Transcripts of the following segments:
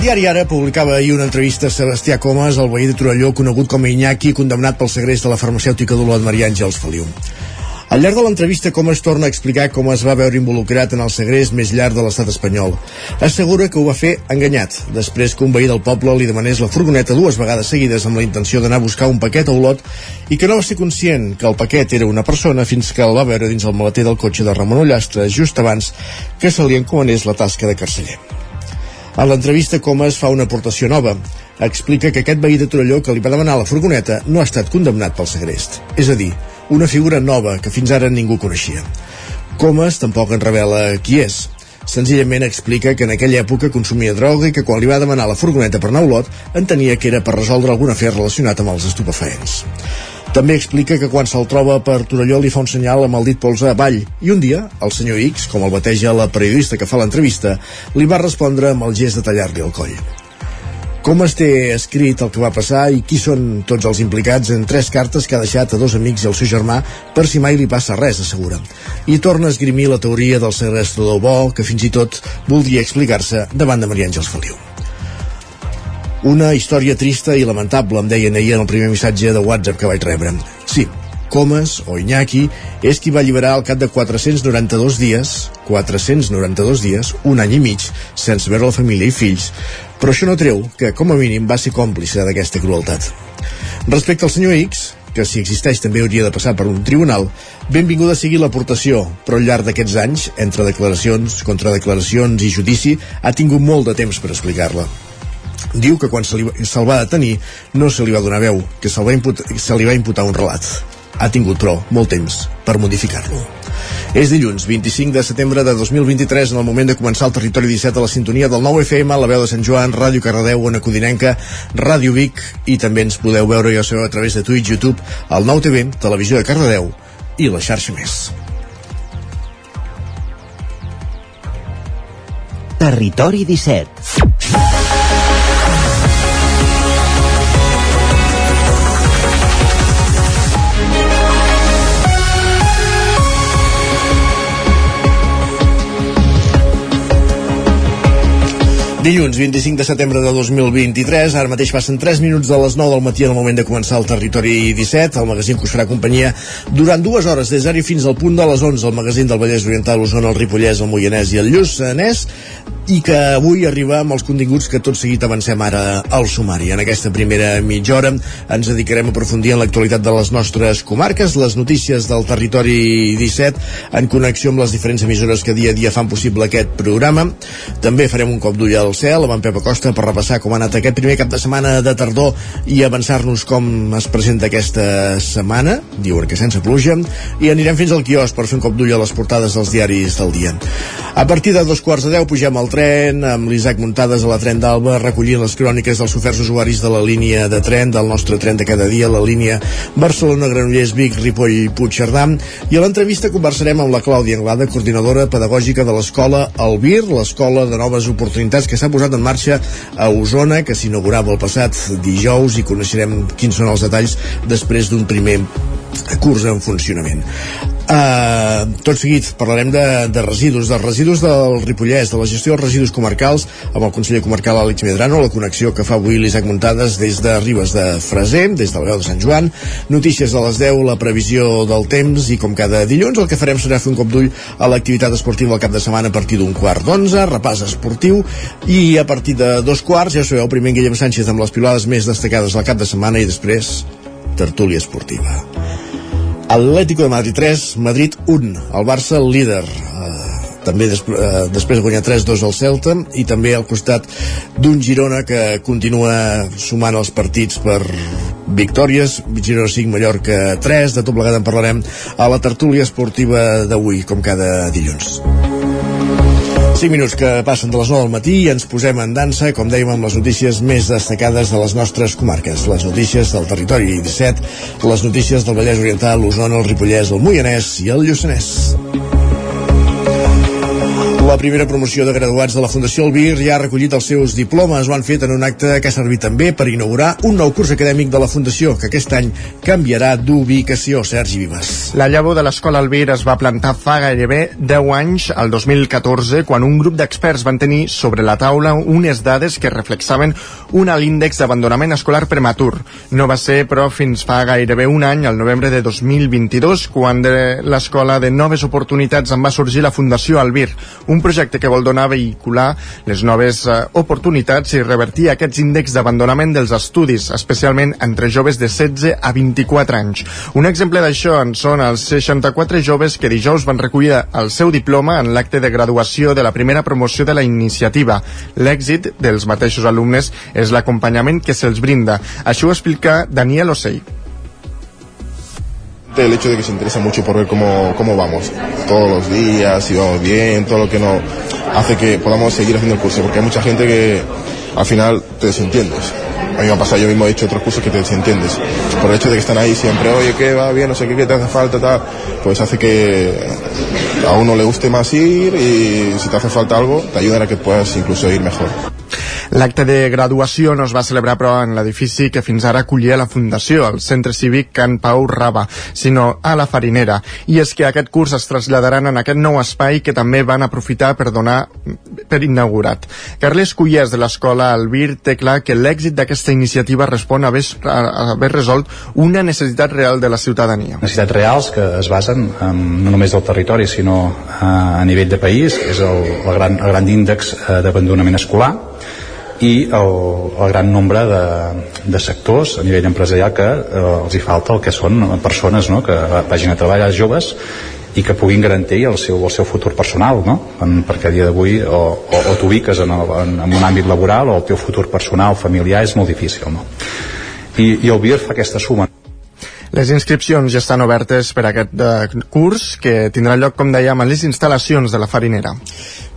Diari Ara publicava ahir una entrevista a Sebastià Comas, el veí de Torelló, conegut com a Iñaki, condemnat pel segrest de la farmacèutica d'Olot Maria Àngels Feliu. Al llarg de l'entrevista, com es torna a explicar com es va veure involucrat en el segrest més llarg de l'estat espanyol. Assegura que ho va fer enganyat, després que un veí del poble li demanés la furgoneta dues vegades seguides amb la intenció d'anar a buscar un paquet a Olot i que no va ser conscient que el paquet era una persona fins que el va veure dins el maleter del cotxe de Ramon Ullastre just abans que se li encomanés la tasca de carceller. A l'entrevista, Comas fa una aportació nova. Explica que aquest veí de Torelló que li va demanar la furgoneta no ha estat condemnat pel segrest. És a dir, una figura nova que fins ara ningú coneixia. Comas tampoc en revela qui és. Senzillament explica que en aquella època consumia droga i que quan li va demanar la furgoneta per anar a Olot entenia que era per resoldre algun afer relacionat amb els estupefaents. També explica que quan se'l troba per Torelló li fa un senyal amb el dit polze avall i un dia el senyor X, com el bateja la periodista que fa l'entrevista, li va respondre amb el gest de tallar-li el coll. Com es té escrit el que va passar i qui són tots els implicats en tres cartes que ha deixat a dos amics i al seu germà per si mai li passa res, assegura. I torna a esgrimir la teoria del segrestador bo que fins i tot voldria explicar-se davant de Maria Àngels Feliu. Una història trista i lamentable, em deien ahir en el primer missatge de WhatsApp que vaig rebre. Sí, Comas, o Iñaki, és qui va alliberar al cap de 492 dies, 492 dies, un any i mig, sense veure la família i fills, però això no treu que, com a mínim, va ser còmplice d'aquesta crueltat. Respecte al senyor X, que si existeix també hauria de passar per un tribunal, benvinguda sigui l'aportació, però al llarg d'aquests anys, entre declaracions, contradeclaracions i judici, ha tingut molt de temps per explicar-la diu que quan se'l se, se va detenir no se li va donar veu, que se, va imputar, se li va imputar un relat. Ha tingut, però, molt temps per modificar-lo. És dilluns, 25 de setembre de 2023, en el moment de començar el Territori 17 a la sintonia del 9 FM, la veu de Sant Joan, Ràdio Cardedeu, Ona Codinenca, Ràdio Vic, i també ens podeu veure, ja sabeu, a través de Twitch, YouTube, el 9 TV, Televisió de Cardedeu i la xarxa més. Territori 17 Dilluns 25 de setembre de 2023, ara mateix passen 3 minuts de les 9 del matí en el moment de començar el Territori 17, el magazín que us farà companyia durant dues hores, des d'ara fins al punt de les 11, el magazín del Vallès Oriental, Osona, el Ripollès, el Moianès i el Lluçanès, i que avui arriba amb els continguts que tot seguit avancem ara al sumari. En aquesta primera mitja hora ens dedicarem a aprofundir en l'actualitat de les nostres comarques, les notícies del territori 17, en connexió amb les diferents emissores que dia a dia fan possible aquest programa. També farem un cop d'ull al cel amb en Pep Acosta per repassar com ha anat aquest primer cap de setmana de tardor i avançar-nos com es presenta aquesta setmana, diuen que sense pluja, i anirem fins al quiosc per fer un cop d'ull a les portades dels diaris del dia. A partir de dos quarts de deu pugem al tren amb l'Isaac Muntades a la tren d'Alba recollint les cròniques dels oferts usuaris de la línia de tren, del nostre tren de cada dia, la línia Barcelona-Granollers, Vic, Ripoll, Puigcerdà. I a l'entrevista conversarem amb la Clàudia Anglada, coordinadora pedagògica de l'escola Albir, l'escola de noves oportunitats que s'ha posat en marxa a Osona, que s'inaugurava el passat dijous i coneixerem quins són els detalls després d'un primer curs en funcionament. Uh, tot seguit parlarem de, de residus, dels residus del Ripollès, de la gestió dels residus comarcals amb el conseller comarcal Àlex Medrano, la connexió que fa avui l'Isaac Muntades des de Ribes de Freser, des del veu de Sant Joan, notícies de les 10, la previsió del temps i com cada dilluns el que farem serà fer un cop d'ull a l'activitat esportiva al cap de setmana a partir d'un quart d'onze, repàs esportiu i a partir de dos quarts, ja sabeu, primer en Guillem Sánchez amb les pilades més destacades al cap de setmana i després tertúlia esportiva. Atlético de Madrid 3, Madrid 1, el Barça el líder. Uh, també des, uh, després de guanyar 3-2 al Celta i també al costat d'un Girona que continua sumant els partits per victòries, Girona 5, Mallorca 3, de tot plegat en parlarem a la tertúlia esportiva d'avui, com cada dilluns. 5 minuts que passen de les 9 del matí i ens posem en dansa, com dèiem, amb les notícies més destacades de les nostres comarques. Les notícies del territori 17, les notícies del Vallès Oriental, l'Osona, el Ripollès, el Moianès i el Lluçanès. La primera promoció de graduats de la Fundació Albir ja ha recollit els seus diplomes. Ho han fet en un acte que ha servit també per inaugurar un nou curs acadèmic de la Fundació, que aquest any canviarà d'ubicació. Sergi Vives. La llavor de l'Escola Albir es va plantar fa gairebé 10 anys, al 2014, quan un grup d'experts van tenir sobre la taula unes dades que reflexaven un alt índex d'abandonament escolar prematur. No va ser, però, fins fa gairebé un any, al novembre de 2022, quan de l'escola de noves oportunitats en va sorgir la Fundació Albir, un projecte que vol donar a vehicular les noves eh, oportunitats i revertir aquests índexs d'abandonament dels estudis, especialment entre joves de 16 a 24 anys. Un exemple d'això en són els 64 joves que dijous van recollir el seu diploma en l'acte de graduació de la primera promoció de la iniciativa. L'èxit dels mateixos alumnes és l'acompanyament que se'ls brinda. Això ho explica Daniel Ocell el hecho de que se interesa mucho por ver cómo, cómo vamos todos los días, si vamos bien, todo lo que nos hace que podamos seguir haciendo el curso, porque hay mucha gente que al final te desentiendes. A mí me ha pasado, yo mismo he hecho otros cursos que te desentiendes. Por el hecho de que están ahí siempre, oye, ¿qué va bien? No sé qué, qué te hace falta, tal. Pues hace que a uno le guste más ir y si te hace falta algo, te ayudan a que puedas incluso ir mejor. L'acte de graduació no es va celebrar però en l'edifici que fins ara acollia la Fundació, el Centre Cívic Can Pau Raba, sinó a la Farinera. I és que aquest curs es traslladaran en aquest nou espai que també van aprofitar per donar per inaugurat. Carles Cullers de l'escola Albir té clar que l'èxit d'aquesta iniciativa respon a haver, a haver resolt una necessitat real de la ciutadania. Necessitats reals que es basen en, no només del territori sinó a, a nivell de país, és el, el, gran, el gran índex eh, d'abandonament escolar, i el, el gran nombre de, de sectors a nivell empresarial que eh, els hi falta el que són persones no? que vagin a treballar joves i que puguin garantir el seu, el seu futur personal no? en, perquè a dia d'avui o, o, o t'ubiques en, en, en un àmbit laboral o el teu futur personal, familiar és molt difícil no? I, i el BIR fa aquesta suma les inscripcions ja estan obertes per a aquest eh, curs que tindrà lloc, com dèiem, a les instal·lacions de la farinera.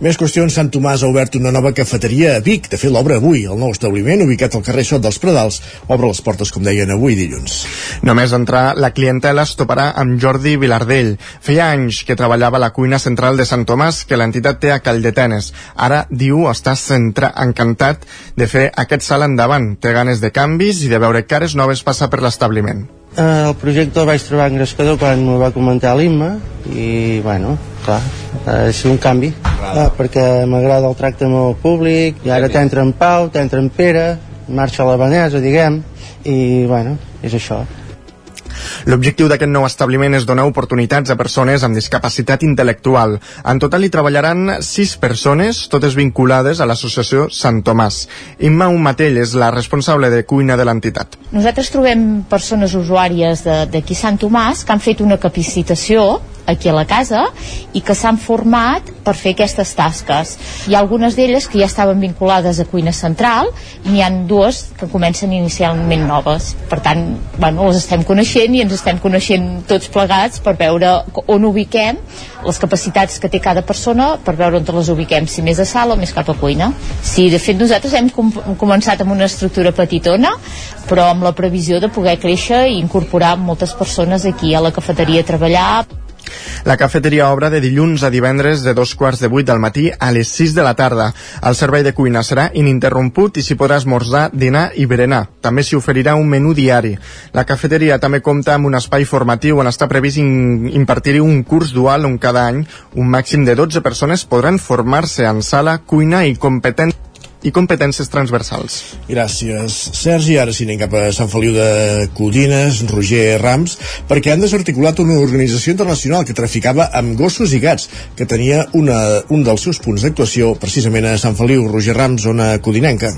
Més qüestions, Sant Tomàs ha obert una nova cafeteria a Vic. De fet, l'obre avui. El nou establiment, ubicat al carrer Sot dels Predals, obre les portes, com deien, avui dilluns. Només entrar, la clientela es toparà amb Jordi Vilardell. Feia anys que treballava a la cuina central de Sant Tomàs, que l'entitat té a Calldetenes. Ara, diu, està centra, encantat de fer aquest salt endavant. Té ganes de canvis i de veure cares noves passar per l'establiment. Eh, el projecte el vaig trobar engrescador quan m'ho va comentar l'Imma i, bueno, clar, ha de ser un canvi. Eh, perquè m'agrada el tracte amb el públic i ara t'entra en Pau, t'entra en Pere marxa a la Vanessa, diguem i, bueno, és això L'objectiu d'aquest nou establiment és donar oportunitats a persones amb discapacitat intel·lectual. En total hi treballaran sis persones, totes vinculades a l'associació Sant Tomàs. Imma Matell és la responsable de cuina de l'entitat. Nosaltres trobem persones usuàries d'aquí Sant Tomàs que han fet una capacitació aquí a la casa i que s'han format per fer aquestes tasques. Hi ha algunes d'elles que ja estaven vinculades a cuina central i n'hi han dues que comencen inicialment noves. Per tant, bueno, les estem coneixent i ens estem coneixent tots plegats per veure on ubiquem les capacitats que té cada persona per veure on les ubiquem, si més a sala o més cap a cuina. Sí, de fet nosaltres hem com començat amb una estructura petitona, però amb la previsió de poder créixer i incorporar moltes persones aquí a la cafeteria a treballar. La cafeteria obre de dilluns a divendres de dos quarts de vuit del matí a les 6 de la tarda. El servei de cuina serà ininterromput i s'hi podrà esmorzar, dinar i berenar. També s'hi oferirà un menú diari. La cafeteria també compta amb un espai formatiu on està previst impartir un curs dual on cada any un màxim de 12 persones podran formar-se en sala, cuina i competència i competències transversals. Gràcies, Sergi. Ara sí anem cap a Sant Feliu de Codines, Roger Rams, perquè han desarticulat una organització internacional que traficava amb gossos i gats, que tenia una, un dels seus punts d'actuació precisament a Sant Feliu, Roger Rams, zona codinenca.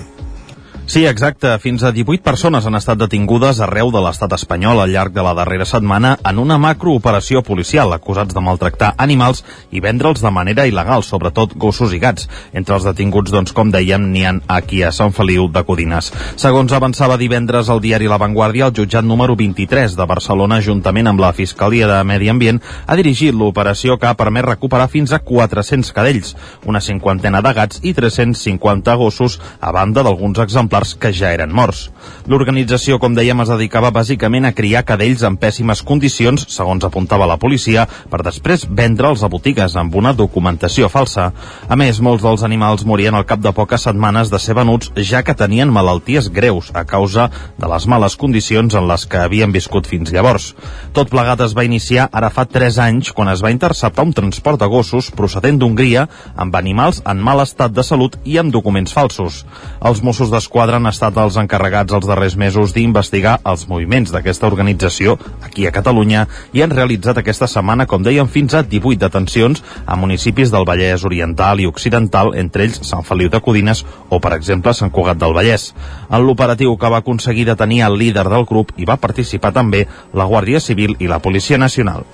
Sí, exacte. Fins a 18 persones han estat detingudes arreu de l'estat espanyol al llarg de la darrera setmana en una macrooperació policial acusats de maltractar animals i vendre'ls de manera il·legal, sobretot gossos i gats. Entre els detinguts, doncs, com dèiem, n'hi ha aquí a Sant Feliu de Codines. Segons avançava divendres el diari La Vanguardia, el jutjat número 23 de Barcelona, juntament amb la Fiscalia de Medi Ambient, ha dirigit l'operació que ha permès recuperar fins a 400 cadells, una cinquantena de gats i 350 gossos, a banda d'alguns exemplars exemplars que ja eren morts. L'organització, com dèiem, es dedicava bàsicament a criar cadells en pèssimes condicions, segons apuntava la policia, per després vendre'ls a botigues amb una documentació falsa. A més, molts dels animals morien al cap de poques setmanes de ser venuts, ja que tenien malalties greus a causa de les males condicions en les que havien viscut fins llavors. Tot plegat es va iniciar ara fa 3 anys, quan es va interceptar un transport de gossos procedent d'Hongria amb animals en mal estat de salut i amb documents falsos. Els Mossos d'Esquadra d'Esquadra han estat els encarregats els darrers mesos d'investigar els moviments d'aquesta organització aquí a Catalunya i han realitzat aquesta setmana, com dèiem, fins a 18 detencions a municipis del Vallès Oriental i Occidental, entre ells Sant Feliu de Codines o, per exemple, Sant Cugat del Vallès. En l'operatiu que va aconseguir detenir el líder del grup hi va participar també la Guàrdia Civil i la Policia Nacional.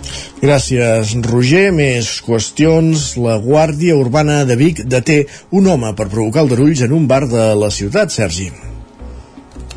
Gràcies, Roger. Més qüestions. La Guàrdia Urbana de Vic deté un home per provocar aldarulls en un bar de la ciutat, Sergi. him.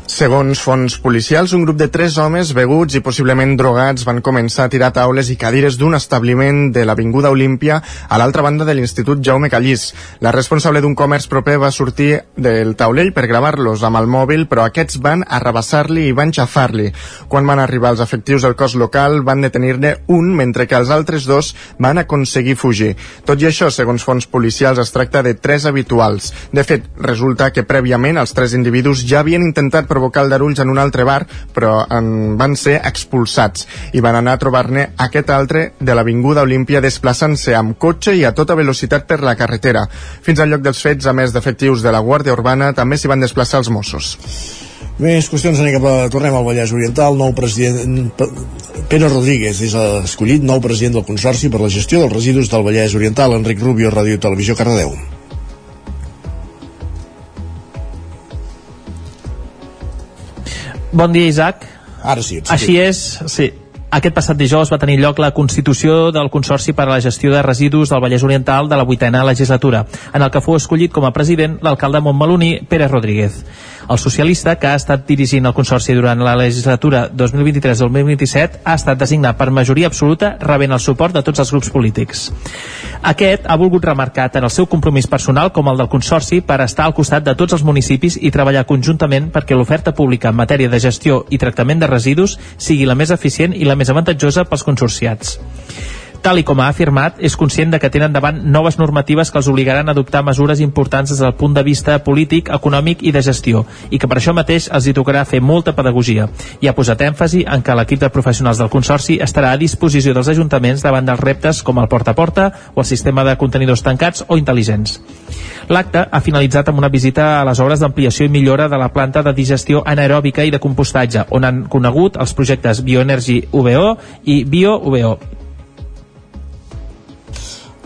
Segons fons policials, un grup de tres homes beguts i possiblement drogats van començar a tirar taules i cadires d'un establiment de l'Avinguda Olímpia a l'altra banda de l'Institut Jaume Callís. La responsable d'un comerç proper va sortir del taulell per gravar-los amb el mòbil, però aquests van arrabassar-li i van xafar-li. Quan van arribar els efectius del cos local, van detenir-ne un, mentre que els altres dos van aconseguir fugir. Tot i això, segons fons policials, es tracta de tres habituals. De fet, resulta que prèviament els tres individus ja havien intentat provocar aldarulls en un altre bar, però en van ser expulsats i van anar a trobar-ne aquest altre de l'Avinguda Olímpia desplaçant-se amb cotxe i a tota velocitat per la carretera. Fins al lloc dels fets, a més d'efectius de la Guàrdia Urbana, també s'hi van desplaçar els Mossos. Més qüestions, anem cap a... Tornem al Vallès Oriental. Nou president... Pere Rodríguez és escollit nou president del Consorci per la gestió dels residus del Vallès Oriental. Enric Rubio, Ràdio Televisió, Cardedeu. Bon dia, Isaac. Ara sí. Així és, sí. Aquest passat dijous va tenir lloc la constitució del Consorci per a la Gestió de Residus del Vallès Oriental de la vuitena legislatura, en el que fou escollit com a president l'alcalde Montmeloní, Pere Rodríguez. El socialista, que ha estat dirigint el Consorci durant la legislatura 2023-2027, ha estat designat per majoria absoluta rebent el suport de tots els grups polítics. Aquest ha volgut remarcar tant el seu compromís personal com el del Consorci per estar al costat de tots els municipis i treballar conjuntament perquè l'oferta pública en matèria de gestió i tractament de residus sigui la més eficient i la més avantatjosa pels consorciats. Tal i com ha afirmat, és conscient de que tenen davant noves normatives que els obligaran a adoptar mesures importants des del punt de vista polític, econòmic i de gestió, i que per això mateix els hi tocarà fer molta pedagogia. I ha posat èmfasi en que l'equip de professionals del Consorci estarà a disposició dels ajuntaments davant dels reptes com el porta a porta o el sistema de contenidors tancats o intel·ligents. L'acte ha finalitzat amb una visita a les obres d'ampliació i millora de la planta de digestió anaeròbica i de compostatge, on han conegut els projectes Bioenergy UBO i Bio UBO.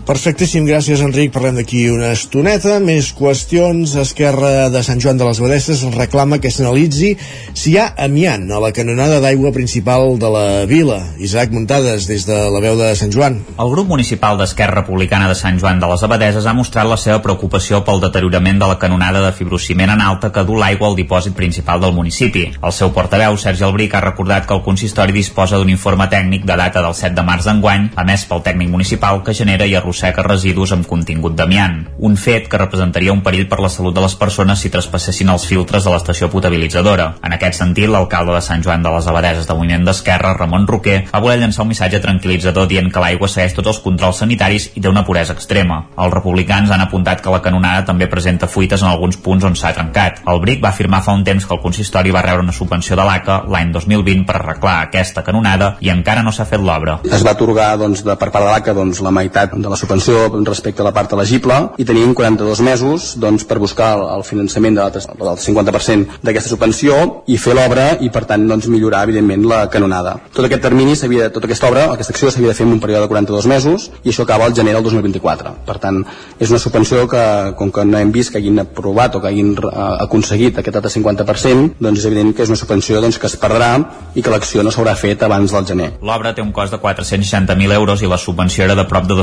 Perfectíssim, gràcies Enric. Parlem d'aquí una estoneta. Més qüestions. Esquerra de Sant Joan de les Abadesses reclama que s'analitzi si hi ha amiant a la canonada d'aigua principal de la vila. Isaac Muntades, des de la veu de Sant Joan. El grup municipal d'Esquerra Republicana de Sant Joan de les Abadeses ha mostrat la seva preocupació pel deteriorament de la canonada de fibrociment en alta que du l'aigua al dipòsit principal del municipi. El seu portaveu, Sergi Albric, ha recordat que el consistori disposa d'un informe tècnic de data del 7 de març d'enguany, emès pel tècnic municipal que genera i arrossega residus amb contingut d'amiant, un fet que representaria un perill per la salut de les persones si traspassessin els filtres de l'estació potabilitzadora. En aquest sentit, l'alcalde de Sant Joan de les Abadeses de Moviment d'Esquerra, Ramon Roquer, va voler llançar un missatge tranquil·litzador dient que l'aigua segueix tots els controls sanitaris i té una puresa extrema. Els republicans han apuntat que la canonada també presenta fuites en alguns punts on s'ha trencat. El BRIC va afirmar fa un temps que el consistori va rebre una subvenció de l'ACA l'any 2020 per arreglar aquesta canonada i encara no s'ha fet l'obra. Es va atorgar doncs, de, per part de l'ACA doncs, la meitat de la subvenció respecte a la part elegible i tenim 42 mesos doncs, per buscar el, finançament de del 50% d'aquesta subvenció i fer l'obra i per tant doncs, millorar evidentment la canonada. Tot aquest termini, tota aquesta obra, aquesta acció s'havia de fer en un període de 42 mesos i això acaba el gener del 2024. Per tant, és una subvenció que, com que no hem vist que hagin aprovat o que hagin uh, aconseguit aquest altre 50%, doncs és evident que és una subvenció doncs, que es perdrà i que l'acció no s'haurà fet abans del gener. L'obra té un cost de 460.000 euros i la subvenció era de prop de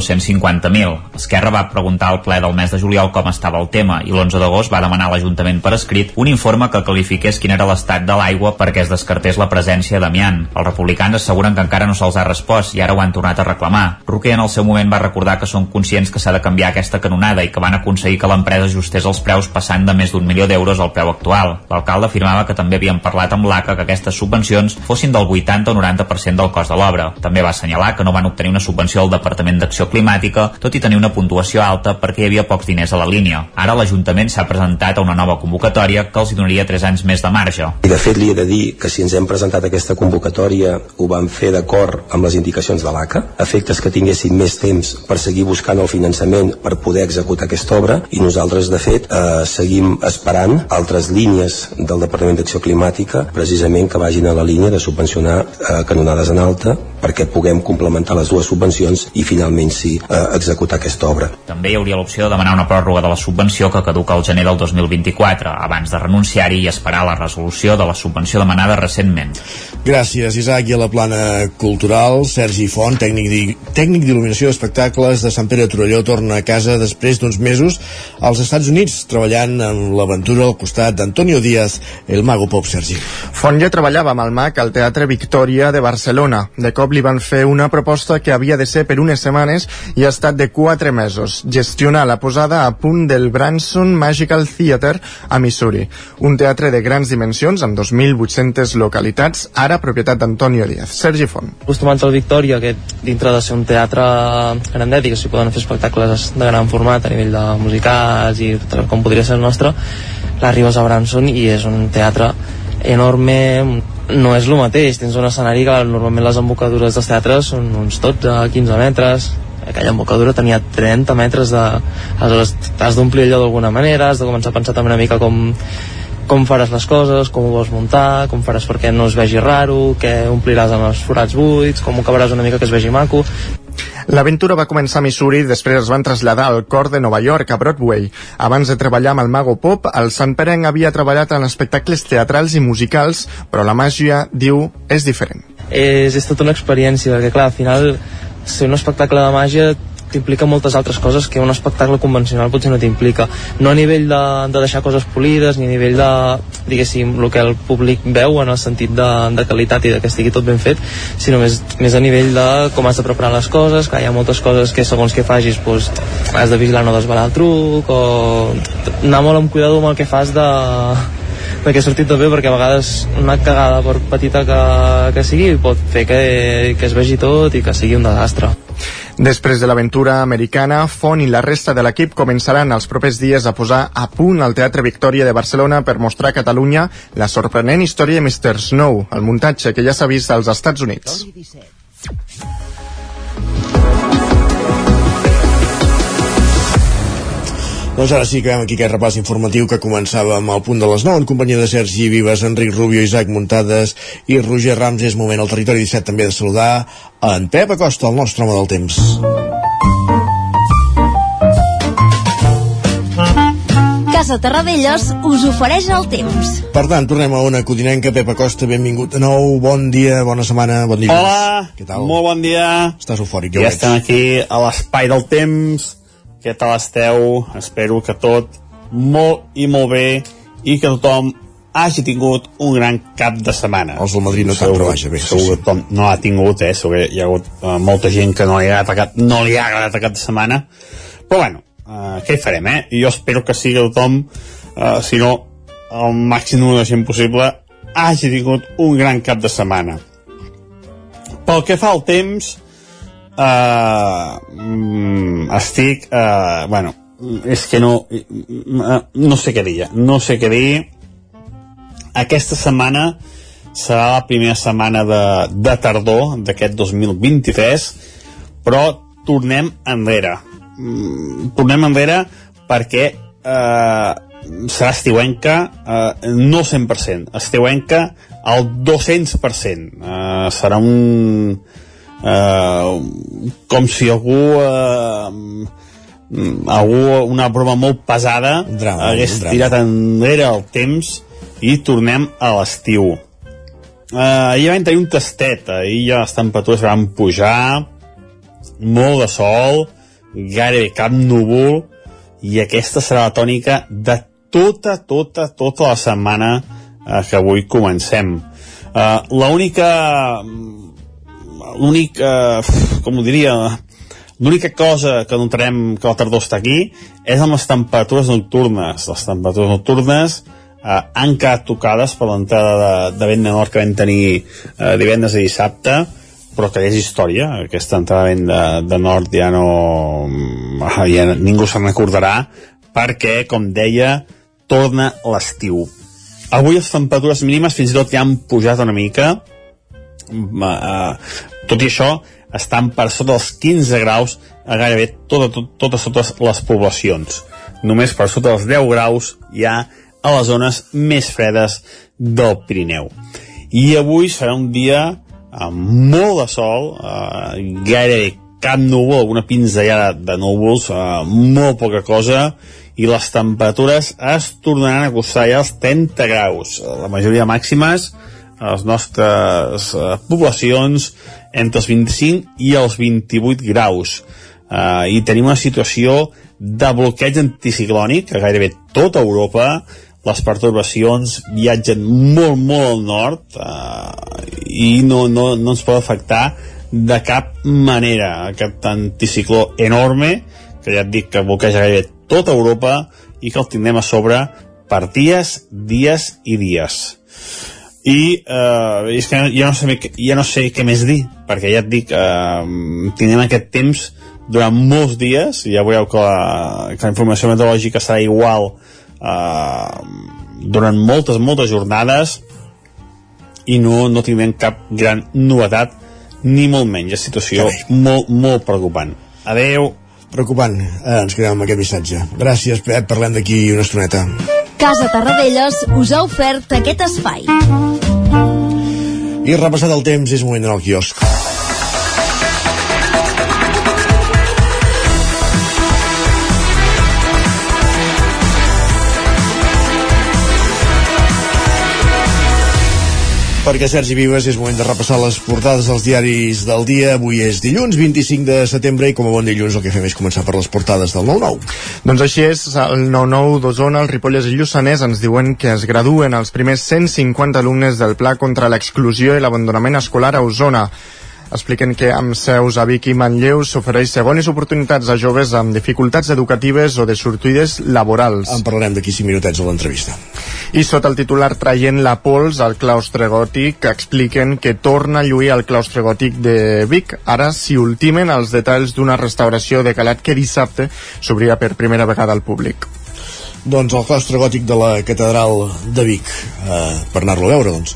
250.000. Esquerra va preguntar al ple del mes de juliol com estava el tema i l'11 d'agost va demanar a l'Ajuntament per escrit un informe que qualifiqués quin era l'estat de l'aigua perquè es descartés la presència d'amiant. Els republicans asseguren que encara no se'ls ha respost i ara ho han tornat a reclamar. Roquer en el seu moment va recordar que són conscients que s'ha de canviar aquesta canonada i que van aconseguir que l'empresa ajustés els preus passant de més d'un milió d'euros al preu actual. L'alcalde afirmava que també havien parlat amb l'ACA que aquestes subvencions fossin del 80 o 90% del cost de l'obra. També va assenyalar que no van obtenir una subvenció del Departament d'Acció Climàtica, tot i tenir una puntuació alta perquè hi havia pocs diners a la línia. Ara l'Ajuntament s'ha presentat a una nova convocatòria que els donaria 3 anys més de marge. I de fet li he de dir que si ens hem presentat aquesta convocatòria ho vam fer d'acord amb les indicacions de l'ACA, efectes que tinguessin més temps per seguir buscant el finançament per poder executar aquesta obra i nosaltres de fet eh, seguim esperant altres línies del Departament d'Acció Climàtica precisament que vagin a la línia de subvencionar eh, canonades en alta perquè puguem complementar les dues subvencions i finalment sí eh, executar aquesta obra. També hi hauria l'opció de demanar una pròrroga de la subvenció que caduca el gener del 2024 abans de renunciar-hi i esperar la resolució de la subvenció demanada recentment. Gràcies, Isaac. I a la plana cultural, Sergi Font, tècnic tècnic d'il·luminació d'espectacles de Sant Pere de Torelló, torna a casa després d'uns mesos als Estats Units, treballant en l'aventura al costat d'Antonio Díaz, el mago pop Sergi. Font ja treballava amb el mag al Teatre Victòria de Barcelona. De cop li van fer una proposta que havia de ser per unes setmanes i ha estat de quatre mesos. Gestionar la posada a punt del Branson Magical Theatre a Missouri, un teatre de grans dimensions amb 2.800 localitats, ara propietat d'Antonio Díaz. Sergi Font. Acostumats al Victòria, que dintre de ser un teatre grandet i que s'hi poden fer espectacles de gran format a nivell de musicals i com podria ser el nostre, l'arribes a Branson i és un teatre enorme, no és el mateix, tens un escenari que normalment les embocadures dels teatres són uns 12-15 metres, aquella embocadura tenia 30 metres de... aleshores has d'omplir allò d'alguna manera, has de començar a pensar també una mica com com faràs les coses, com ho vols muntar, com faràs perquè no es vegi raro, què ompliràs amb els forats buits, com ho acabaràs una mica que es vegi maco. L'aventura va començar a Missouri i després es van traslladar al cor de Nova York, a Broadway. Abans de treballar amb el Mago Pop, el Sant Perenc havia treballat en espectacles teatrals i musicals, però la màgia, diu, és diferent. És, és tota una experiència, perquè clar, al final ser un espectacle de màgia t'implica moltes altres coses que un espectacle convencional potser no t'implica. No a nivell de, de deixar coses polides ni a nivell de, diguéssim, el que el públic veu en el sentit de, de qualitat i de que estigui tot ben fet sinó més, més a nivell de com has de preparar les coses que hi ha moltes coses que segons que facis doncs, has de vigilar no desvelar el truc o anar molt amb cuidado amb el que fas de, de que ha sortit tot bé perquè a vegades una cagada per petita que, que sigui pot fer que, que es vegi tot i que sigui un desastre Després de l'aventura americana, Font i la resta de l'equip començaran els propers dies a posar a punt al Teatre Victòria de Barcelona per mostrar a Catalunya la sorprenent història de Mr. Snow, el muntatge que ja s'ha vist als Estats Units. Doncs ara sí que veiem aquí aquest repàs informatiu que començàvem al punt de les 9 en companyia de Sergi Vives, Enric Rubio, Isaac Muntades i Roger Rams. És moment al territori 17 també de saludar en Pep Acosta, el nostre home del temps. Casa Terradellos us ofereix el temps. Per tant, tornem a una codinenca. Pep Acosta, benvingut de nou. Bon dia, bona setmana, bon dia. Hola, Què tal? molt bon dia. Estàs eufòric, ja, Ja veig. estem aquí a l'espai del temps. Què tal esteu? Espero que tot molt i molt bé i que tothom hagi tingut un gran cap de setmana. Els del Madrid no tant, però vaja, bé, sí, Segur sí. que tothom no l'ha tingut, eh? Segur que hi ha hagut uh, molta gent que no li ha agradat, no li ha agradat cap de setmana. Però bueno, uh, què hi farem, eh? Jo espero que sigui tothom, uh, si no, el màxim número de gent possible, hagi tingut un gran cap de setmana. Pel que fa al temps, uh, mm, estic, uh, bueno, és que no, uh, no sé què dir, no sé què dir. Aquesta setmana serà la primera setmana de, de tardor d'aquest 2023, però tornem enrere. mm, tornem enrere perquè eh, serà estiuenca eh, no 100%, estiuenca al 200%. Eh, serà un... Eh, com si algú... Eh, algú, una broma molt pesada drama, hagués drama. tirat enrere el temps i tornem a l'estiu. Uh, ahir vam tenir un tastet, ahir ja les temperatures van pujar, molt de sol, gairebé cap núvol, i aquesta serà la tònica de tota, tota, tota la setmana uh, que avui comencem. Uh, l'única l'únic, uh, com ho diria, l'única cosa que notarem que la tardor està aquí és amb les temperatures nocturnes. Les temperatures nocturnes eh, han quedat tocades per l'entrada de, de vent nord que vam tenir eh, divendres i dissabte però que és història. Aquesta entrada de vent de, de nord ja no ja ningú se'n recordarà perquè, com deia torna l'estiu. Avui les temperatures mínimes fins i tot ja han pujat una mica. Uh, tot i això estan per sota dels 15 graus a gairebé totes, tot, totes, totes les poblacions només per sota dels 10 graus hi ha a les zones més fredes del Pirineu. I avui serà un dia amb molt de sol, eh, gairebé cap núvol, alguna pinzellada de núvols, eh, molt poca cosa, i les temperatures es tornaran a acostar ja als 30 graus. La majoria màximes a les nostres eh, poblacions entre els 25 i els 28 graus. Eh, I tenim una situació de bloqueig anticiclònic a gairebé tota Europa, les pertorbacions viatgen molt, molt al nord eh, i no, no, no ens pot afectar de cap manera aquest anticicló enorme que ja et dic que bloqueja gairebé tota Europa i que el tindrem a sobre per dies, dies i dies i eh, és que ja no, sé, ja no sé què més dir perquè ja et dic eh, tindrem aquest temps durant molts dies ja veieu que la, que la informació meteorològica serà igual eh, durant moltes, moltes jornades i no, no tindrem cap gran novetat ni molt menys, és situació molt, molt preocupant. Adeu. Preocupant. Eh, ens quedem amb aquest missatge. Gràcies, Pep. Parlem d'aquí una estoneta. Casa Tarradellas us ha ofert aquest espai. I repassat el temps, és moment d'anar al quiosc. Perquè Sergi Vives és moment de repassar les portades dels diaris del dia. Avui és dilluns, 25 de setembre, i com a bon dilluns el que fem és començar per les portades del 9-9. Doncs així és, el 9-9 d'Osona, el Ripollès i Lluçanès ens diuen que es graduen els primers 150 alumnes del Pla contra l'exclusió i l'abandonament escolar a Osona expliquen que amb seus a Vic i Manlleu s'ofereix segones oportunitats a joves amb dificultats educatives o de sortides laborals. En parlarem d'aquí 5 minutets a l'entrevista. I sota el titular traient la pols al claustre gòtic expliquen que torna a lluir el claustre gòtic de Vic. Ara s'hi ultimen els detalls d'una restauració de calat que dissabte s'obria per primera vegada al públic doncs el claustre gòtic de la catedral de Vic eh, per anar-lo a veure doncs.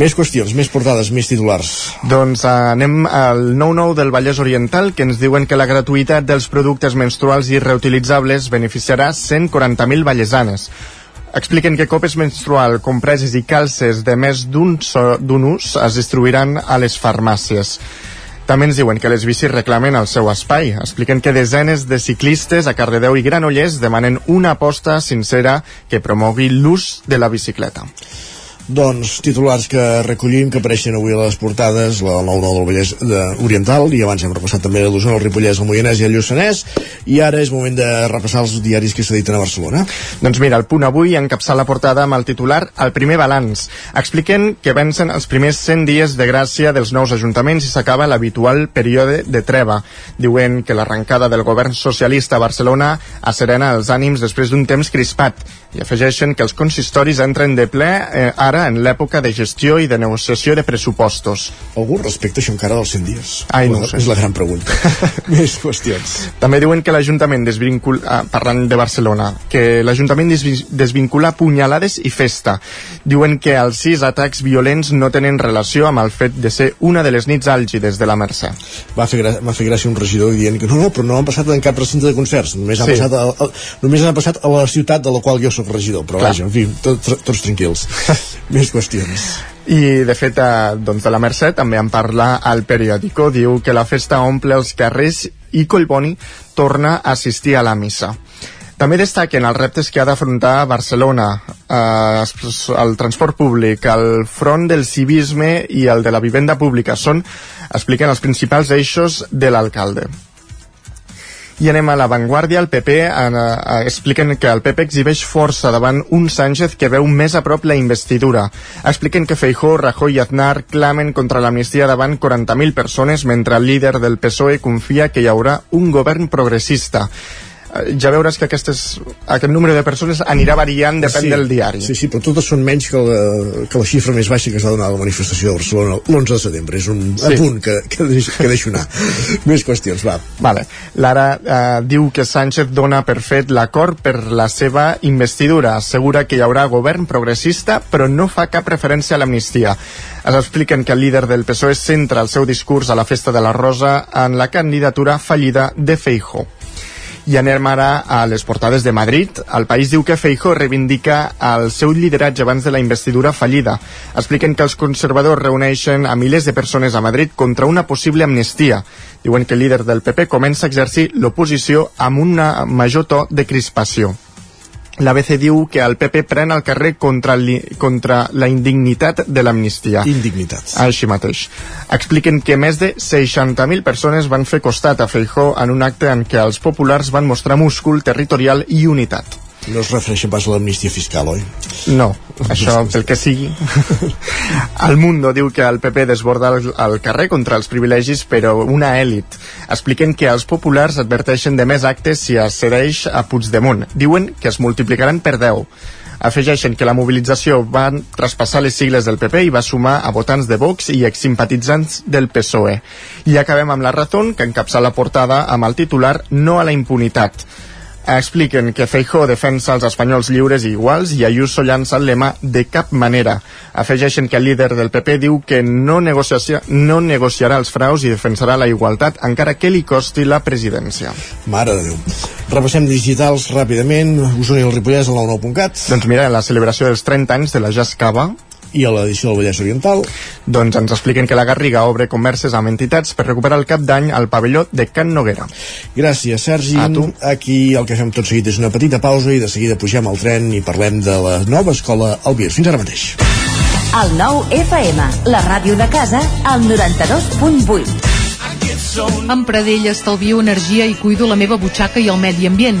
més qüestions, més portades, més titulars. Doncs eh, anem al 9-9 del Vallès Oriental que ens diuen que la gratuïtat dels productes menstruals i reutilitzables beneficiarà 140.000 vallesanes. Expliquen que copes menstrual, compreses i calces de més d'un so, ús es distribuiran a les farmàcies també ens diuen que les bicis reclamen el seu espai. Expliquen que desenes de ciclistes a Cardedeu i Granollers demanen una aposta sincera que promogui l'ús de la bicicleta. Doncs titulars que recollim, que apareixen avui a les portades, la 9-9 del Vallès de, Oriental, i abans hem repassat també l'Osona, el Ripollès, el Moianès i el Lluçanès, i ara és moment de repassar els diaris que s'editen a Barcelona. Doncs mira, el punt avui encapçala la portada amb el titular El primer balanç. Expliquen que vencen els primers 100 dies de gràcia dels nous ajuntaments i s'acaba l'habitual període de treva. Diuen que l'arrencada del govern socialista a Barcelona asserena els ànims després d'un temps crispat. I afegeixen que els consistoris entren de ple eh, ara en l'època de gestió i de negociació de pressupostos. Algú respecta això encara dels 100 dies? Ai, no ho sé. És la gran pregunta. Més qüestions. També diuen que l'Ajuntament desvincula, ah, parlant de Barcelona, que l'Ajuntament desvi- desvincula punyalades i festa. Diuen que els sis atacs violents no tenen relació amb el fet de ser una de les nits àlgides de la Mercè. Va fer, va fer gràcia un regidor dient que no, no, però no han passat en cap recinte de concerts, només han, Sí. passat, a, a, només han passat a la ciutat de la qual jo sóc regidor, però Clar. vaja, en fi, tot, tots tranquils. Més qüestions. I, de fet, eh, doncs de la Mercè també en parla al periòdico. Diu que la festa omple els carrers i Collboni torna a assistir a la missa. També destaquen els reptes que ha d'afrontar Barcelona, eh, el transport públic, el front del civisme i el de la vivenda pública. Són, expliquen, els principals eixos de l'alcalde. I anem a l'avantguàrdia. El PP eh, eh, expliquen que el PP exhibeix força davant un Sánchez que veu més a prop la investidura. Expliquen que Feijó, Rajoy i Aznar clamen contra l'amnistia davant 40.000 persones mentre el líder del PSOE confia que hi haurà un govern progressista. Eh, Ja veuràs que aquestes, aquest número de persones anirà variant, depèn sí, del diari. Sí, sí, però totes són menys que la, que la xifra més baixa que es va donar a la manifestació de Barcelona l'11 de setembre. És un Sí. apunt que, que, deixo, que deixo anar. Més qüestions, va. Vale. Lara eh, diu que Sánchez dona per fet l'acord per la seva investidura. Assegura que hi haurà govern progressista, però no fa cap referència a l'amnistia. Es expliquen que el líder del PSOE centra el seu discurs a la Festa de la Rosa en la candidatura fallida de Feijó. I anem ara a les portades de Madrid. El país diu que Feijó reivindica el seu lideratge abans de la investidura fallida. Expliquen que els conservadors reuneixen a milers de persones a Madrid contra una possible amnistia. Diuen que el líder del PP comença a exercir l'oposició amb un major to de crispació. L'ABC diu que el PP pren el carrer contra, li, contra la indignitat de l'amnistia. Indignitat. Així mateix. Expliquen que més de 60.000 persones van fer costat a Feijó en un acte en què els populars van mostrar múscul territorial i unitat. No es refereixen pas a l'amnistia fiscal, oi? No, això pel que sigui. El Mundo diu que el PP desborda el, el carrer contra els privilegis, però una èlit. Expliquen que els populars adverteixen de més actes si es cedeix a Puigdemont. Diuen que es multiplicaran per 10. Afegeixen que la mobilització va traspassar les sigles del PP i va sumar a votants de Vox i eximpatitzants del PSOE. I acabem amb la Razón, que encapça la portada amb el titular No a la impunitat expliquen que Feijó defensa els espanyols lliures i iguals i Ayuso llança el lema de cap manera. Afegeixen que el líder del PP diu que no, negociacia, no negociarà els fraus i defensarà la igualtat encara que li costi la presidència. Mare de Déu. Repassem digitals ràpidament. Osona i el Ripollès al 99.cat. Doncs mira, la celebració dels 30 anys de la Jazz Cava i a l'edició del Vallès Oriental doncs ens expliquen que la Garriga obre converses amb entitats per recuperar el cap d'any al pavelló de Can Noguera. Gràcies, Sergi. A tu. Aquí el que fem tot seguit és una petita pausa i de seguida pugem al tren i parlem de la nova escola Albir. Fins ara mateix. El nou FM, la ràdio de casa, al 92.8. Amb Pradell estalvio energia i cuido la meva butxaca i el medi ambient.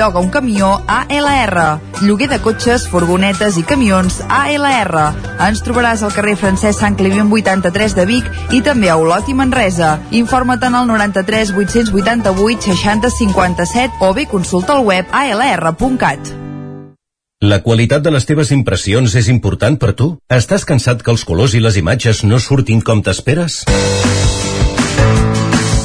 un camió ALR. Lloguer de cotxes, furgonetes i camions ALR. Ens trobaràs al carrer Francesc Sant Climent 83 de Vic i també a Olot i Manresa. Informa't en el 93 888 60 57 o bé consulta el web alr.cat. La qualitat de les teves impressions és important per tu? Estàs cansat que els colors i les imatges no surtin com t'esperes?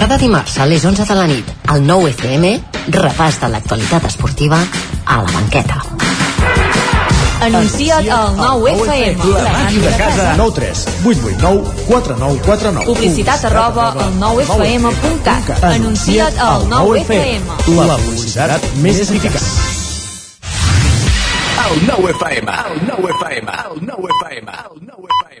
Cada dimarts a les 11 de la nit, al 9 FM, repàs de l'actualitat esportiva a la banqueta. Anuncia't al 9 FM. La màquina de casa. 9 3 8 8 9 4 9 4 9. Publicitat arroba al 9fm.cat. Anuncia't al 9 FM. La publicitat més eficaç. El 9 FM, el 9 FM, el 9 FM, el 9 FM.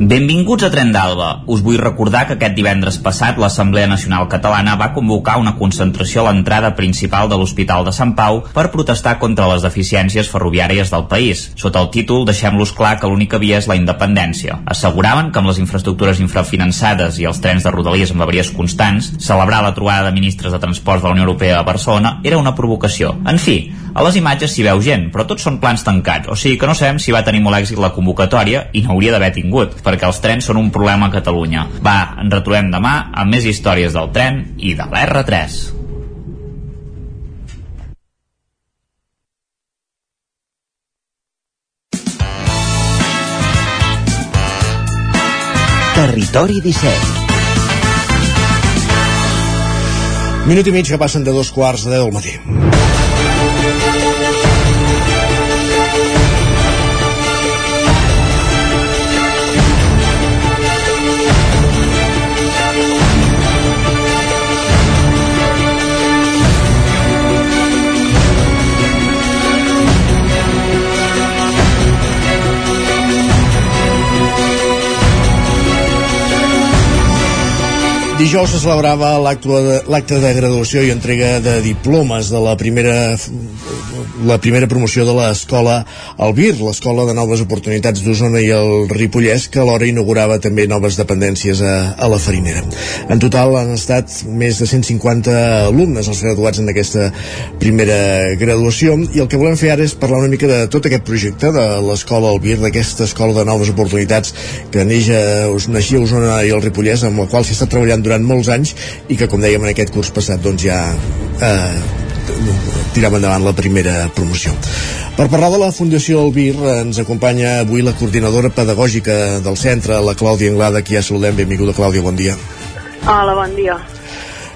Benvinguts a Tren d'Alba. Us vull recordar que aquest divendres passat l'Assemblea Nacional Catalana va convocar una concentració a l'entrada principal de l'Hospital de Sant Pau per protestar contra les deficiències ferroviàries del país. Sota el títol deixem-los clar que l'única via és la independència. Asseguraven que amb les infraestructures infrafinançades i els trens de rodalies amb avaries constants, celebrar la trobada de ministres de transports de la Unió Europea a Barcelona era una provocació. En fi, a les imatges s'hi veu gent, però tots són plans tancats, o sigui que no sabem si va tenir molt èxit la convocatòria i n'hauria d'haver tingut, perquè els trens són un problema a Catalunya. Va, ens retrobem demà amb més històries del tren i de l'R3. Territori 17. Minut i mig que passen de dos quarts de deu del matí. Dijous se celebrava l'acte de, de graduació i entrega de diplomes de la primera la primera promoció de l'escola Albir, l'escola de noves oportunitats d'Osona i el Ripollès, que alhora inaugurava també noves dependències a, a la Farinera. En total han estat més de 150 alumnes els graduats en aquesta primera graduació i el que volem fer ara és parlar una mica de tot aquest projecte de l'escola Albir, d'aquesta escola de noves oportunitats que neix a, naixia a Osona i el Ripollès, amb la qual s'ha estat treballant durant molts anys i que, com dèiem, en aquest curs passat doncs ja eh, tirem endavant la primera promoció. Per parlar de la Fundació Albir ens acompanya avui la coordinadora pedagògica del centre, la Clàudia Anglada, qui ja saludem. Benvinguda, Clàudia, bon dia. Hola, bon dia.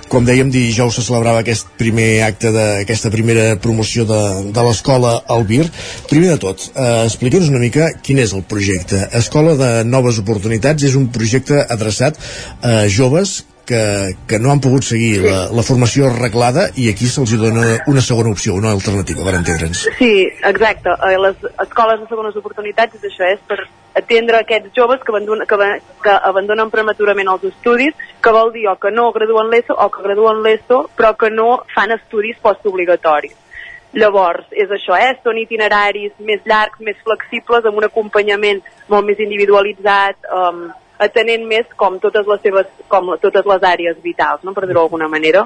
Com dèiem, dijous se celebrava aquest primer acte d'aquesta primera promoció de, de l'escola Albir. Primer de tot, eh, explica'ns una mica quin és el projecte. Escola de Noves Oportunitats és un projecte adreçat a joves que, que no han pogut seguir la, la formació arreglada i aquí se'ls dona una segona opció, una alternativa, per entendre'ns. Sí, exacte. A les escoles de segones oportunitats és això, és per atendre aquests joves que, abandonen, que, que abandonen prematurament els estudis, que vol dir o que no graduen l'ESO o que graduen l'ESO però que no fan estudis postobligatoris. Llavors, és això, eh? són itineraris més llargs, més flexibles, amb un acompanyament molt més individualitzat, um, atenent més com totes les seves com totes les àrees vitals, no? per dir-ho d'alguna manera.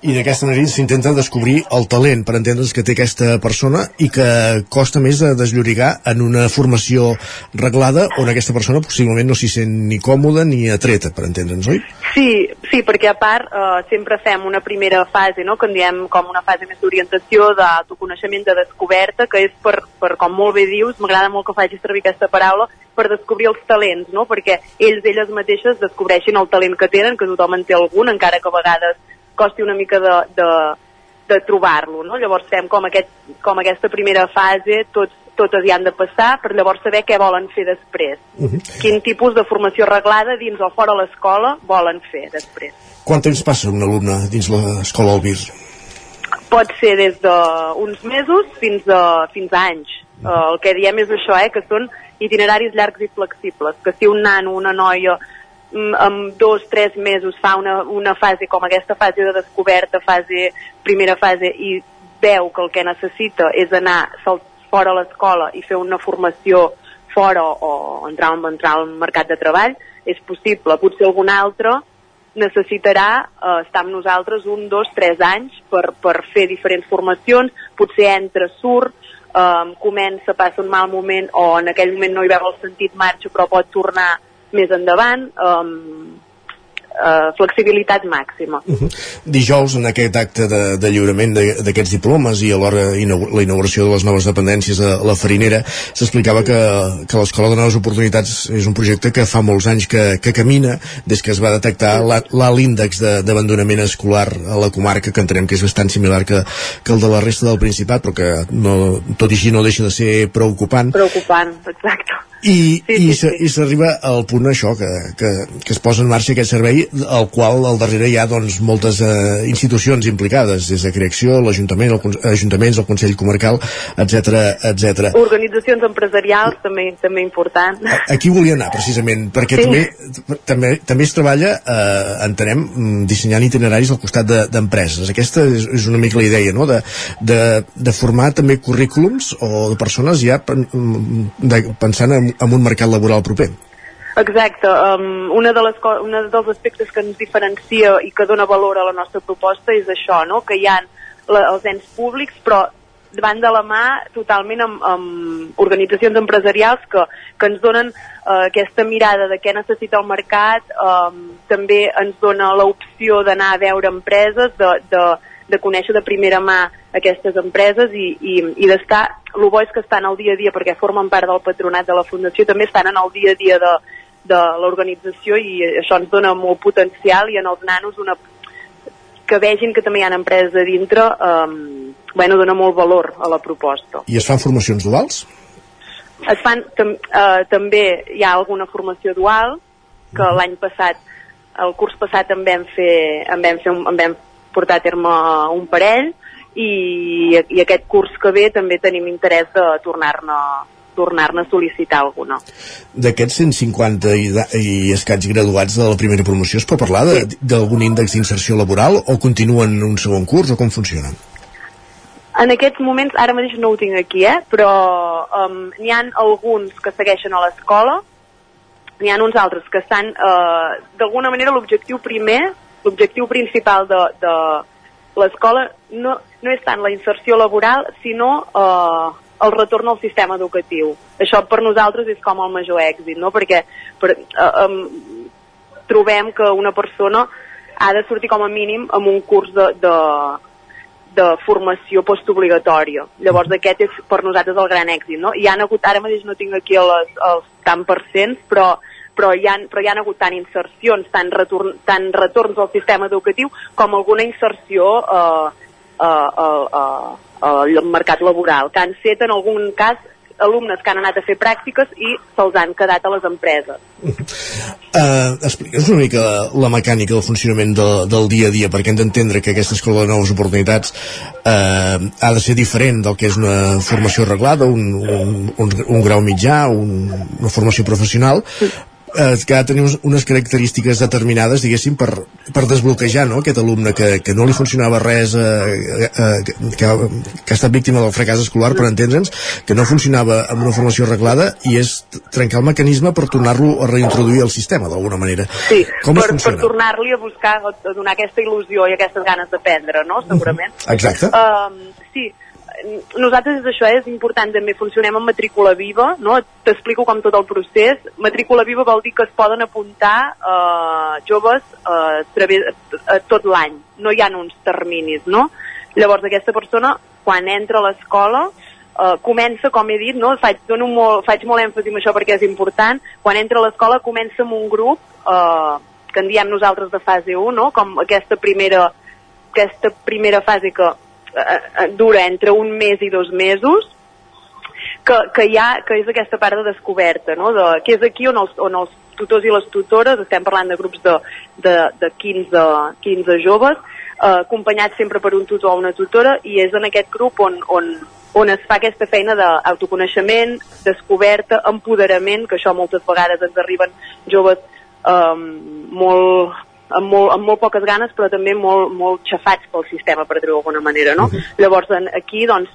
I d'aquesta manera s'intenta descobrir el talent, per entendre's que té aquesta persona i que costa més de desllorigar en una formació reglada on aquesta persona possiblement no s'hi sent ni còmoda ni atreta, per entendre'ns, oi? Sí, sí, perquè a part eh, sempre fem una primera fase, no? que en diem com una fase més d'orientació, d'autoconeixement, de descoberta, que és per, per, com molt bé dius, m'agrada molt que facis servir aquesta paraula, per descobrir els talents, no? perquè ells, elles mateixes descobreixin el talent que tenen, que tothom en té algun, encara que a vegades costi una mica de, de, de trobar-lo. No? Llavors fem com, aquest, com aquesta primera fase, tots, totes hi han de passar, per llavors saber què volen fer després. Uh -huh. Quin tipus de formació reglada dins o fora l'escola volen fer després. Quant temps passa un alumne dins l'escola Albir? pot ser des d'uns mesos fins a, fins a anys. Uh, el que diem és això, eh, que són itineraris llargs i flexibles, que si un nano, una noia, mm, amb dos, tres mesos fa una, una fase com aquesta fase de descoberta, fase, primera fase, i veu que el que necessita és anar fora l'escola i fer una formació fora o entrar, entrar al mercat de treball, és possible. Potser algun altre necessitarà eh, estar amb nosaltres un, dos, tres anys per, per fer diferents formacions, potser entra, surt, eh, comença, passa un mal moment o en aquell moment no hi veu el sentit marxa però pot tornar més endavant. Eh, eh, flexibilitat màxima. Uh -huh. Dijous, en aquest acte de, de lliurament d'aquests diplomes i alhora la inauguració de les noves dependències a la Farinera, s'explicava que, que l'Escola de Noves Oportunitats és un projecte que fa molts anys que, que camina des que es va detectar l'alt índex d'abandonament escolar a la comarca, que entenem que és bastant similar que, que el de la resta del Principat, però que no, tot i així no deixa de ser preocupant. Preocupant, exacte i, sí, sí, i s'arriba al punt això que, que, que es posa en marxa aquest servei al qual al darrere hi ha doncs, moltes eh, institucions implicades des de creació, l'Ajuntament, el, ajuntaments, el Consell Comarcal, etc etc. Organitzacions empresarials també també important. Aquí volia anar precisament, perquè sí. també, també també es treballa, eh, entenem, mm, dissenyant itineraris al costat d'empreses. De, Aquesta és, és una mica la idea, no?, de, de, de formar també currículums o de persones ja pen, mm, de, pensant en, en un mercat laboral proper. Exacte. Um, una de les una dels aspectes que ens diferencia i que dona valor a la nostra proposta és això, no? que hi ha la, els ens públics, però davant de la mà totalment amb, amb organitzacions empresarials que, que ens donen uh, aquesta mirada de què necessita el mercat, um, també ens dona l'opció d'anar a veure empreses, de, de, de conèixer de primera mà aquestes empreses i, i, i d'estar, el bo és que estan al dia a dia perquè formen part del patronat de la Fundació, també estan en el dia a dia de, de l'organització i això ens dona molt potencial i en els nanos una que vegin que també hi ha empreses a dintre um, bueno, dona molt valor a la proposta. I es fan formacions duals? Es fan, tam, uh, també hi ha alguna formació dual que -huh. l'any passat el curs passat en vam fer, en vam, fer un, en vam portar a terme un parell i, i aquest curs que ve també tenim interès de tornar-ne tornar-ne a sol·licitar alguna. D'aquests 150 i, i escaig graduats de la primera promoció es pot parlar d'algun índex d'inserció laboral o continuen un segon curs o com funcionen? En aquests moments, ara mateix no ho tinc aquí, eh? però um, n'hi han alguns que segueixen a l'escola, n'hi ha uns altres que estan, uh, d'alguna manera, l'objectiu primer, l'objectiu principal de, de l'escola no, no és tant la inserció laboral, sinó uh, el retorn al sistema educatiu. Això per nosaltres és com el major èxit, no? perquè per, eh, um, trobem que una persona ha de sortir com a mínim amb un curs de, de, de formació postobligatòria. Llavors aquest és per nosaltres el gran èxit. No? Hi han hagut, ara mateix no tinc aquí les, els tant percents, però però hi, ha, però hi ha hagut tant insercions, tant, retorn, tant retorns al sistema educatiu com alguna inserció eh, eh, eh, eh, al mercat laboral, que han set en algun cas alumnes que han anat a fer pràctiques i se'ls han quedat a les empreses. Uh, Explica'ns una mica la, la mecànica del funcionament de, del dia a dia, perquè hem d'entendre que aquesta escola de noves oportunitats uh, ha de ser diferent del que és una formació reglada, un, un, un, un grau mitjà, un, una formació professional, eh, que ha de tenir unes característiques determinades, diguéssim, per, per desbloquejar no? aquest alumne que, que no li funcionava res, eh, eh, que, que ha estat víctima del fracàs escolar, per entendre'ns, que no funcionava amb una formació arreglada, i és trencar el mecanisme per tornar-lo a reintroduir al sistema, d'alguna manera. Sí, Com per, per tornar-li a buscar, a donar aquesta il·lusió i aquestes ganes d'aprendre, no?, segurament. Exacte. Um, sí, nosaltres és això, és important també, funcionem amb matrícula viva, no? T'explico com tot el procés. Matrícula viva vol dir que es poden apuntar eh, joves eh, través, eh, tot l'any, no hi ha uns terminis, no? Llavors aquesta persona, quan entra a l'escola, uh, comença, com he dit, no? faig, dono molt, faig molt èmfasi en això perquè és important, quan entra a l'escola comença amb un grup uh, que en diem nosaltres de fase 1, no? com aquesta primera, aquesta primera fase que uh, dura entre un mes i dos mesos, que, que, ha, que és aquesta part de descoberta, no? de, que és aquí on els, on els tutors i les tutores, estem parlant de grups de, de, de 15, 15 joves, eh, acompanyats sempre per un tutor o una tutora, i és en aquest grup on, on, on es fa aquesta feina d'autoconeixement, descoberta, empoderament, que això moltes vegades ens arriben joves eh, molt, amb molt, amb molt poques ganes però també molt, molt xafats pel sistema per dir-ho d'alguna manera no? Uh -huh. llavors aquí doncs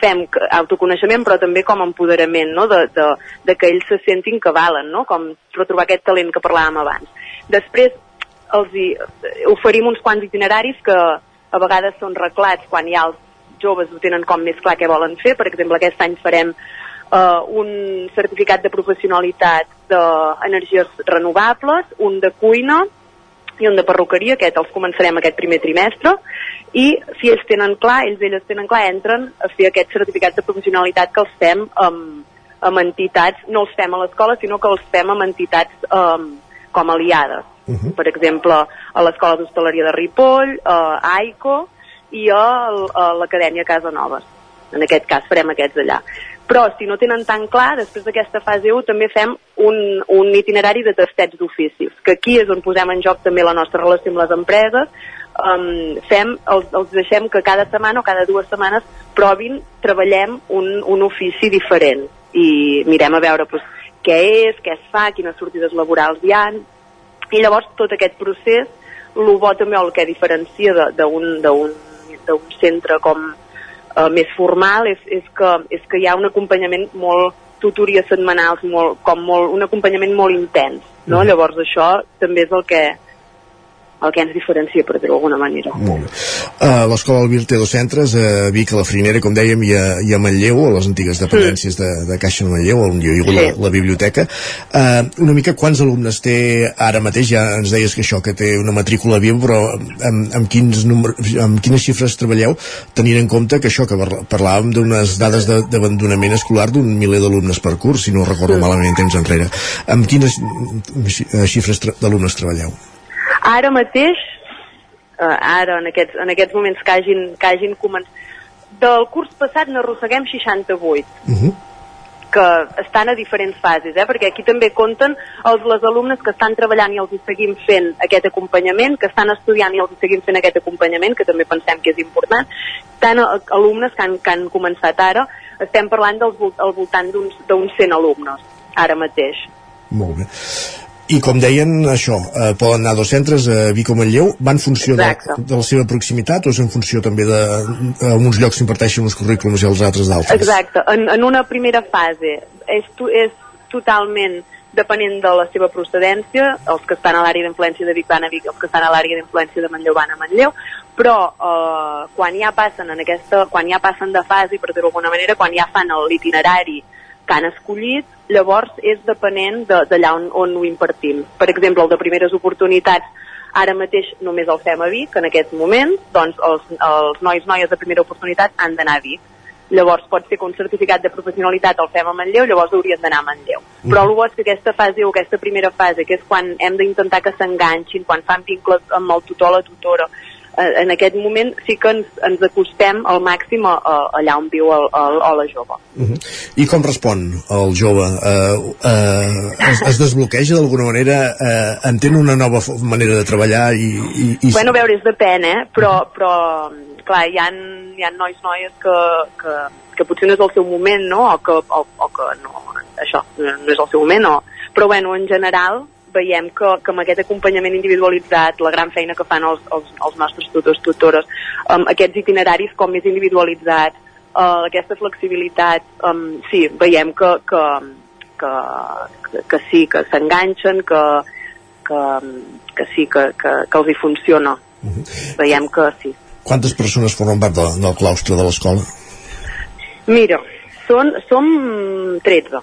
fem autoconeixement però també com empoderament no? de, de, de que ells se sentin que valen no? com retrobar aquest talent que parlàvem abans després els hi, oferim uns quants itineraris que a vegades són reclats quan ja els joves ho tenen com més clar què volen fer per exemple aquest any farem uh, un certificat de professionalitat d'energies renovables un de cuina i un de perruqueria, aquest els començarem aquest primer trimestre, i si ells tenen clar, ells elles tenen clar, entren a fer aquests certificats de professionalitat que els fem amb, amb entitats, no els fem a l'escola, sinó que els fem amb entitats um, com aliades. Uh -huh. Per exemple, a l'Escola d'Hostaleria de Ripoll, a AICO i a, l'Acadèmia Casa Noves. En aquest cas farem aquests allà. Però si no tenen tan clar, després d'aquesta fase 1 també fem un, un itinerari de tastets d'oficis, que aquí és on posem en joc també la nostra relació amb les empreses, um, fem, els, els deixem que cada setmana o cada dues setmanes provin, treballem un, un ofici diferent. I mirem a veure pues, què és, què es fa, quines sortides laborals hi han i llavors tot aquest procés el bo també el que diferencia d'un centre com uh, més formal és, és, que, és que hi ha un acompanyament molt tutories setmanals, molt, com molt, un acompanyament molt intens, no? Mm. Llavors això també és el que, el que ens diferencia, per dir-ho d'alguna manera. Molt bé. Uh, L'Escola Albir té dos centres, a Vic, a la Frinera, com dèiem, i a, i a Manlleu, a les antigues dependències sí. de, de Caixa de Manlleu, on hi ha sí. la, la biblioteca. Uh, una mica quants alumnes té ara mateix? Ja ens deies que això, que té una matrícula viva, però amb, amb, quins número, amb quines xifres treballeu, tenint en compte que això, que parlàvem d'unes dades d'abandonament escolar d'un miler d'alumnes per curs, si no recordo sí. malament temps enrere. Amb quines xifres d'alumnes treballeu? Ara mateix, eh, ara en aquests, en aquests moments que hagin, que hagin començat, del curs passat n'arrosseguem 68. Uh -huh que estan a diferents fases, eh? perquè aquí també compten els, les alumnes que estan treballant i els hi seguim fent aquest acompanyament, que estan estudiant i els hi seguim fent aquest acompanyament, que també pensem que és important, tant alumnes que han, que han començat ara, estem parlant del, al voltant d'uns 100 alumnes, ara mateix. Molt bé. I com deien, això, eh, poden anar a dos centres, a Vic o Manlleu, van en funció de, de la seva proximitat o és en funció també de... en uns llocs s'imparteixen uns currículums i els altres d'altres? Exacte, en, en una primera fase és, és totalment depenent de la seva procedència, els que estan a l'àrea d'influència de Vic van a Vic, els que estan a l'àrea d'influència de Manlleu van a Manlleu, però eh, quan ja passen en aquesta, quan ja passen de fase, per dir-ho d'alguna manera, quan ja fan l'itinerari que han escollit, llavors és depenent d'allà on, on ho impartim. Per exemple, el de primeres oportunitats, ara mateix només el fem a Vic, en aquest moment, doncs els, els nois noies de primera oportunitat han d'anar a Vic. Llavors pot ser que un certificat de professionalitat el fem a Manlleu, llavors haurien d'anar a Manlleu. Mm. Però el bo és que aquesta fase o aquesta primera fase, que és quan hem d'intentar que s'enganxin, quan fan vincles amb el tutor o la tutora, en aquest moment sí que ens, ens acostem al màxim a, a, allà on viu el, el, el, la jove. Uh -huh. I com respon el jove? Uh, uh, es, es desbloqueja d'alguna manera? Uh, entén una nova manera de treballar? I, i, i... Bueno, a veure, és depèn, eh? Però, -huh. però clar, hi ha, hi ha nois, noies que, que, que potser no és el seu moment, no? O que, o, o que no, això, no és el seu moment, no? Però, bueno, en general, veiem que, que amb aquest acompanyament individualitzat, la gran feina que fan els, els, els nostres tutors, tutores, um, aquests itineraris com més individualitzats, uh, aquesta flexibilitat, um, sí, veiem que, que, que, que, que sí, que s'enganxen, que, que, que sí, que, que, que els hi funciona. Uh -huh. Veiem que sí. Quantes persones formen part de, del claustre de l'escola? Mira, són, som 13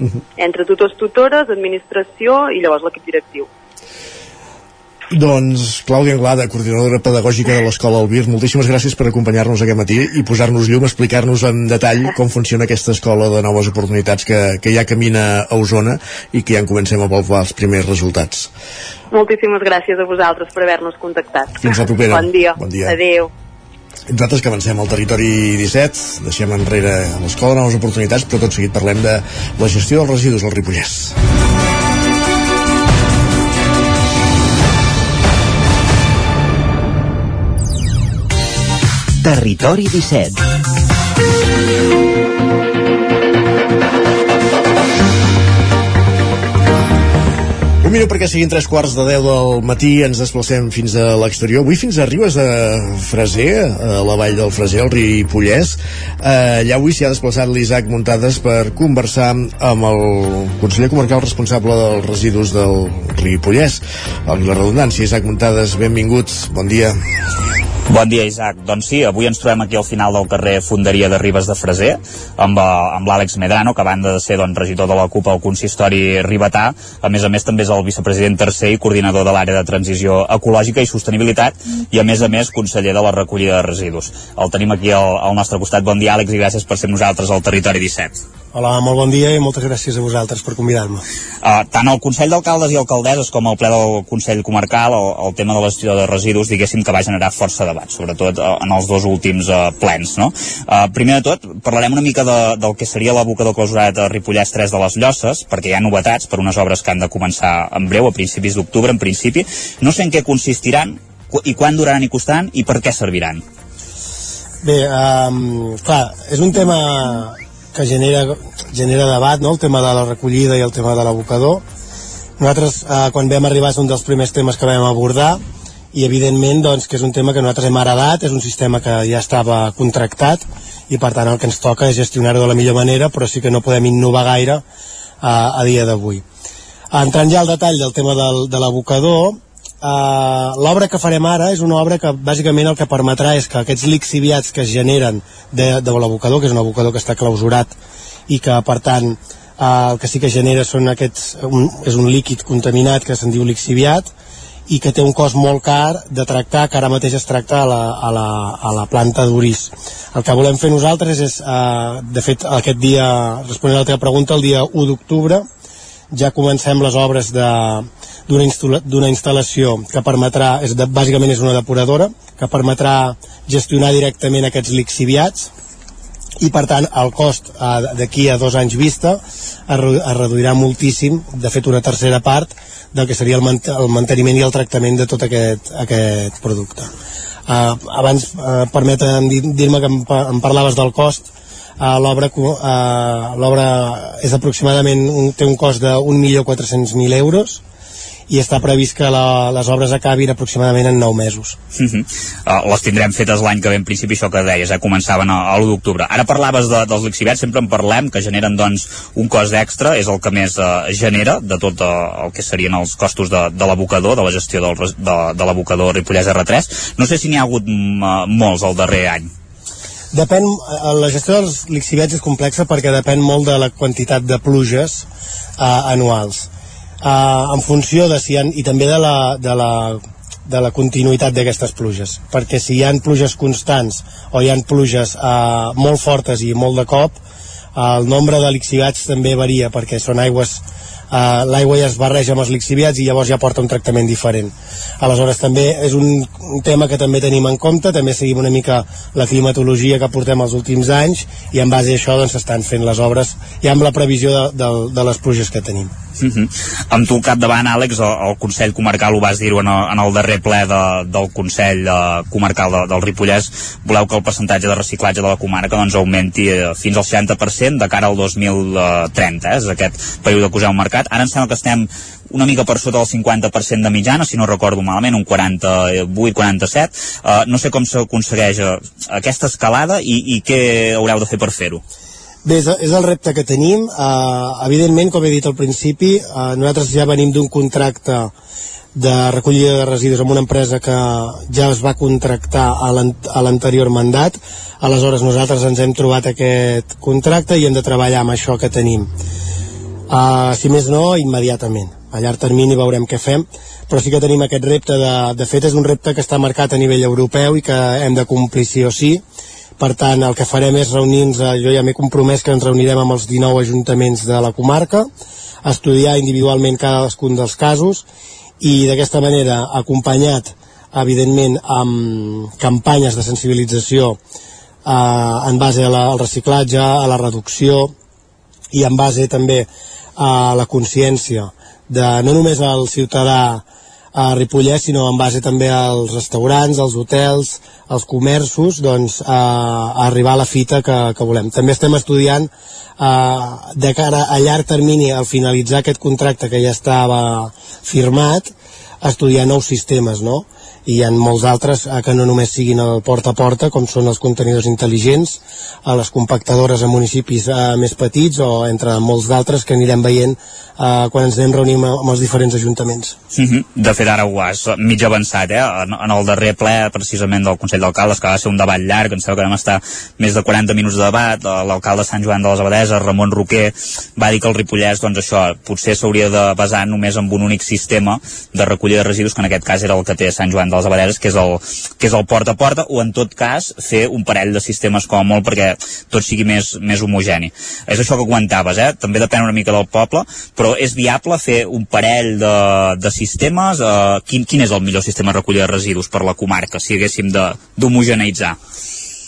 uh -huh. entre tutors, tutores, administració i llavors l'equip directiu. Doncs Clàudia Anglada, coordinadora pedagògica de l'Escola Albir, moltíssimes gràcies per acompanyar-nos aquest matí i posar-nos llum, explicar-nos en detall com funciona aquesta escola de noves oportunitats que, que ja camina a Osona i que ja en comencem a palpar els primers resultats. Moltíssimes gràcies a vosaltres per haver-nos contactat. Fins la propera. Bon dia. Bon dia. Adéu. Nosaltres que avancem al territori 17, deixem enrere l'escola noves oportunitats, però tot seguit parlem de la gestió dels residus al Ripollès. Territori 17 Un minut perquè siguin tres quarts de deu del matí ens desplacem fins a l'exterior. Avui fins a Ribes de Freser a la vall del Freser, al Ripollès. Eh, allà avui s'hi ha desplaçat l'Isaac Muntades per conversar amb el conseller comarcal responsable dels residus del Ripollès. Amb la redundància, Isaac Muntades benvinguts, bon dia. Bon dia, Isaac. Doncs sí, avui ens trobem aquí al final del carrer Fonderia de Ribes de Freser amb, eh, amb l'Àlex Medrano, que a banda de ser doncs, regidor de la CUP al consistori ribetà, a més a més també és el vicepresident tercer i coordinador de l'àrea de transició ecològica i sostenibilitat i a més a més conseller de la recollida de residus. El tenim aquí al, al nostre costat. Bon dia, Àlex, i gràcies per ser nosaltres al Territori 17. Hola, molt bon dia i moltes gràcies a vosaltres per convidar-me. Uh, tant el Consell d'Alcaldes i Alcaldesses com el ple del Consell Comarcal, el, el tema de la gestió de residus, diguéssim que va generar força debat, sobretot uh, en els dos últims uh, plens. No? Uh, primer de tot, parlarem una mica de, del que seria l'abocador clausurat a Ripollès 3 de les Llosses, perquè hi ha novetats per unes obres que han de començar en breu, a principis d'octubre, en principi. No sé en què consistiran, i quan duraran i costaran, i per què serviran. Bé, um, clar, és un tema que genera, genera debat, no? el tema de la recollida i el tema de l'abocador. Nosaltres, eh, quan vam arribar, és un dels primers temes que vam abordar i evidentment doncs, que és un tema que nosaltres hem heredat, és un sistema que ja estava contractat i per tant el que ens toca és gestionar-ho de la millor manera, però sí que no podem innovar gaire eh, a dia d'avui. Entrant ja al detall del tema del, de l'abocador, Uh, l'obra que farem ara és una obra que bàsicament el que permetrà és que aquests lixiviats que es generen de, de l'abocador, que és un abocador que està clausurat i que per tant uh, el que sí que genera són aquests, un, és un líquid contaminat que se'n diu lixiviat i que té un cost molt car de tractar, que ara mateix es tracta a la, a la, a la planta d'Uris. El que volem fer nosaltres és, uh, de fet, aquest dia, responent a la teva pregunta, el dia 1 d'octubre, ja comencem les obres d'una instal·la instal·lació que permetrà, és de, bàsicament és una depuradora, que permetrà gestionar directament aquests lixiviats i per tant el cost eh, d'aquí a dos anys vista es, reduirà moltíssim, de fet una tercera part del que seria el, mant el manteniment i el tractament de tot aquest, aquest producte. Uh, abans uh, permetem dir-me que em, em parlaves del cost l'obra uh, és aproximadament un, té un cost de 1.400.000 euros i està previst que la, les obres acabin aproximadament en 9 mesos. Uh -huh. uh, les tindrem fetes l'any que ve, en principi, això que deies, eh, començaven a, a l'1 d'octubre. Ara parlaves de, dels lixiviats, sempre en parlem, que generen doncs, un cost extra, és el que més uh, genera de tot uh, el que serien els costos de, de l'abocador, de la gestió del, de, de l'abocador Ripollès R3. No sé si n'hi ha hagut uh, molts el darrer any. Depèn, la gestió dels lixiviats és complexa perquè depèn molt de la quantitat de pluges uh, anuals. Eh, en funció de si han, i també de la, de la, de la continuïtat d'aquestes pluges. Perquè si hi han pluges constants o hi han pluges eh, molt fortes i molt de cop eh, el nombre de lixiviats també varia perquè són aigües eh, l'aigua ja es barreja amb els lixiviats i llavors ja porta un tractament diferent aleshores també és un, tema que també tenim en compte també seguim una mica la climatologia que portem els últims anys i en base a això doncs s'estan fent les obres ja amb la previsió de, de, de les pluges que tenim Uh -huh. Amb tu al capdavant, Àlex, el, el Consell Comarcal ho vas dir-ho en, el, en el darrer ple de, del Consell eh, Comarcal de, del Ripollès, voleu que el percentatge de reciclatge de la comarca doncs, augmenti eh, fins al 60% de cara al 2030, eh? és aquest període que us heu marcat. Ara em sembla que estem una mica per sota del 50% de mitjana, si no recordo malament, un 48-47. Uh, no sé com s'aconsegueix uh, aquesta escalada i, i què haureu de fer per fer-ho. Bé, és el repte que tenim. Uh, evidentment, com he dit al principi, uh, nosaltres ja venim d'un contracte de recollida de residus amb una empresa que ja es va contractar a l'anterior mandat. Aleshores, nosaltres ens hem trobat aquest contracte i hem de treballar amb això que tenim. Uh, si més no, immediatament. A llarg termini veurem què fem, però sí que tenim aquest repte, de, de fet és un repte que està marcat a nivell europeu i que hem de complir sí o sí, per tant el que farem és reunir-nos, eh, jo ja m'he compromès que ens reunirem amb els 19 ajuntaments de la comarca, estudiar individualment cadascun dels casos i d'aquesta manera acompanyat evidentment amb campanyes de sensibilització eh, en base a la, al reciclatge, a la reducció i en base també a la consciència de no només al ciutadà a Ripollès, sinó en base també als restaurants, als hotels, als comerços, doncs, a, a arribar a la fita que, que volem. També estem estudiant eh, de cara a llarg termini, al finalitzar aquest contracte que ja estava firmat, estudiar nous sistemes, no? I hi ha molts altres eh, que no només siguin el porta a porta com són els contenidors intel·ligents a les compactadores a municipis eh, més petits o entre molts d'altres que anirem veient eh, quan ens anem reunim amb els diferents ajuntaments Mm -hmm. De fet, ara ho has mig avançat, eh? En, en el darrer ple, precisament, del Consell d'Alcaldes, que va ser un debat llarg, em sembla que vam estar més de 40 minuts de debat, eh, l'alcalde Sant Joan de les Abadeses, Ramon Roquer, va dir que el Ripollès, doncs això, potser s'hauria de basar només en un únic sistema de recollida de residus, que en aquest cas era el que té Sant Joan de les Abadeses, que és el, que és el porta a porta, o en tot cas, fer un parell de sistemes com a molt perquè tot sigui més, més homogeni. És això que comentaves, eh? També depèn una mica del poble, però és viable fer un parell de, de sistemes, eh, quin, quin és el millor sistema de recollida de residus per la comarca, si haguéssim d'homogeneitzar?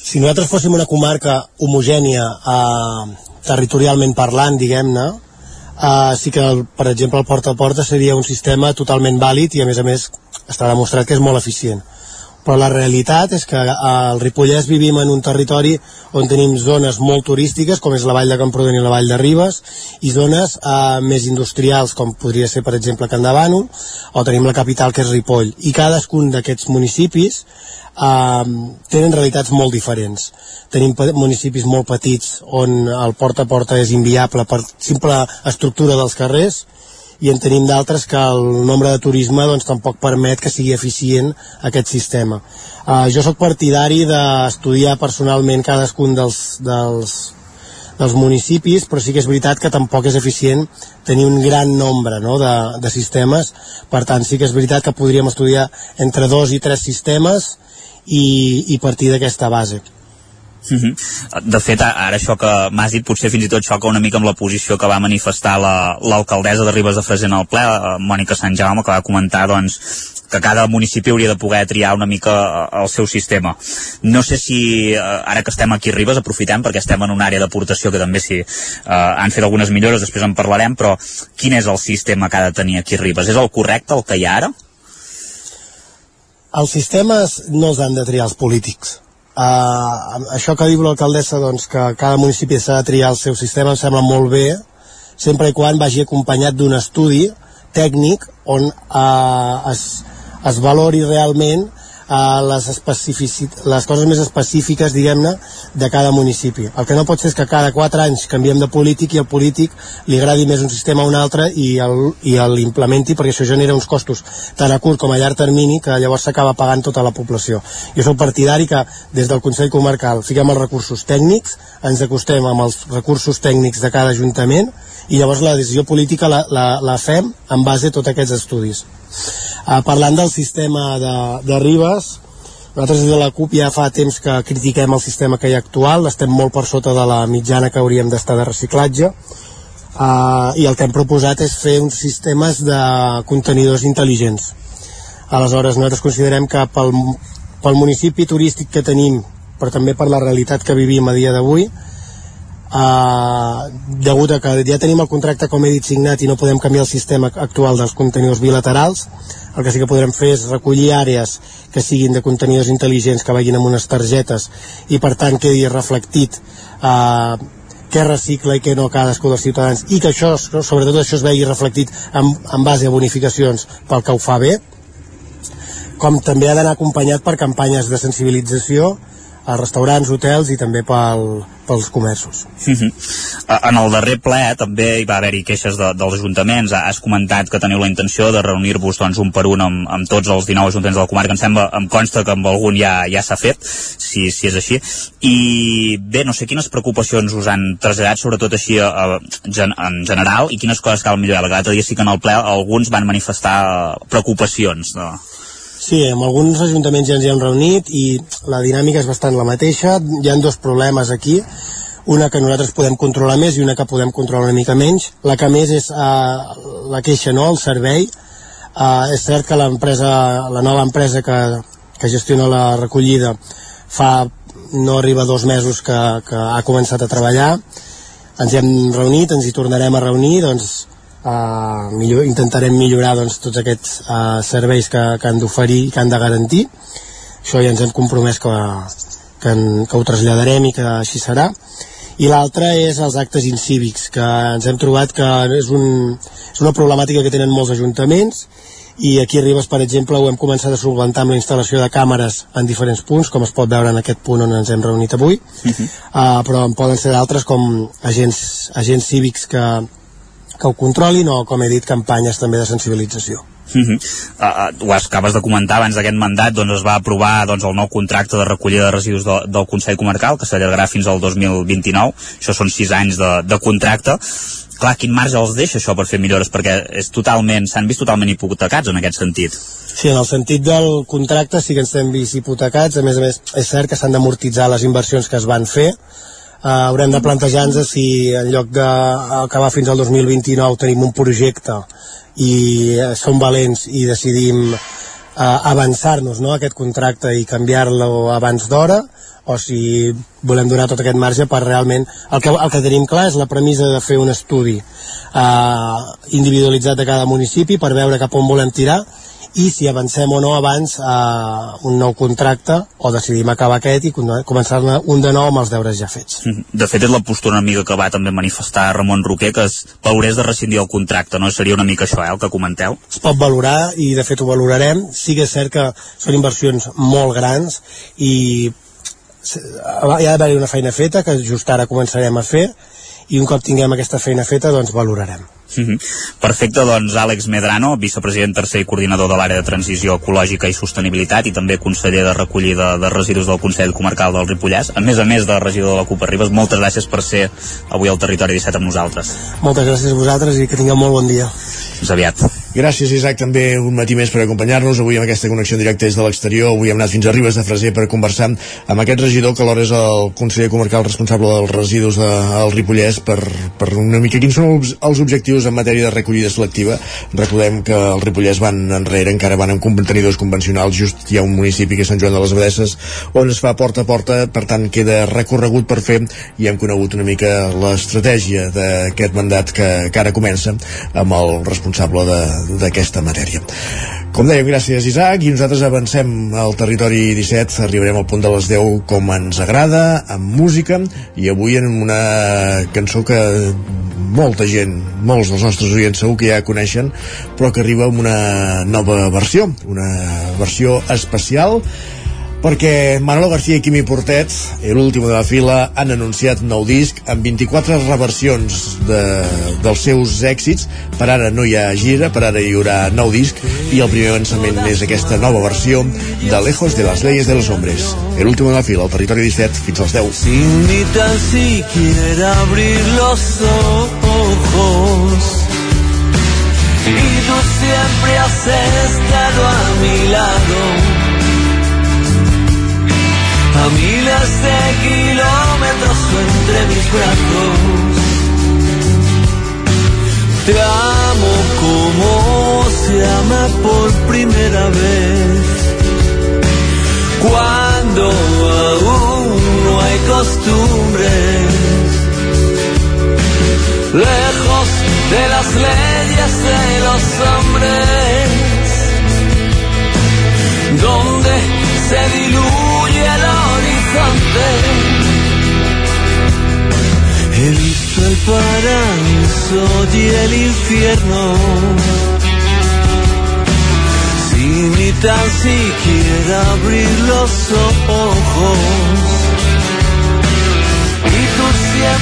Si nosaltres fóssim una comarca homogènia eh, territorialment parlant, diguem-ne, eh, sí que, el, per exemple, el porta a porta seria un sistema totalment vàlid i, a més a més, està demostrat que és molt eficient però la realitat és que al Ripollès vivim en un territori on tenim zones molt turístiques, com és la Vall de Camprodon i la Vall de Ribes, i zones eh, més industrials, com podria ser, per exemple, Can Davano, o tenim la capital, que és Ripoll. I cadascun d'aquests municipis eh, tenen realitats molt diferents. Tenim municipis molt petits on el porta a porta és inviable per simple estructura dels carrers, i en tenim d'altres que el nombre de turisme doncs, tampoc permet que sigui eficient aquest sistema. Uh, jo sóc partidari d'estudiar personalment cadascun dels, dels, dels municipis, però sí que és veritat que tampoc és eficient tenir un gran nombre no, de, de sistemes, per tant sí que és veritat que podríem estudiar entre dos i tres sistemes i, i partir d'aquesta base. Uh -huh. De fet, ara això que m'has dit potser fins i tot xoca una mica amb la posició que va manifestar l'alcaldessa la, de Ribes de Freser en el ple, eh, Mònica Sant Jaume, que va comentar doncs, que cada municipi hauria de poder triar una mica eh, el seu sistema. No sé si, eh, ara que estem aquí a Ribes, aprofitem perquè estem en una àrea d'aportació que també sí, eh, han fet algunes millores, després en parlarem, però quin és el sistema que ha de tenir aquí a Ribes? És el correcte, el que hi ha ara? Els sistemes no els han de triar els polítics Uh, això que diu l'alcaldessa doncs, que cada municipi s'ha de triar el seu sistema em sembla molt bé sempre i quan vagi acompanyat d'un estudi tècnic on uh, es, es valori realment a les, les coses més específiques, diguem-ne, de cada municipi. El que no pot ser és que cada 4 anys canviem de polític i el polític li agradi més un sistema a un altre i l'implementi perquè això genera uns costos tant a curt com a llarg termini que llavors s'acaba pagant tota la població. Jo soc partidari que des del Consell Comarcal fiquem els recursos tècnics, ens acostem amb els recursos tècnics de cada ajuntament i llavors la decisió política la, la, la fem en base a tots aquests estudis. Uh, parlant del sistema de, de Ribes, nosaltres des de la CUP ja fa temps que critiquem el sistema que hi ha actual, estem molt per sota de la mitjana que hauríem d'estar de reciclatge, uh, i el que hem proposat és fer uns sistemes de contenidors intel·ligents. Aleshores, nosaltres considerem que pel, pel municipi turístic que tenim, però també per la realitat que vivim a dia d'avui, uh, degut a que ja tenim el contracte com he dit signat i no podem canviar el sistema actual dels contenidors bilaterals el que sí que podrem fer és recollir àrees que siguin de contenidors intel·ligents que vagin amb unes targetes i per tant quedi reflectit uh, què recicla i què no cadascú dels ciutadans i que això, sobretot això es vegi reflectit en, en base a bonificacions pel que ho fa bé com també ha d'anar acompanyat per campanyes de sensibilització als restaurants, hotels i també pel, pels comerços. Uh -huh. En el darrer ple també hi va haver-hi queixes de, dels ajuntaments. Has comentat que teniu la intenció de reunir-vos doncs, un per un amb, amb tots els 19 ajuntaments de la comarca. Em sembla, em consta que amb algun ja ja s'ha fet, si, si és així. I bé, no sé quines preocupacions us han traslladat, sobretot així a, a, gen, en general, i quines coses cal millorar. L'altre dia sí que en el ple alguns van manifestar preocupacions. No? Sí, amb alguns ajuntaments ja ens hi hem reunit i la dinàmica és bastant la mateixa. Hi han dos problemes aquí una que nosaltres podem controlar més i una que podem controlar una mica menys. La que més és uh, la queixa, no?, el servei. Uh, és cert que l'empresa, la nova empresa que, que gestiona la recollida fa no arriba dos mesos que, que ha començat a treballar. Ens hi hem reunit, ens hi tornarem a reunir, doncs uh, millor, intentarem millorar doncs, tots aquests uh, serveis que, que han d'oferir i que han de garantir. Això ja ens hem compromès que, que, en, que ho traslladarem i que així serà i l'altre és els actes incívics, que ens hem trobat que és, un, és una problemàtica que tenen molts ajuntaments i aquí a Ribes, per exemple, ho hem començat a solventar amb la instal·lació de càmeres en diferents punts, com es pot veure en aquest punt on ens hem reunit avui, uh -huh. uh, però en poden ser d'altres com agents, agents cívics que, que ho controlin o, com he dit, campanyes també de sensibilització. Uh -huh. uh, ho acabes de comentar abans d'aquest mandat doncs es va aprovar doncs, el nou contracte de recollida de residus de, del Consell Comarcal que s'allargarà fins al 2029 això són sis anys de, de contracte. Clar, quin marge els deixa això per fer millores? Perquè és totalment s'han vist totalment hipotecats en aquest sentit. Sí, en el sentit del contracte sí que ens hem vist hipotecats, a més a més és cert que s'han d'amortitzar les inversions que es van fer uh, haurem de plantejar-nos si en lloc d'acabar fins al 2029 tenim un projecte i eh, som valents i decidim eh, avançar-nos no, aquest contracte i canviar-lo abans d'hora o si volem donar tot aquest marge per realment... El que, el que tenim clar és la premissa de fer un estudi eh, individualitzat de cada municipi per veure cap on volem tirar i si avancem o no abans a un nou contracte o decidim acabar aquest i començar-ne un de nou amb els deures ja fets. Mhm. De fet, és la postura una mica que va també manifestar Ramon Roquer, que es valorés de rescindir el contracte, no? Seria una mica això, eh, el que comenteu? Es pot valorar i de fet ho valorarem. Sí que és cert que són inversions molt grans i hi ha d'haver una feina feta que just ara començarem a fer i un cop tinguem aquesta feina feta doncs valorarem. Mm -hmm. Perfecte, doncs Àlex Medrano, vicepresident tercer i coordinador de l'àrea de transició ecològica i sostenibilitat i també conseller de recollida de residus del Consell Comarcal del Ripollès, a més a més de regidor de la CUP Ribes, moltes gràcies per ser avui al Territori 17 amb nosaltres. Moltes gràcies a vosaltres i que tingueu molt bon dia. Fins aviat. Gràcies, Isaac, també un matí més per acompanyar-nos. Avui amb aquesta connexió directa des de l'exterior. Avui hem anat fins a Ribes de Freser per conversar amb aquest regidor que alhora és el conseller comarcal responsable dels residus del de, Ripollès per, per una mica quins són els objectius en matèria de recollida selectiva. Recordem que el Ripollès van enrere, encara van amb contenidors convencionals. Just hi ha un municipi que és Sant Joan de les Abadesses on es fa porta a porta, per tant queda recorregut per fer i hem conegut una mica l'estratègia d'aquest mandat que, que ara comença amb el responsable d'aquesta matèria. Com dèiem, gràcies Isaac, i nosaltres avancem al territori 17, arribarem al punt de les 10 com ens agrada, amb música, i avui en una cançó que molta gent, molts dels nostres oients segur que ja coneixen, però que arriba amb una nova versió, una versió especial, perquè Manolo García i Quimi Portet i l'últim de la fila han anunciat nou disc amb 24 reversions de, dels seus èxits. Per ara no hi ha gira, per ara hi haurà nou disc i el primer avançament és aquesta nova versió de Lejos de las leyes de los hombres. El últim de la fila, al territori 17 fins als 10 Sin ni tan siquiera abrir los ojos y tú siempre has estado a mi lado a miles de kilómetros entre mis brazos. Te amo como se ama por primera vez. Cuando aún no hay costumbres. Lejos de las leyes de los hombres. Donde se diluye el horizonte. Visto el paraíso y el infierno. Sin ni tan siquiera abrir los ojos.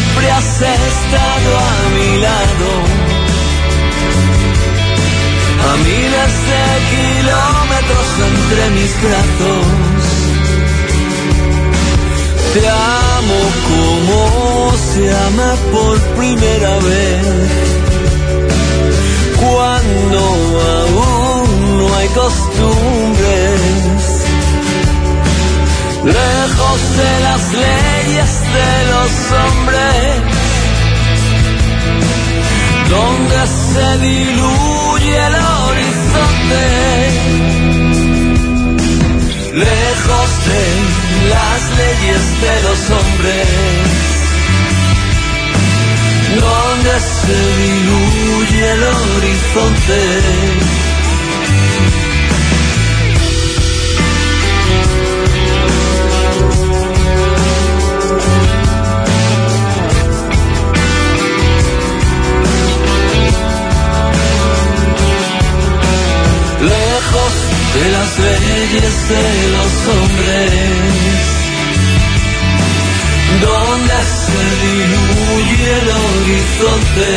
Siempre has estado a mi lado. A miles de kilómetros entre mis brazos. Te amo como se ama por primera vez. Cuando aún no hay costumbres. Lejos de las leyes de los hombres. Donde se diluye el horizonte. Lejos de las leyes de los hombres, donde se diluye el horizonte. De las leyes de los hombres, donde se diluye el horizonte.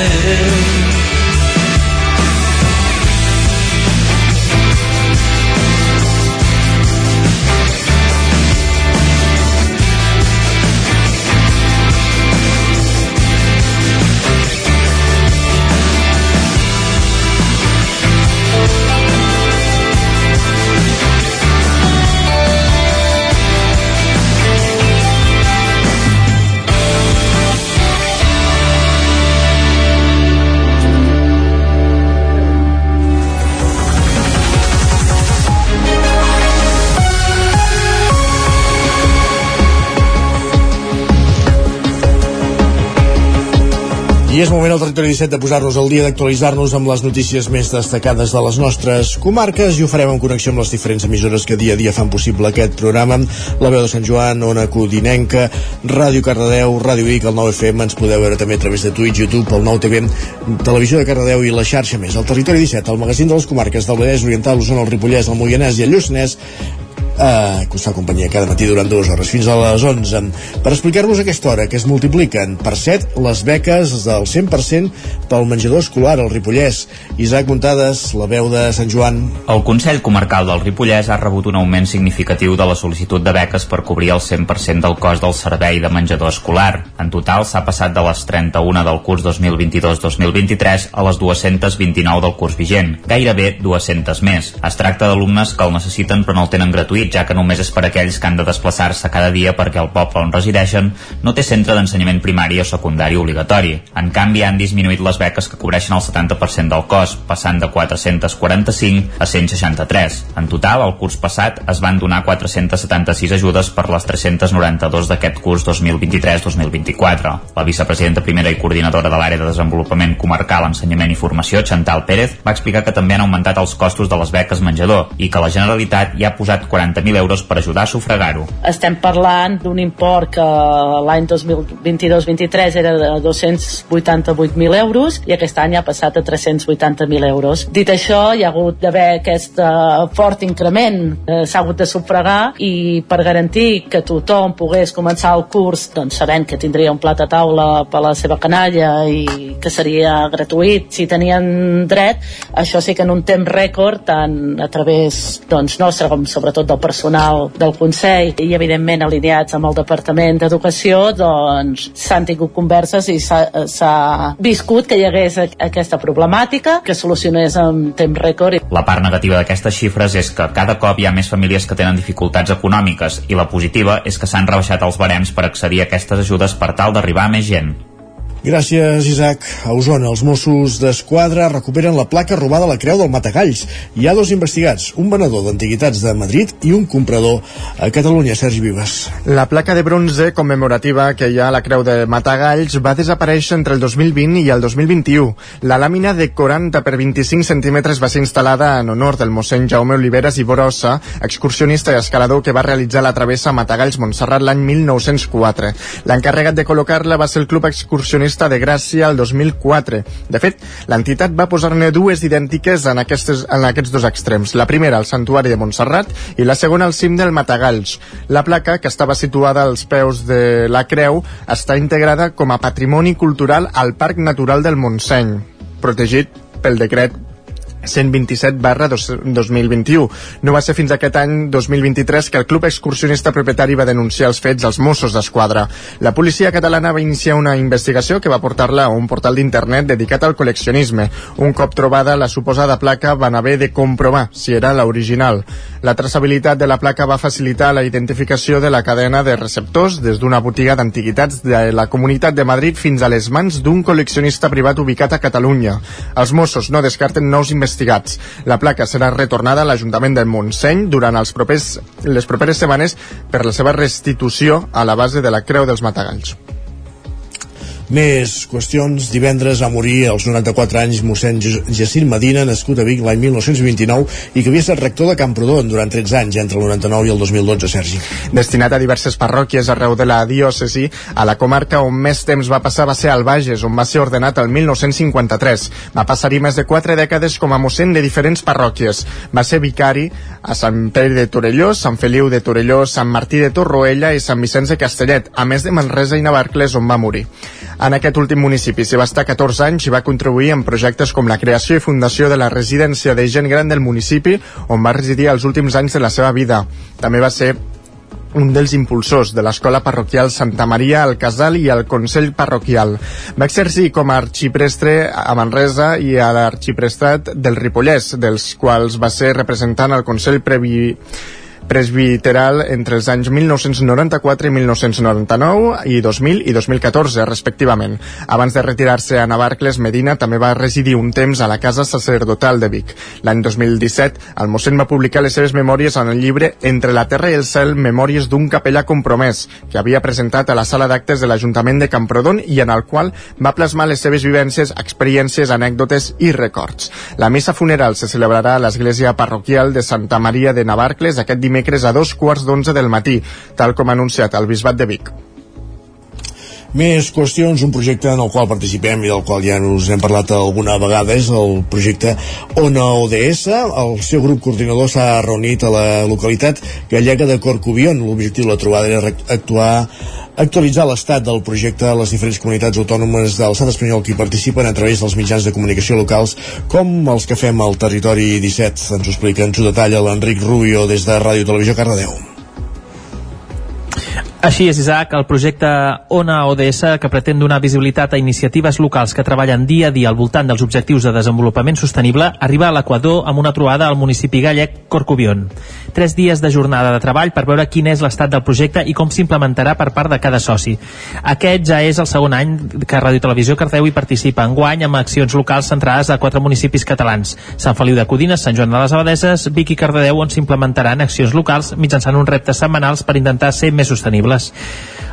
És moment al territori 17 de posar-nos al dia d'actualitzar-nos amb les notícies més destacades de les nostres comarques i ho farem en connexió amb les diferents emissores que dia a dia fan possible aquest programa. La veu de Sant Joan, Ona Codinenca, Ràdio Cardedeu, Ràdio Vic, el 9FM, ens podeu veure també a través de Twitch, YouTube, el 9TV, Televisió de Cardedeu i la xarxa més. El territori 17, el magazín de les comarques del Vallès Oriental, l'Osona, el Ripollès, el Moianès i el Lluçanès, eh, que us fa companyia cada matí durant dues hores fins a les 11 per explicar-vos aquesta hora que es multipliquen per 7 les beques del 100% pel menjador escolar al Ripollès. Isaac Muntades, la veu de Sant Joan. El Consell Comarcal del Ripollès ha rebut un augment significatiu de la sol·licitud de beques per cobrir el 100% del cost del servei de menjador escolar. En total s'ha passat de les 31 del curs 2022-2023 a les 229 del curs vigent, gairebé 200 més. Es tracta d'alumnes que el necessiten però no el tenen gratuït, ja que només és per aquells que han de desplaçar-se cada dia perquè el poble on resideixen no té centre d'ensenyament primari o secundari obligatori. En canvi, han disminuït les beques que cobreixen el 70% del cost, passant de 445 a 163. En total, el curs passat es van donar 476 ajudes per les 392 d'aquest curs 2023-2024. La vicepresidenta primera i coordinadora de l'àrea de desenvolupament comarcal, ensenyament i formació, Chantal Pérez, va explicar que també han augmentat els costos de les beques menjador i que la Generalitat ja ha posat 40.000 euros per ajudar a sufragar-ho. Estem parlant d'un import que l'any 2022-23 era de 288.000 euros i aquest any ha passat a 380.000 euros. Dit això, hi ha hagut d'haver aquest uh, fort increment, uh, s'ha hagut de sufragar i per garantir que tothom pogués començar el curs doncs sabent que tindria un plat a taula per la seva canalla i que seria gratuït si tenien dret, això sí que en un temps rècord tant a través doncs, nostre com sobretot del personal del Consell i evidentment alineats amb el Departament d'Educació doncs s'han tingut converses i s'ha viscut que hi hagués aquesta problemàtica que solucionés en temps rècord. La part negativa d'aquestes xifres és que cada cop hi ha més famílies que tenen dificultats econòmiques i la positiva és que s'han rebaixat els barems per accedir a aquestes ajudes per tal d'arribar a més gent. Gràcies, Isaac. A Osona, els Mossos d'Esquadra recuperen la placa robada a la Creu del Matagalls. Hi ha dos investigats, un venedor d'antiguitats de Madrid i un comprador a Catalunya, Sergi Vives. La placa de bronze commemorativa que hi ha a la Creu de Matagalls va desaparèixer entre el 2020 i el 2021. La làmina de 40 per 25 centímetres va ser instal·lada en honor del mossèn Jaume Oliveres i Borossa, excursionista i escalador que va realitzar la travessa Matagalls-Montserrat l'any 1904. L'encarregat de col·locar-la va ser el club excursionista excursionista de Gràcia el 2004. De fet, l'entitat va posar-ne dues idèntiques en, aquestes, en aquests dos extrems. La primera al santuari de Montserrat i la segona al cim del Matagalls. La placa, que estava situada als peus de la creu, està integrada com a patrimoni cultural al Parc Natural del Montseny, protegit pel decret 127 barra 2021. No va ser fins aquest any 2023 que el club excursionista propietari va denunciar els fets als Mossos d'Esquadra. La policia catalana va iniciar una investigació que va portar-la a un portal d'internet dedicat al col·leccionisme. Un cop trobada la suposada placa van haver de comprovar si era l'original. La traçabilitat de la placa va facilitar la identificació de la cadena de receptors des d'una botiga d'antiguitats de la Comunitat de Madrid fins a les mans d'un col·leccionista privat ubicat a Catalunya. Els Mossos no descarten nous investigats. La placa serà retornada a l'Ajuntament de Montseny durant els propers, les properes setmanes per la seva restitució a la base de la Creu dels Matagalls. Més qüestions. Divendres va morir als 94 anys mossèn Jacint Medina, nascut a Vic l'any 1929 i que havia estat rector de Camprodon durant 13 anys, entre el 99 i el 2012, Sergi. Destinat a diverses parròquies arreu de la diòcesi, a la comarca on més temps va passar va ser al Bages, on va ser ordenat el 1953. Va passar-hi més de 4 dècades com a mossèn de diferents parròquies. Va ser vicari a Sant Pere de Torelló, Sant Feliu de Torelló, Sant Martí de Torroella i Sant Vicenç de Castellet, a més de Manresa i Navarcles, on va morir. En aquest últim municipi s'hi va estar 14 anys i va contribuir en projectes com la creació i fundació de la residència de gent gran del municipi, on va residir els últims anys de la seva vida. També va ser un dels impulsors de l'escola parroquial Santa Maria al Casal i al Consell Parroquial. Va exercir com a arxiprestre a Manresa i a l'arxiprestat del Ripollès, dels quals va ser representant al Consell Previ presbiteral entre els anys 1994 i 1999 i 2000 i 2014, respectivament. Abans de retirar-se a Navarcles, Medina també va residir un temps a la Casa Sacerdotal de Vic. L'any 2017, el mossèn va publicar les seves memòries en el llibre Entre la Terra i el Cel, memòries d'un capellà compromès, que havia presentat a la sala d'actes de l'Ajuntament de Camprodon i en el qual va plasmar les seves vivències, experiències, anècdotes i records. La missa funeral se celebrarà a l'església parroquial de Santa Maria de Navarcles aquest dimecres dimecres a dos quarts d'onze del matí, tal com ha anunciat el Bisbat de Vic. Més qüestions, un projecte en el qual participem i del qual ja us hem parlat alguna vegada és el projecte ONA ODS. El seu grup coordinador s'ha reunit a la localitat gallega de Corcubion. L'objectiu de la trobada era actuar actualitzar l'estat del projecte a les diferents comunitats autònomes de l'estat espanyol que hi participen a través dels mitjans de comunicació locals com els que fem al Territori 17. Ens ho explica, ens ho detalla l'Enric Rubio des de Ràdio Televisió Cardedeu. Així és, Isaac, el projecte ONA ODS, que pretén donar visibilitat a iniciatives locals que treballen dia a dia al voltant dels objectius de desenvolupament sostenible, arriba a l'Equador amb una trobada al municipi gallec Corcubion. Tres dies de jornada de treball per veure quin és l'estat del projecte i com s'implementarà per part de cada soci. Aquest ja és el segon any que Ràdio Televisió Cardeu hi participa en guany amb accions locals centrades a quatre municipis catalans, Sant Feliu de Codines, Sant Joan de les Abadeses, Vic i Cardedeu, on s'implementaran accions locals mitjançant uns reptes setmanals per intentar ser més sostenibles renovables.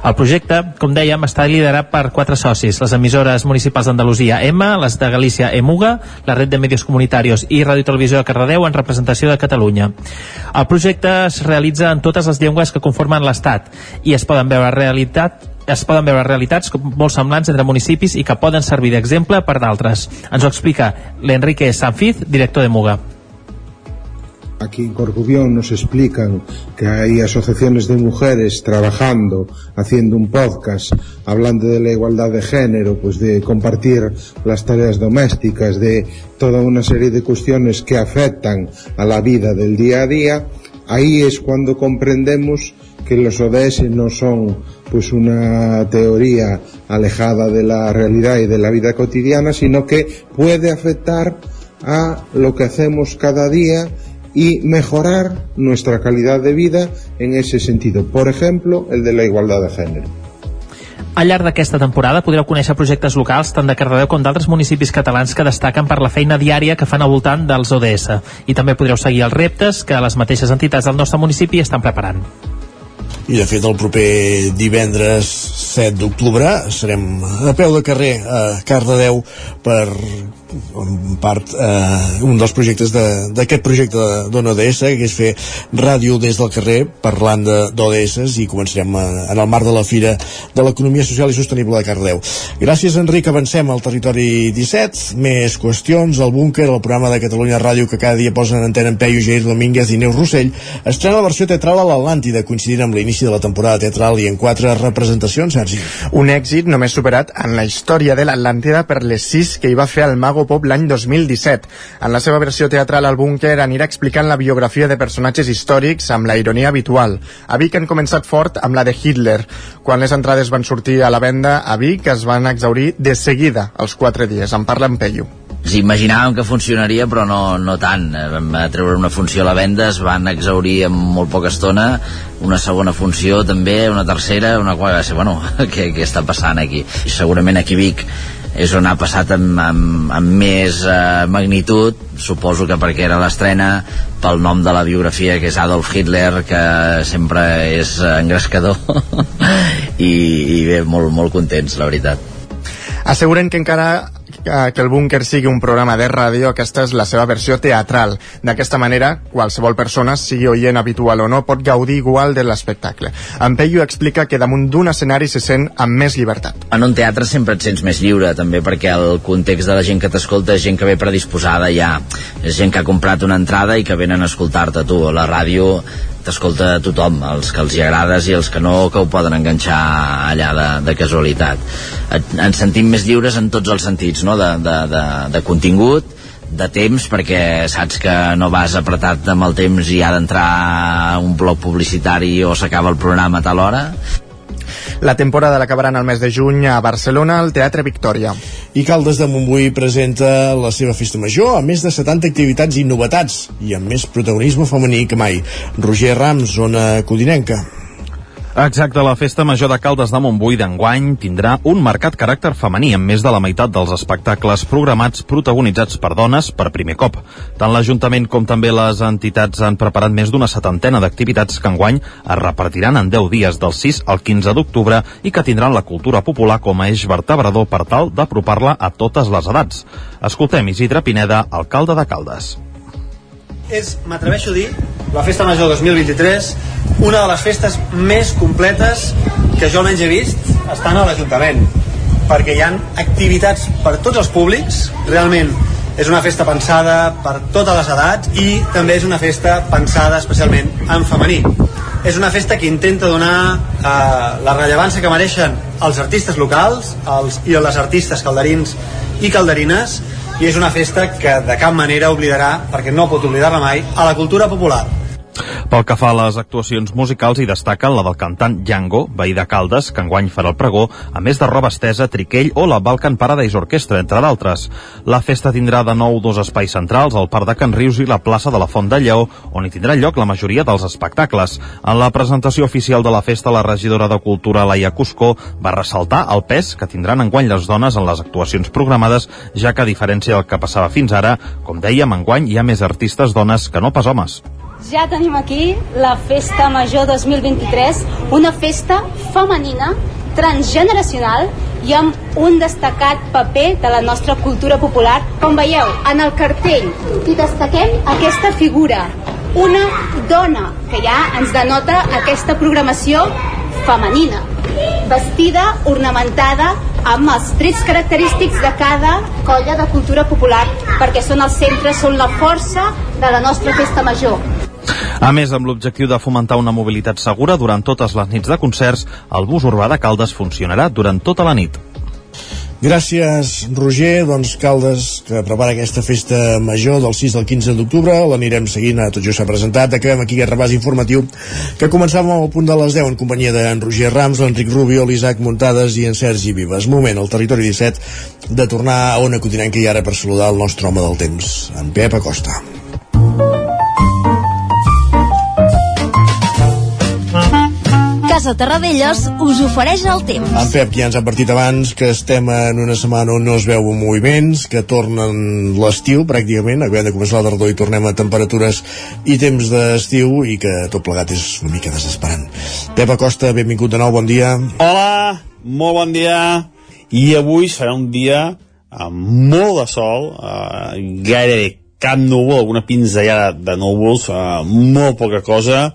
El projecte, com dèiem, està liderat per quatre socis, les emissores municipals d'Andalusia EMA, les de Galícia EMUGA, la red de medios comunitarios i Ràdio Televisió de Cardedeu en representació de Catalunya. El projecte es realitza en totes les llengües que conformen l'Estat i es poden veure realitat es poden veure realitats molt semblants entre municipis i que poden servir d'exemple per d'altres. Ens ho explica l'Enrique Sanfiz, director de Muga. Aquí en Corcubión nos explican que hay asociaciones de mujeres trabajando, haciendo un podcast, hablando de la igualdad de género, pues de compartir las tareas domésticas, de toda una serie de cuestiones que afectan a la vida del día a día. Ahí es cuando comprendemos que los ODS no son pues una teoría alejada de la realidad y de la vida cotidiana, sino que puede afectar a lo que hacemos cada día y mejorar nuestra calidad de vida en ese sentido. Por ejemplo, el de la igualdad de género. Al llarg d'aquesta temporada podreu conèixer projectes locals tant de Cardedeu com d'altres municipis catalans que destaquen per la feina diària que fan al voltant dels ODS. I també podreu seguir els reptes que les mateixes entitats del nostre municipi estan preparant. i de fet el proper divendres 7 d'octubre serem a peu de carrer a Cardedeu per en part eh, un dels projectes d'aquest de, projecte d'ONODS que és fer ràdio des del carrer parlant d'ODS i començarem a, eh, en el marc de la Fira de l'Economia Social i Sostenible de Cardeu. Gràcies Enric, avancem al territori 17 més qüestions, el búnquer el programa de Catalunya Ràdio que cada dia posen en antena en Peyu, Jair Domínguez i Neus Rossell estrena la versió teatral a l'Atlàntida coincidint amb l'inici de la temporada teatral i en quatre representacions, Sergi. Un èxit només superat en la història de l'Atlàntida per les sis que hi va fer el Mago Mago Pop l'any 2017. En la seva versió teatral al búnquer anirà explicant la biografia de personatges històrics amb la ironia habitual. A Vic han començat fort amb la de Hitler. Quan les entrades van sortir a la venda a Vic es van exaurir de seguida els quatre dies. En parla en Peyu ens imaginàvem que funcionaria però no, no tant vam treure una funció a la venda es van exaurir en molt poca estona una segona funció també, una tercera una ser, bueno, què, què està passant aquí segurament aquí Vic és on ha passat amb, amb, amb més eh, magnitud. Suposo que perquè era l'estrena pel nom de la biografia que és Adolf Hitler que sempre és engrescador. I, i bé, molt, molt contents la veritat. Asseguren que encara que el búnquer sigui un programa de ràdio, aquesta és la seva versió teatral. D'aquesta manera, qualsevol persona, sigui oient habitual o no, pot gaudir igual de l'espectacle. En Peyu explica que damunt d'un escenari se sent amb més llibertat. En un teatre sempre et sents més lliure, també perquè el context de la gent que t'escolta és gent que ve predisposada ja. És gent que ha comprat una entrada i que venen a escoltar-te tu. La ràdio t'escolta tothom, els que els hi agrades i els que no, que ho poden enganxar allà de, de casualitat. Ens sentim més lliures en tots els sentits, no? de, de, de, de contingut, de temps perquè saps que no vas apretat amb el temps i ha d'entrar un bloc publicitari o s'acaba el programa a tal hora la temporada l'acabaran el mes de juny a Barcelona, al Teatre Victòria. I Caldes de Montbui presenta la seva festa major amb més de 70 activitats i novetats i amb més protagonisme femení que mai. Roger Rams, zona codinenca. Exacte, la Festa Major de Caldes de Montbui d'enguany tindrà un marcat caràcter femení amb més de la meitat dels espectacles programats protagonitzats per dones per primer cop. Tant l'Ajuntament com també les entitats han preparat més d'una setantena d'activitats que enguany es repartiran en 10 dies del 6 al 15 d'octubre i que tindran la cultura popular com a eix vertebrador per tal d'apropar-la a totes les edats. Escoltem Isidre Pineda, alcalde de Caldes és, m'atreveixo a dir, la Festa Major 2023, una de les festes més completes que jo almenys he vist estant a l'Ajuntament, perquè hi han activitats per tots els públics, realment és una festa pensada per totes les edats i també és una festa pensada especialment en femení. És una festa que intenta donar eh, la rellevància que mereixen els artistes locals els, i les artistes calderins i calderines i és una festa que de cap manera oblidarà, perquè no pot oblidar-la mai, a la cultura popular. Pel que fa a les actuacions musicals, hi destaquen la del cantant Django, veí de Caldes, que enguany farà el pregó, a més de roba estesa, triquell o la Balkan Paradise Orchestra, entre d'altres. La festa tindrà de nou dos espais centrals, el Parc de Can Rius i la plaça de la Font de Lleó, on hi tindrà lloc la majoria dels espectacles. En la presentació oficial de la festa, la regidora de Cultura, Laia Cuscó, va ressaltar el pes que tindran enguany les dones en les actuacions programades, ja que a diferència del que passava fins ara, com dèiem, enguany hi ha més artistes dones que no pas homes. Ja tenim aquí la Festa Major 2023, una festa femenina, transgeneracional i amb un destacat paper de la nostra cultura popular. Com veieu, en el cartell hi destaquem aquesta figura, una dona, que ja ens denota aquesta programació femenina, vestida, ornamentada, amb els trets característics de cada colla de cultura popular, perquè són el centre, són la força de la nostra festa major. A més, amb l'objectiu de fomentar una mobilitat segura durant totes les nits de concerts, el bus urbà de Caldes funcionarà durant tota la nit. Gràcies, Roger. Doncs Caldes, que prepara aquesta festa major del 6 al 15 d'octubre. L'anirem seguint, a tot just s'ha presentat. Acabem aquí aquest repàs informatiu que començàvem al punt de les 10 en companyia d'en Roger Rams, l'Enric Rubio, l'Isaac Muntades i en Sergi Vives. Moment, al territori 17, de tornar a Ona Continenca i ara per saludar el nostre home del temps, en Pep Acosta. Casa Terradellos us ofereix el temps. En Pep, que ja ens ha advertit abans que estem en una setmana on no es veu moviments, que tornen l'estiu pràcticament, acabem de començar la tardor i tornem a temperatures i temps d'estiu i que tot plegat és una mica desesperant. Pep Acosta, benvingut de nou, bon dia. Hola, molt bon dia. I avui serà un dia amb molt de sol, eh, gairebé cap núvol, alguna pinzellada de núvols, eh, molt poca cosa,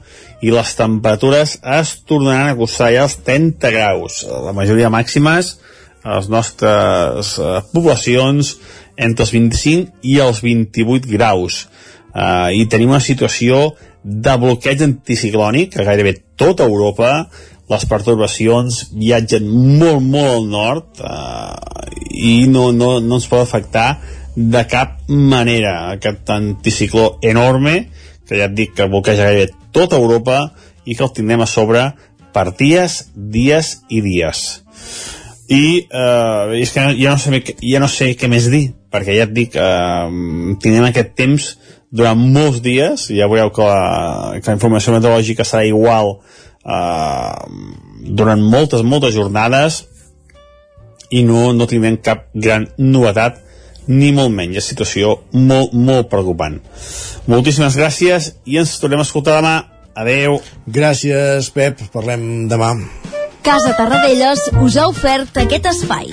i les temperatures es tornaran a acostar ja als 30 graus. La majoria màximes a les nostres eh, poblacions entre els 25 i els 28 graus. Eh, I tenim una situació de bloqueig anticiclònic a gairebé tota Europa, les pertorbacions viatgen molt, molt al nord eh, i no, no, no ens pot afectar de cap manera. Aquest anticicló enorme que ja et dic que bloqueja gairebé tota Europa i que el tindrem a sobre per dies, dies i dies. I eh, és que ja no, sé, ja no sé què més dir perquè ja et dic eh, tindrem aquest temps durant molts dies ja veureu que la, que la informació meteorològica serà igual eh, durant moltes, moltes jornades i no, no tindrem cap gran novetat ni molt menys, és situació molt, molt preocupant. Moltíssimes gràcies i ens tornem a escoltar demà. Adeu. Gràcies, Pep. Parlem demà. Casa Tarradellas us ha ofert aquest espai.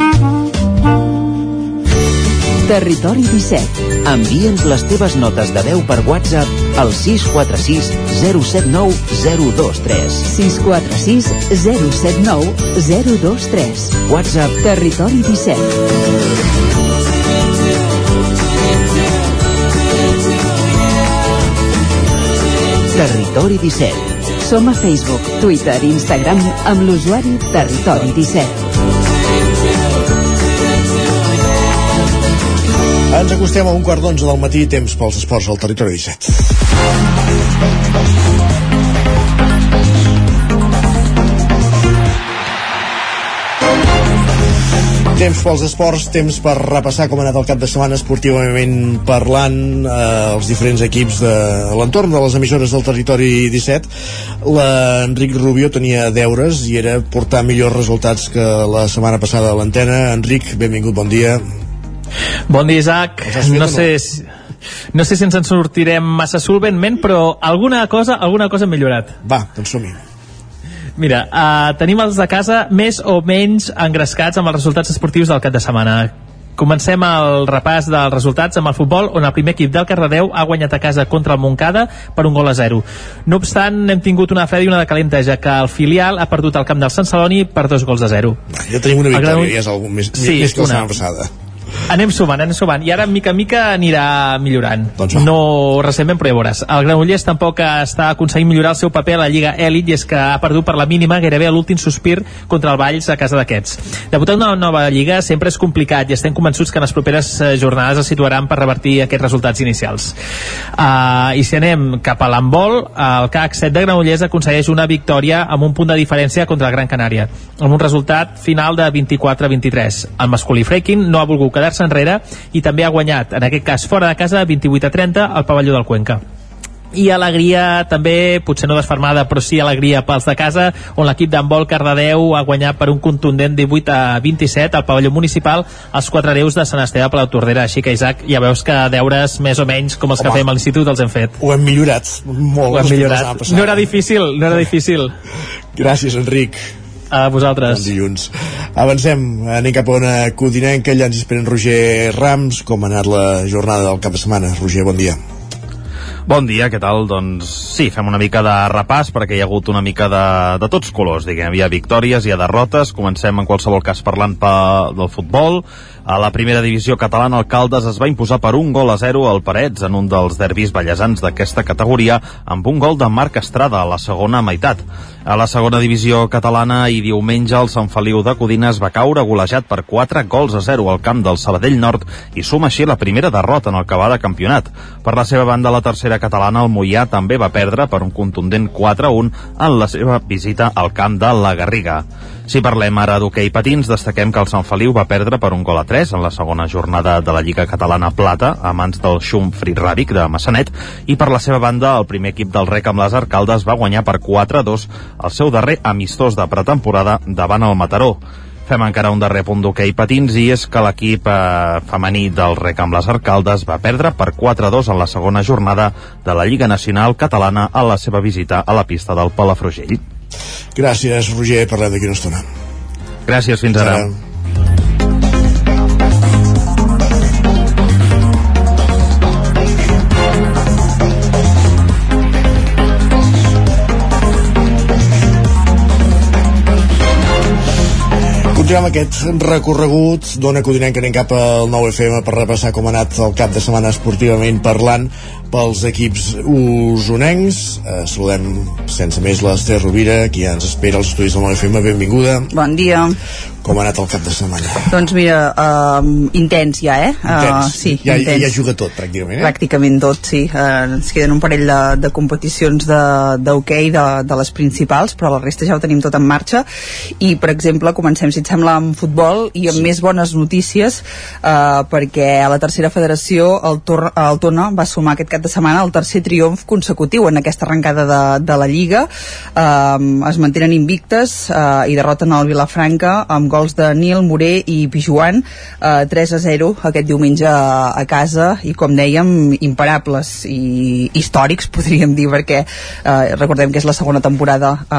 Territori 17. Envia'ns les teves notes de veu per WhatsApp al 646 079 023. 646 079 023. WhatsApp Territori 17. Territori 17. Som a Facebook, Twitter i Instagram amb l'usuari Territori 17. Ens acostem a un quart d'onze del matí, temps pels esports al territori 17. Temps pels esports, temps per repassar com ha anat el cap de setmana esportivament parlant eh, els diferents equips de l'entorn de les emissores del territori 17. L'Enric Rubio tenia deures i era portar millors resultats que la setmana passada a l'antena. Enric, benvingut, bon dia. Bon dia, Isaac. No sé, si, no sé si ens en sortirem massa solventment, però alguna cosa, alguna cosa hem millorat. Va, doncs som-hi. Mira, uh, tenim els de casa més o menys engrescats amb els resultats esportius del cap de setmana. Comencem el repàs dels resultats amb el futbol, on el primer equip del Cardedeu ha guanyat a casa contra el Montcada per un gol a zero. No obstant, hem tingut una freda i una de calenta, ja que el filial ha perdut el camp del Sant Celoni per dos gols a zero. Ja tenim una victòria, Granoll- ja és algú més, Sí, més que la setmana passada. Anem sumant, anem sumant. I ara, mica en mica, anirà millorant. Doncs va. no recentment, però ja veuràs. El Granollers tampoc està aconseguint millorar el seu paper a la Lliga Elite i és que ha perdut per la mínima gairebé a l'últim sospir contra el Valls a casa d'aquests. Debutar una nova Lliga sempre és complicat i estem convençuts que en les properes eh, jornades es situaran per revertir aquests resultats inicials. Uh, I si anem cap a l'handbol, el CAC 7 de Granollers aconsegueix una victòria amb un punt de diferència contra el Gran Canària, amb un resultat final de 24 a 23. El masculí Freaking no ha volgut quedar-se enrere i també ha guanyat, en aquest cas fora de casa, 28 a 30 al pavelló del Cuenca i alegria també, potser no desfermada però sí alegria pels de casa on l'equip d'handbol Cardedeu ha guanyat per un contundent 18 a 27 al pavelló municipal els quatre hereus de Sant Esteve per la Tordera així que Isaac, ja veus que deures més o menys com els que Home. fem a l'institut els hem fet Ho hem millorat molt. ho hem millorat, no era difícil no era difícil Gràcies, Enric. A vosaltres Bon dilluns. Avancem, anem cap a una codinenca, allà ens esperen Roger Rams. Com ha anat la jornada del cap de setmana? Roger, bon dia. Bon dia, què tal? Doncs sí, fem una mica de repàs perquè hi ha hagut una mica de, de tots colors, diguem. Hi ha victòries, hi ha derrotes. Comencem en qualsevol cas parlant pa, del futbol. A la primera divisió catalana, el Caldes es va imposar per un gol a zero al Parets en un dels derbis ballesans d'aquesta categoria amb un gol de Marc Estrada a la segona meitat. A la segona divisió catalana i diumenge el Sant Feliu de Codines va caure golejat per 4 gols a 0 al camp del Sabadell Nord i suma així la primera derrota en el que va de campionat. Per la seva banda, la tercera catalana, el Mollà també va perdre per un contundent 4-1 en la seva visita al camp de la Garriga. Si parlem ara d'hoquei patins, destaquem que el Sant Feliu va perdre per un gol a 3 en la segona jornada de la Lliga Catalana Plata a mans del Xum Fridradic de Massanet i per la seva banda el primer equip del rec amb les Arcaldes va guanyar per 4-2 el seu darrer amistós de pretemporada davant el Mataró. Fem encara un darrer punt d'hoquei patins i és que l'equip eh, femení del rec amb les Arcaldes va perdre per 4-2 en la segona jornada de la Lliga Nacional Catalana a la seva visita a la pista del Palafrugell. Gràcies, Roger, parlem d'aquí una estona. Gràcies, fins ara. Ara. Continuem aquest recorregut d'Ona Codinenca anem cap al 9FM per repassar com ha anat el cap de setmana esportivament parlant pels equips usonencs. Eh, saludem sense més l'Ester Rovira, qui ja ens espera als estudis del 9FM. Benvinguda. Bon dia. Com ha anat el cap de setmana? Doncs mira, uh, intens ja, eh? Intens. Uh, sí, ja, intens. ja juga tot, pràcticament, eh? Pràcticament tot, sí. Uh, ens queden un parell de, de competicions d'hoquei de, de, de les principals, però la resta ja ho tenim tot en marxa. I, per exemple, comencem, si et sembla, amb futbol i amb sí. més bones notícies, uh, perquè a la tercera federació el, Tor el Tona va sumar aquest cap de setmana el tercer triomf consecutiu en aquesta arrencada de, de la Lliga. Uh, es mantenen invictes uh, i derroten el Vilafranca amb gols de Nil, Moré i Pijuan eh, 3 a 0 aquest diumenge a, a casa i com dèiem imparables i històrics podríem dir perquè eh, recordem que és la segona temporada eh,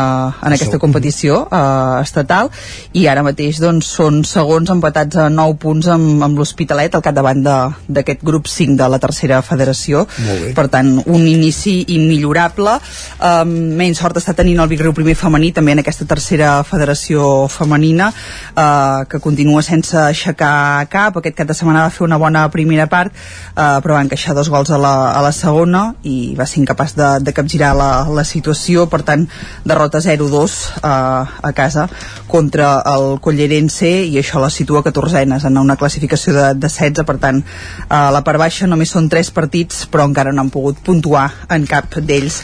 en aquesta competició eh, estatal i ara mateix doncs, són segons empatats a 9 punts amb, amb l'Hospitalet al capdavant d'aquest grup 5 de la tercera federació per tant un inici immillorable. Eh, menys sort està tenint el Vic Riu primer femení també en aquesta tercera federació femenina eh, que continua sense aixecar cap. Aquest cap de setmana va fer una bona primera part eh, però va encaixar dos gols a la, a la segona i va ser incapaç de, de capgirar la, la situació. Per tant derrota 0-2 eh, a casa contra el Collerense i això la situa 14enes en una classificació de, de 16 per tant a la part baixa només són 3 partits però encara no han pogut puntuar en cap d'ells.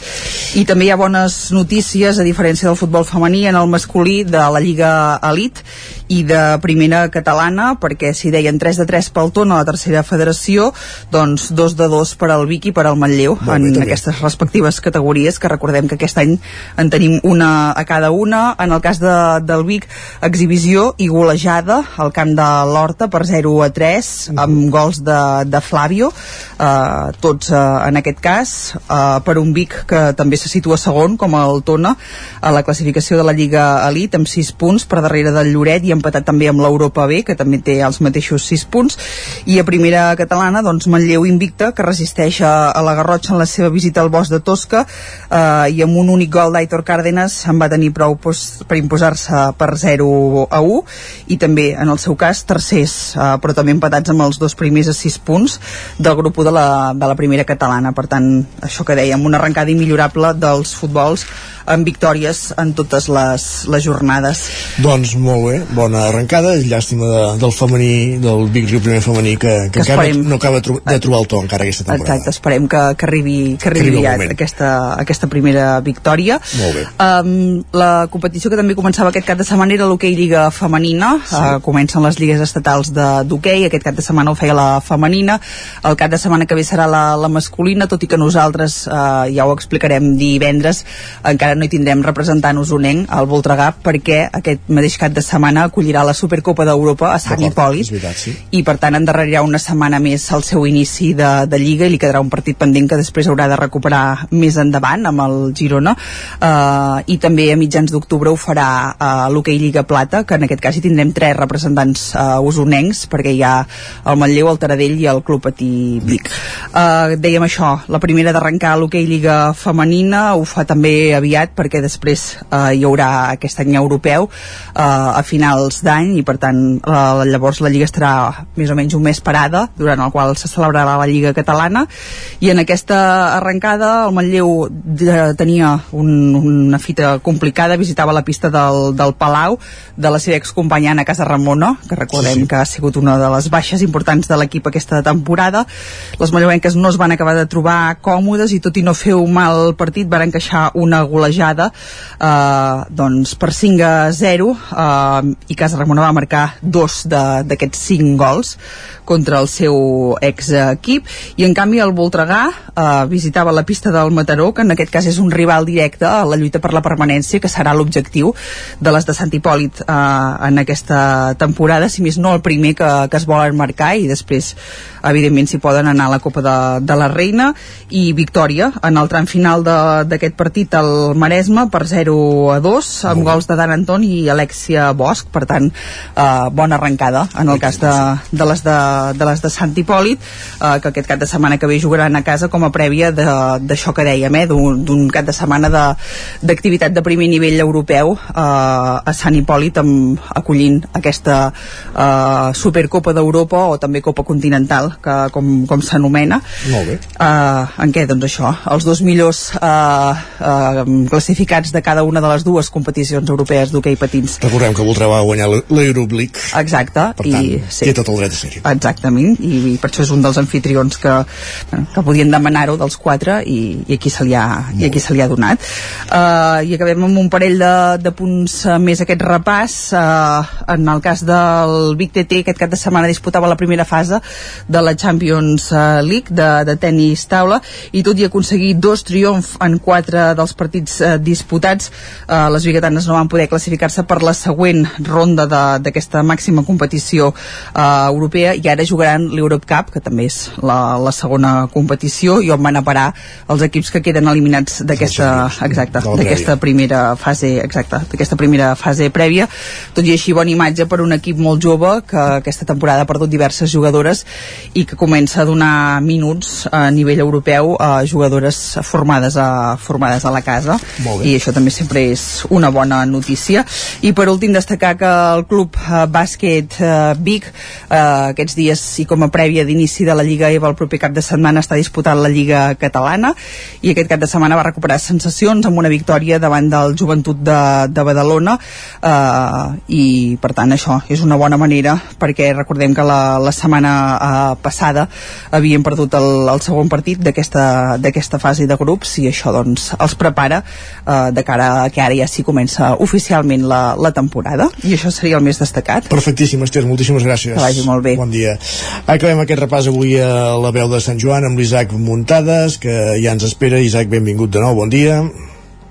I també hi ha bones notícies a diferència del futbol femení en el masculí de la Lliga Elite i de primera catalana perquè si deien 3 de 3 pel Tona a la tercera federació doncs 2 de 2 per al Vic i per al Manlleu bé, en també. aquestes respectives categories que recordem que aquest any en tenim una a cada una. En el cas de, del Vic exhibició i golejada al camp de l'Horta per 0 a 3 amb gols de, de Flavio eh, tots eh, en aquest cas. Eh, per un Vic que també se situa segon com el Tona a la classificació de la Lliga Elite amb 6 punts per darrere del Lloret i empatat també amb l'Europa B que també té els mateixos 6 punts. I a primera catalana doncs Manlleu invicta que resisteix a, a la Garrotxa en la seva visita al bosc de Tosca eh, i amb un únic gol d'Aitor Cárdenas en va tenir prou pues, per imposar-se per 0 a 1 i també en el seu cas tercers eh, però també empatats amb els dos primers a 6 punts del grup 1 de la, de la primera catalana. Per tant això que dèiem una arrencada immillorable dels futbols amb victòries en totes les, les jornades. Doncs molt bé, bona arrencada llàstima de, del femení, del Vic Riu primer femení que, que, Que encara no, no acaba de tro- de trobar el to encara aquesta temporada Exacte, esperem que, que arribi, que arribi arribi aviat moment. aquesta, aquesta primera victòria. Molt bé. Um, la competició que també començava aquest cap de setmana era l'hoquei Lliga Femenina. Sí. Uh, comencen les lligues estatals de- d'hoquei. Aquest cap de setmana ho feia la femenina. El cap de setmana que ve serà la, la masculina, tot i que nosaltres, uh, ja ho explicarem divendres, encara no hi tindrem representant usonenc al Voltregà perquè aquest mateix cap de setmana acollirà la Supercopa d'Europa a Sant Hipòlit. sí. i per tant endarrerirà una setmana més el seu inici de, de Lliga i li quedarà un partit pendent que després haurà de recuperar més endavant amb el Girona. Uh, i també a mitjans d'octubre ho farà uh, l'Hockey Lliga Plata que en aquest cas hi tindrem tres representants uh, usonencs perquè hi ha el Manlleu, el Taradell i el Club Patí Vic. Uh, dèiem això, la primera d'arrencar l'Hockey Lliga Femenina ho fa també aviat perquè després uh, hi haurà aquest any europeu uh, a finals d'any i per tant uh, llavors la Lliga estarà més o menys un mes parada durant el qual se celebrarà la Lliga Catalana i en aquesta arrencada el Manlleu eh, tenia un, una fita complicada visitava la pista del, del Palau de la seva excompanya Anna Casa Ramona que recordem sí, sí. que ha sigut una de les baixes importants de l'equip aquesta temporada les malleuenques no es van acabar de trobar còmodes i tot i no fer un mal partit van encaixar una golejada eh, doncs per 5 a 0 eh, i Casa Ramona va marcar dos d'aquests cinc gols contra el seu ex-equip. I en canvi el Voltregà eh, visitava la pista del Mataró que en aquest cas és un rival directe a la lluita per la permanència que serà l'objectiu de les de Sant Hipòlit eh, en aquesta temporada si més no el primer que, que es volen marcar i després evidentment s'hi poden anar a la Copa de, de la Reina. I victòria en el tram final d'aquest partit al Maresme per 0 a 2 amb gols de Dan Anton i Alexia Bosch per tant eh, bona arrencada en el cas de, de les de, de les de Sant Hipòlit eh, que aquest cap de setmana que ve jugaran a casa com a prèvia d'això que dèiem eh, d'un cap de setmana d'activitat de, de primer nivell europeu eh, a Sant Hipòlit amb, acollint aquesta eh, Supercopa d'Europa o també Copa Continental que, com, com s'anomena. Molt bé. Eh, en què? Doncs això, els dos millors eh, eh, classificats de cada una de les dues competicions europees d'hoquei patins. Recordem que Voltrà va guanyar League exacte per tant, i, sí. té tot el dret a ser-hi. Exactament, i, i per això és un dels anfitrions que, que podien demanar-ho dels quatre i, i aquí se li ha, i aquí se li ha donat. Uh, i acabem amb un parell de, de punts uh, més aquest repàs. Uh, en el cas del Vic TT aquest cap de setmana disputava la primera fase de la Champions League de, de tennis taula i tot i aconseguir dos triomfs en quatre dels partits uh, disputats uh, les biguetanes no van poder classificar-se per la següent ronda d'aquesta màxima competició uh, europea i ara jugaran l'Europe Cup que també és la, la segona competició i on van a parar els equips que queden eliminats d'aquesta exacta, d'aquesta primera fase exacta, d'aquesta primera fase prèvia. Tot i així bona imatge per un equip molt jove que aquesta temporada ha perdut diverses jugadores i que comença a donar minuts a nivell europeu a jugadores formades a, formades a la casa. I això també sempre és una bona notícia. I per últim destacar que el club eh, bàsquet eh, Vic. Eh, aquests dies i com a prèvia d'inici de la Lliga EVA el proper cap de setmana està disputant la Lliga Catalana. I aquest cap de setmana va recuperar sensacions amb una victòria davant del Joventut de, de Badalona. Eh, i per tant això és una bona manera perquè recordem que la, la setmana eh, passada havien perdut el, el segon partit d'aquesta fase de grups i això doncs els prepara eh, de cara a que ara ja s'hi comença oficialment la, la temporada. I això seria el més destacat. Perfectíssim Esther, moltíssimes gràcies. Que vagi molt bé. Bon dia. Acabem aquest repàs avui a la veu de Sant Joan amb l'Isaac Muntades que ja ens espera. Isaac, benvingut de nou, bon dia.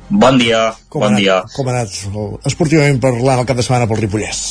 Bon dia, com bon anat, dia. Com ha anat esportivament parlant el cap de setmana pel Ripollès?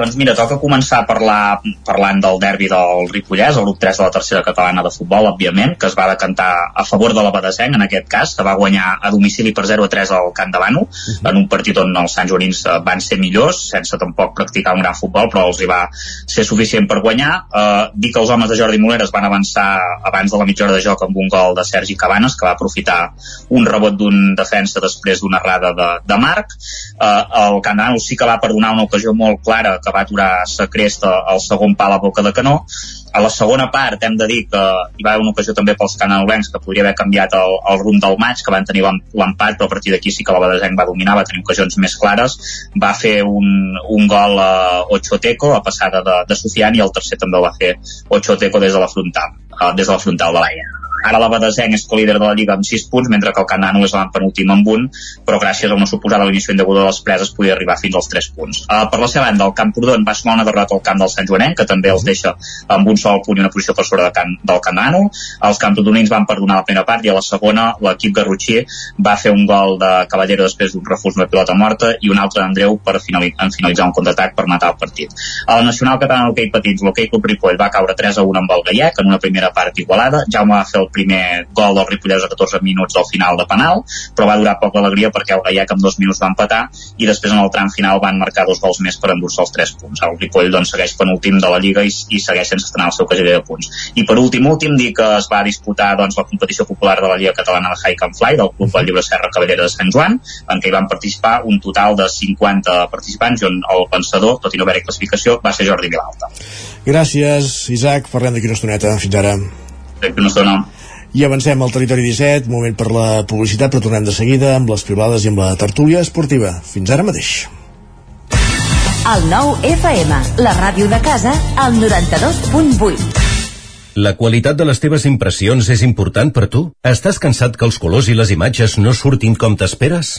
Doncs mira, toca començar a parlar, parlant del derbi del Ripollès, el grup 3 de la tercera catalana de futbol, òbviament, que es va decantar a favor de la Badesenc, en aquest cas, que va guanyar a domicili per 0 a 3 al Camp de Bano, uh -huh. en un partit on els Sant Joanins eh, van ser millors, sense tampoc practicar un gran futbol, però els hi va ser suficient per guanyar. Uh, dir que els homes de Jordi Moleres van avançar abans de la mitja hora de joc amb un gol de Sergi Cabanes, que va aprofitar un rebot d'un defensa després d'una errada de, de Marc. Uh, el Camp de Bano sí que va perdonar una ocasió molt clara que va aturar sa al segon pal a boca de canó. A la segona part hem de dir que hi va haver una ocasió també pels canalvencs que podria haver canviat el, el rumb del maig que van tenir l'empat però a partir d'aquí sí que la Badesenc va dominar, va tenir ocasions més clares. Va fer un, un gol a Ochoteco a passada de, de Sofian i el tercer també el va fer Ochoteco des de la frontal uh, des de la frontal de l'aire ara la Badesenc és líder de la Lliga amb 6 punts, mentre que el Canano és penúltim amb un, però gràcies a una suposada eliminació indeguda de les preses podia arribar fins als 3 punts. Uh, per la seva banda, el Camprodon va sumar una derrota al camp del Sant Joanenc, que també els deixa amb un sol punt i una posició per sobre de can, del Canano. Els camprodonins van perdonar la primera part i a la segona l'equip garrotxer va fer un gol de Cavallero després d'un refús de pilota morta i un altre d'Andreu per finalitzar, finalitzar un contraatac per matar el partit. A la Nacional Catalana d'Hockey Petits, l'Hockey Club Ripoll va caure 3 a 1 amb el Gallec en una primera part igualada. Jaume va fer el primer gol del Ripollès a 14 minuts del final de penal, però va durar poc l'alegria perquè el Gallec en dos minuts va empatar i després en el tram final van marcar dos gols més per endur-se els 3 punts. El Ripoll doncs, segueix penúltim de la Lliga i, i segueix sense estrenar el seu caseller de punts. I per últim, últim, dir que es va disputar doncs, la competició popular de la Lliga Catalana de Hike and Fly del Club del Llibre Serra Cavallera de Sant Joan, en què hi van participar un total de 50 participants i on el pensador, tot i no haver-hi classificació, va ser Jordi Vilalta. Gràcies, Isaac. Parlem d'aquí una estoneta. Fins ara. D'aquí una estona. I avancem al territori 17, moment per la publicitat, però tornem de seguida amb les privades i amb la tertúlia esportiva. Fins ara mateix. El nou FM, la ràdio de casa, al 92.8. La qualitat de les teves impressions és important per tu? Estàs cansat que els colors i les imatges no surtin com t'esperes?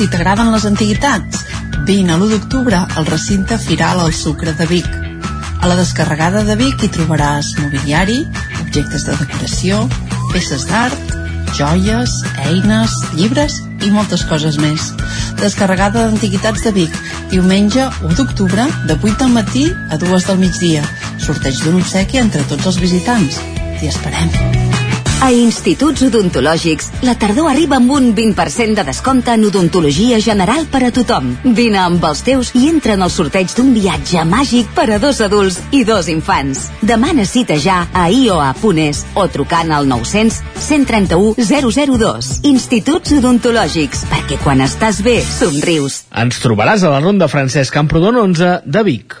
Si t'agraden les antiguitats, vine a l'1 d'octubre al recinte Firal al Sucre de Vic. A la descarregada de Vic hi trobaràs mobiliari, objectes de decoració, peces d'art, joies, eines, llibres i moltes coses més. Descarregada d'Antiguitats de Vic, diumenge 1 d'octubre, de 8 del matí a 2 del migdia. Sorteig d'un obsequi entre tots els visitants. T'hi esperem. A Instituts Odontològics, la tardor arriba amb un 20% de descompte en odontologia general per a tothom. Vine amb els teus i entra en el sorteig d'un viatge màgic per a dos adults i dos infants. Demana cita ja a ioa.es o trucant al 900 131 002. Instituts Odontològics, perquè quan estàs bé, somrius. Ens trobaràs a la Ronda Francesc Camprodon 11 de Vic.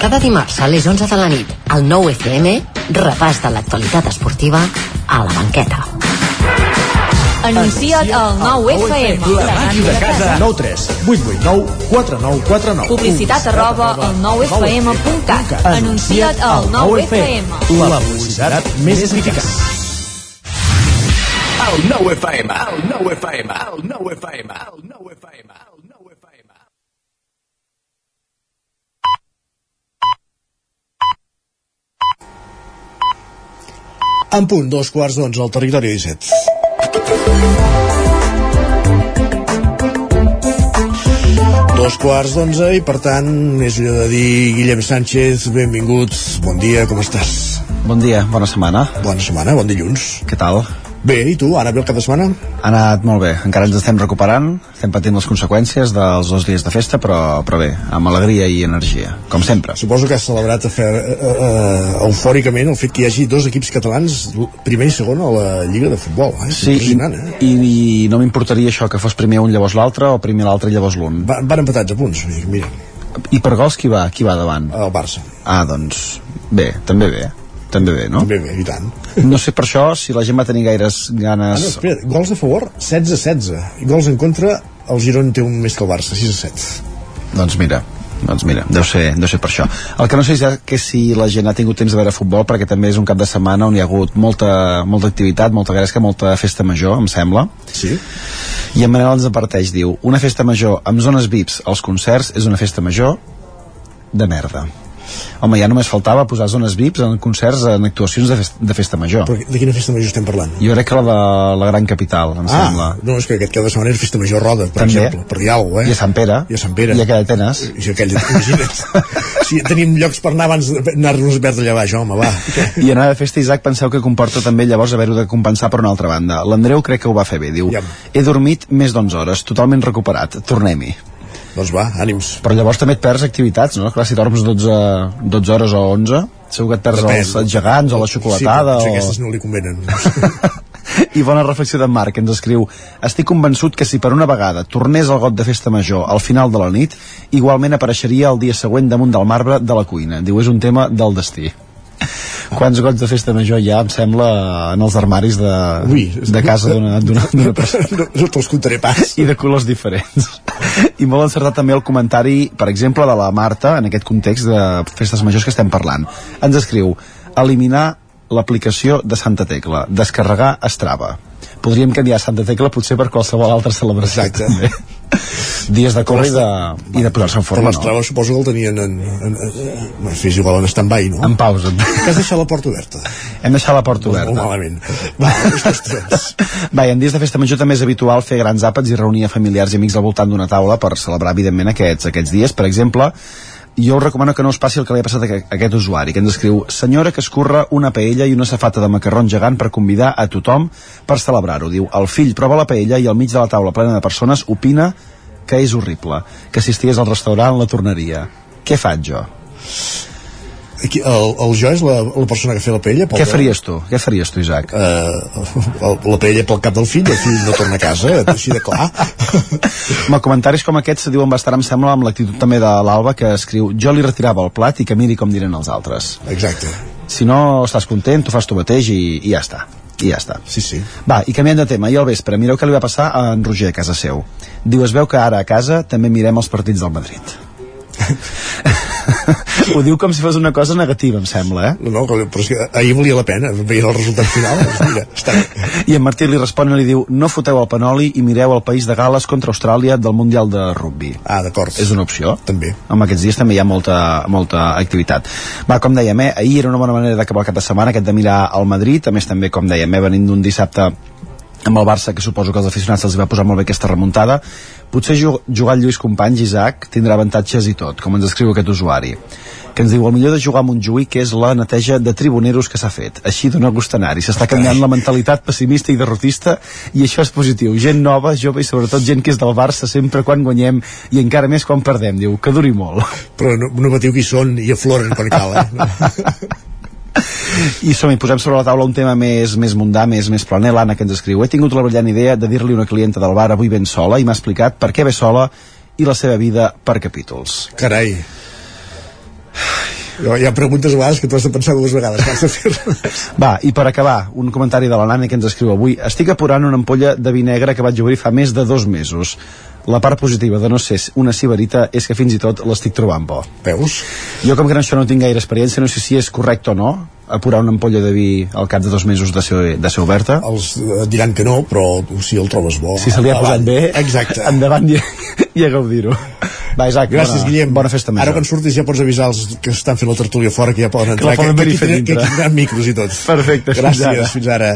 Cada dimarts a les 11 de la nit, al 9 FM, repàs de l'actualitat esportiva a la banqueta. Anuncia't al 9FM. La màquina de casa. 9 3 8 8 9 4 9 4 9. Publicitat arroba al 9FM.cat. Anuncia't al 9FM. La publicitat més eficaç. El 9 FM, el 9 FM, el 9 FM, el 9 En punt, dos quarts d'onze al territori 17. Dos quarts d'onze i, per tant, és allò de dir Guillem Sánchez, benvingut, bon dia, com estàs? Bon dia, bona setmana. Bona setmana, bon dilluns. Què tal? Bé, i tu, ara bé el cap de setmana? Ha anat molt bé, encara ens estem recuperant, estem patint les conseqüències dels dos dies de festa, però, però bé, amb alegria i energia, com sempre. Suposo que has celebrat fer, uh, uh, eufòricament el fet que hi hagi dos equips catalans, primer i segon a la Lliga de Futbol. Eh? Sí, i, eh? i, i no m'importaria això, que fos primer un llavors l'altre, o primer l'altre llavors l'un. Va, van empatats a punts, mira. I per gols qui va, qui va davant? El Barça. Ah, doncs, bé, també bé també bé, no? També bé, i tant. No sé per això si la gent va tenir gaires ganes... Ah, no, espera, gols a favor, 16-16. I gols en contra, el Girona té un més que el Barça, 6-7. Doncs mira, doncs mira, deu ser, deu ser per això. El que no sé és que si la gent ha tingut temps de veure futbol, perquè també és un cap de setmana on hi ha hagut molta, molta activitat, molta gresca, molta festa major, em sembla. Sí. I en Manel ens aparteix, diu, una festa major amb zones VIPs als concerts és una festa major de merda home, ja només faltava posar zones VIPs en concerts, en actuacions de, festa, de festa major. Però de quina festa major estem parlant? Jo crec que la de la Gran Capital, em ah, sembla. no, és que aquest cada setmana és festa major roda, per També. exemple, per dir alguna cosa, eh? I a Sant Pere. I a Sant Pere. I a Atenes. I a aquell, imagina't. sí, tenim llocs per anar abans d'anar-nos a perdre allà baix, home, va. I anar de festa, Isaac, penseu que comporta també llavors haver-ho de compensar per una altra banda. L'Andreu crec que ho va fer bé, diu, Ja. he dormit més d'11 hores, totalment recuperat, tornem-hi. Doncs va, ànims. Però llavors també et perds activitats, no? Clar, si dorms 12, 12 hores o 11, segur que et perds Depèn. els gegants o la xocolatada Sí, però o... aquestes no li convenen. I bona reflexió d'en Marc, que ens escriu Estic convençut que si per una vegada tornés el got de festa major al final de la nit, igualment apareixeria el dia següent damunt del marbre de la cuina. Diu, és un tema del destí. Quants gots de festa major hi ha, em sembla, en els armaris de, Ui, de casa d'una persona? No, no te'ls contaré pas. I de colors diferents. I molt encertat també el comentari, per exemple, de la Marta, en aquest context de festes majors que estem parlant. Ens escriu, eliminar l'aplicació de Santa Tecla, descarregar Strava. Podríem canviar Santa Tecla potser per qualsevol altra celebració. Exacte. També. Dies de córrer i de, i de posar-se en Però forma, l'Estrava no? suposo que el tenien en... en, en, en fes igual en stand-by, no? En pausa. Que has deixat la porta oberta. Hem deixat la porta oberta. Molt malament. Va. Va, i en dies de festa major també és habitual fer grans àpats i reunir a familiars i amics al voltant d'una taula per celebrar, evidentment, aquests, aquests dies. Per exemple, jo us recomano que no us passi el que li ha passat a aqu- a aquest usuari, que ens escriu senyora que escurra una paella i una safata de macarrons gegant per convidar a tothom per celebrar-ho. Diu, el fill prova la paella i al mig de la taula plena de persones opina que és horrible, que si estigués al restaurant la tornaria. Què faig jo? Aquí, el, el jo és la, la persona que fa la paella? Què faries tu? Què faries tu, Isaac? Uh, la paella pel cap del fill, el fill no torna a casa, així de clar. Home, comentaris com aquests se diuen bastant, em sembla, amb l'actitud també de l'Alba, que escriu jo li retirava el plat i que miri com diren els altres. Exacte. Si no estàs content, tu fas tu mateix i, i ja està. I ja està. Sí, sí. Va, i canviant de tema, i al vespre, mireu què li va passar a en Roger a casa seu. Diu, es veu que ara a casa també mirem els partits del Madrid. Ho diu com si fos una cosa negativa, em sembla, eh? No, no, però que ahir valia la pena, veient el resultat final. doncs Mira, està bé. I en Martí li respon i li diu no foteu el panoli i mireu el país de Gales contra Austràlia del Mundial de Rugby. Ah, d'acord. És una opció. També. En aquests dies també hi ha molta, molta activitat. Va, com dèiem, eh, ahir era una bona manera d'acabar el cap de setmana, aquest de mirar al Madrid, a més també, com dèiem, eh, venint d'un dissabte amb el Barça, que suposo que als aficionats els va posar molt bé aquesta remuntada, potser ju- jugar el Lluís Companys, Isaac, tindrà avantatges i tot, com ens escriu aquest usuari que ens diu el millor de jugar a Montjuïc és la neteja de tribuneros que s'ha fet. Així dona gust anar-hi. S'està canviant la mentalitat pessimista i derrotista i això és positiu. Gent nova, jove i sobretot gent que és del Barça sempre quan guanyem i encara més quan perdem. Diu que duri molt. Però no, no patiu qui són i afloren quan cal, eh? I som i posem sobre la taula un tema més, més mundà, més, més planer. L'Anna que ens escriu. He tingut la brillant idea de dir-li una clienta del bar avui ben sola i m'ha explicat per què ve sola i la seva vida per capítols. Carai. Hi ha preguntes a vegades que tu has de pensar dues vegades abans de fer-les. Va, i per acabar, un comentari de la Nani que ens escriu avui. Estic apurant una ampolla de vi negre que vaig obrir fa més de dos mesos. La part positiva de no ser una ciberita és que fins i tot l'estic trobant bo. Veus? Jo com que en això no tinc gaire experiència, no sé si és correcte o no, apurar una ampolla de vi al cap de dos mesos de ser, de ser oberta. Els et diran que no, però si el trobes bo... Si se li ha posat bé, Exacte. endavant i, i a gaudir-ho. Va, Isaac, Gràcies, bona, Guillem. bona festa major. Ara quan surtis ja pots avisar els que estan fent la tertúlia fora que ja poden Que entrar, que, tenen, que dintre. aquí tindran micros i tot. Perfecte, fins Gràcies, ara. fins ara.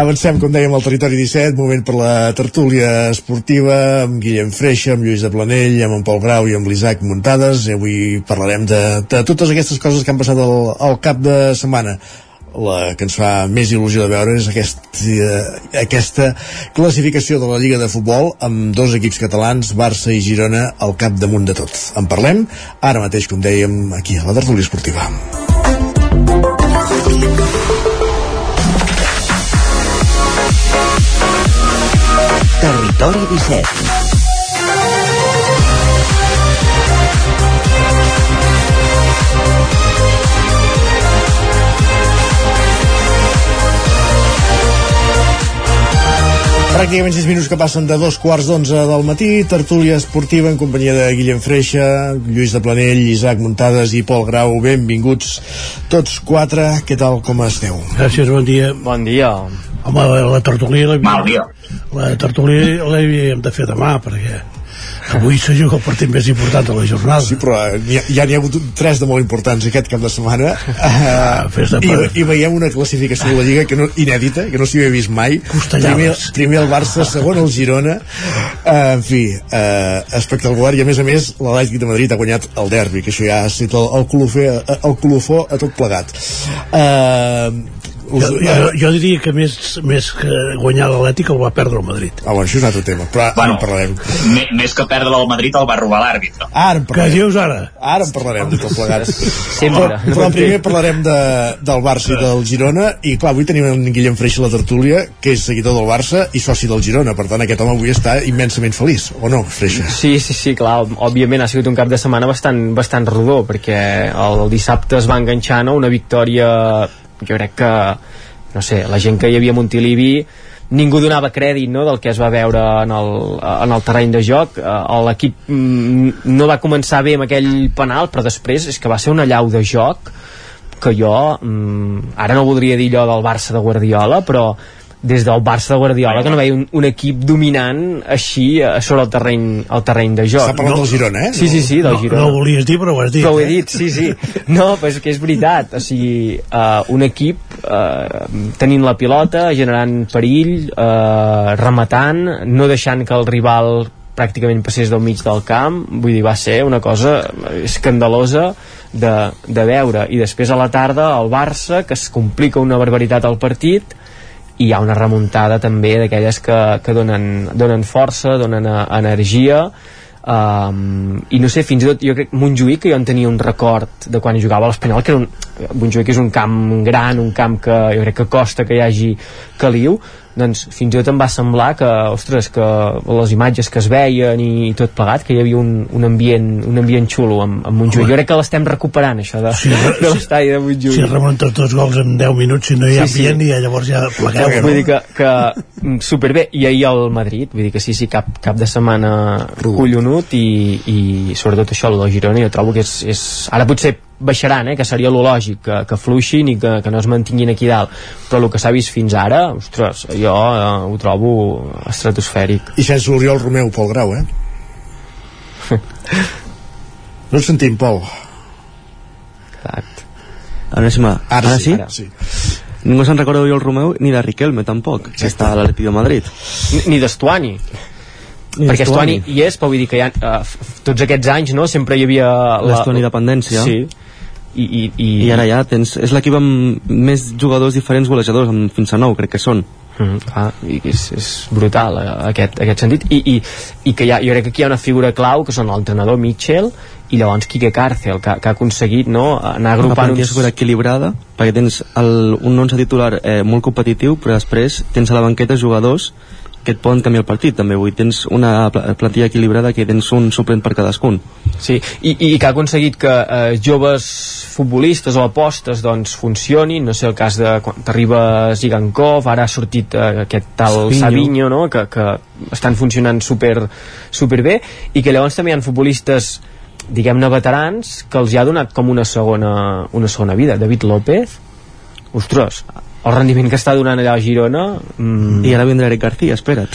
Avancem, com dèiem, al territori 17, moment per la tertúlia esportiva amb Guillem Freixa, amb Lluís de Planell, amb en Pol Grau i amb l'Isaac Muntades. I avui parlarem de, de totes aquestes coses que han passat al, al cap de setmana la que ens fa més il·lusió de veure és aquest, eh, aquesta classificació de la Lliga de Futbol amb dos equips catalans, Barça i Girona al cap damunt de tot. En parlem ara mateix, com dèiem, aquí a la tertúlia esportiva. Territori 17 Pràcticament 6 minuts que passen de dos quarts d'onze del matí, tertúlia esportiva en companyia de Guillem Freixa, Lluís de Planell, Isaac Muntades i Pol Grau. Benvinguts tots quatre. Què tal, com esteu? Gràcies, bon dia. Bon dia. Home, la, la tertúlia... La. La tertúlia l'havíem de fer demà, perquè avui se juga el partit més important de la jornada. Sí, però eh, ja, ja n'hi ha hagut tres de molt importants aquest cap de setmana. Ah, de uh, i, i veiem una classificació de la Lliga que no, inèdita, que no s'hi havia vist mai. Primer, primer el Barça, segon el Girona. Uh, en fi, uh, espectacular. I a més a més l'Atlètic de Madrid ha guanyat el derbi, que això ja ha estat el, el, el colofó a tot plegat. Uh, Jo, jo, jo diria que més, més que guanyar l'Atlètic el va perdre el Madrid. Ah, bueno, això és un altre tema, però Bueno, ara en parlarem. me- Més que perdre el Madrid el va robar l'àrbitre. Ara en Què parlarem. dius ara? Ara en parlarem de tot plegat. Sempre. Però, però primer parlarem de, del Barça i del Girona i clar, avui tenim en Guillem Freixa a la tertúlia que és seguidor del Barça i soci del Girona per tant aquest home avui està immensament feliç o no, Freixa? Sí, sí, sí, clar, òbviament ha sigut un cap de setmana bastant, bastant rodó, perquè el, el dissabte es va enganxar no? una victòria, jo crec que, no sé, la gent que hi havia a Montilivi ningú donava crèdit no, del que es va veure en el, en el terreny de joc. Eh, l'equip mm, no va començar bé amb aquell penal però després és que va ser una llau de joc que jo mm, ara no voldria dir allò del Barça de Guardiola però des del Barça de Guardiola que no veia un, un equip dominant així a sobre el terreny, el terreny de joc Està parlant del Girona, eh? Sí, sí, sí, del No, Girona no ho volies dir, però ho has dit. però ho he eh? dit, sí, sí. No, però és que és veritat. O sigui, uh, un equip uh, tenint la pilota, generant perill, uh, rematant, no deixant que el rival pràcticament passés del mig del camp vull dir, va ser una cosa escandalosa de, de veure i després a la tarda el Barça que es complica una barbaritat al partit i hi ha una remuntada també d'aquelles que, que donen, donen força, donen uh, energia. Um, i no sé, fins i tot jo crec Montjuïc, que jo en tenia un record de quan jugava a l'Espanyol, que era un, Montjuïc és un camp gran, un camp que jo crec que costa que hi hagi caliu doncs fins i tot em va semblar que, ostres, que les imatges que es veien i tot plegat, que hi havia un, un ambient un ambient xulo amb, amb Montjuïc. Jo crec que l'estem recuperant, això de, Sí, de l'estadi de Montjuïc. Si remuntes dos gols en 10 minuts, si no hi ha Sí, sí. ambient, i ja llavors ja plegueu. Vull dir que, que mm, superbé i ahir al Madrid, vull dir que sí, sí, cap, cap de setmana collonut i, i sobretot això, el del Girona jo trobo que és, és ara potser baixaran, eh, que seria lo lògic que, que fluixin i que, que no es mantinguin aquí dalt però el que s'ha vist fins ara ostres, jo eh, ho trobo estratosfèric I sense l'Oriol Romeu, Pol Grau, eh? No et sentim, Pol. Ara sí, Ara ara sí, ara sí. Ningú se'n recorda d'Oriol Romeu ni de Riquelme tampoc, que està a l'Atleti de Madrid. ni, ni d'Estuani Ni perquè. Estuani hi és, però vull dir que hi ha, uh, tots aquests anys no, sempre hi havia L'Estuani dependència. sí, i, i, i, I ara ja tens... És l'equip amb més jugadors diferents golejadors, amb fins a nou, crec que són. Mm, clar, i és, és brutal eh, aquest, aquest sentit I, i, i que hi ha, jo crec que aquí hi ha una figura clau que són l'entrenador Mitchell i llavors Quique Cárcel que, que ha aconseguit no, anar Una agrupant plantilla uns... superequilibrada, perquè tens el, un 11 titular eh, molt competitiu, però després tens a la banqueta jugadors que et poden canviar el partit també, vull tens una pla- plantilla equilibrada que tens un suplent per cadascun. Sí, i, i que ha aconseguit que eh, joves futbolistes o apostes doncs funcionin, no sé el cas de quan t'arriba Zigankov, ara ha sortit eh, aquest tal. Savinho, no? que, que estan funcionant super, super bé i que llavors també hi ha futbolistes diguem-ne veterans que els hi ha donat com una segona, una segona vida. David López? Ostres, el rendiment que està donant allà a Girona mm, i ara vindrà Eric García, espera't.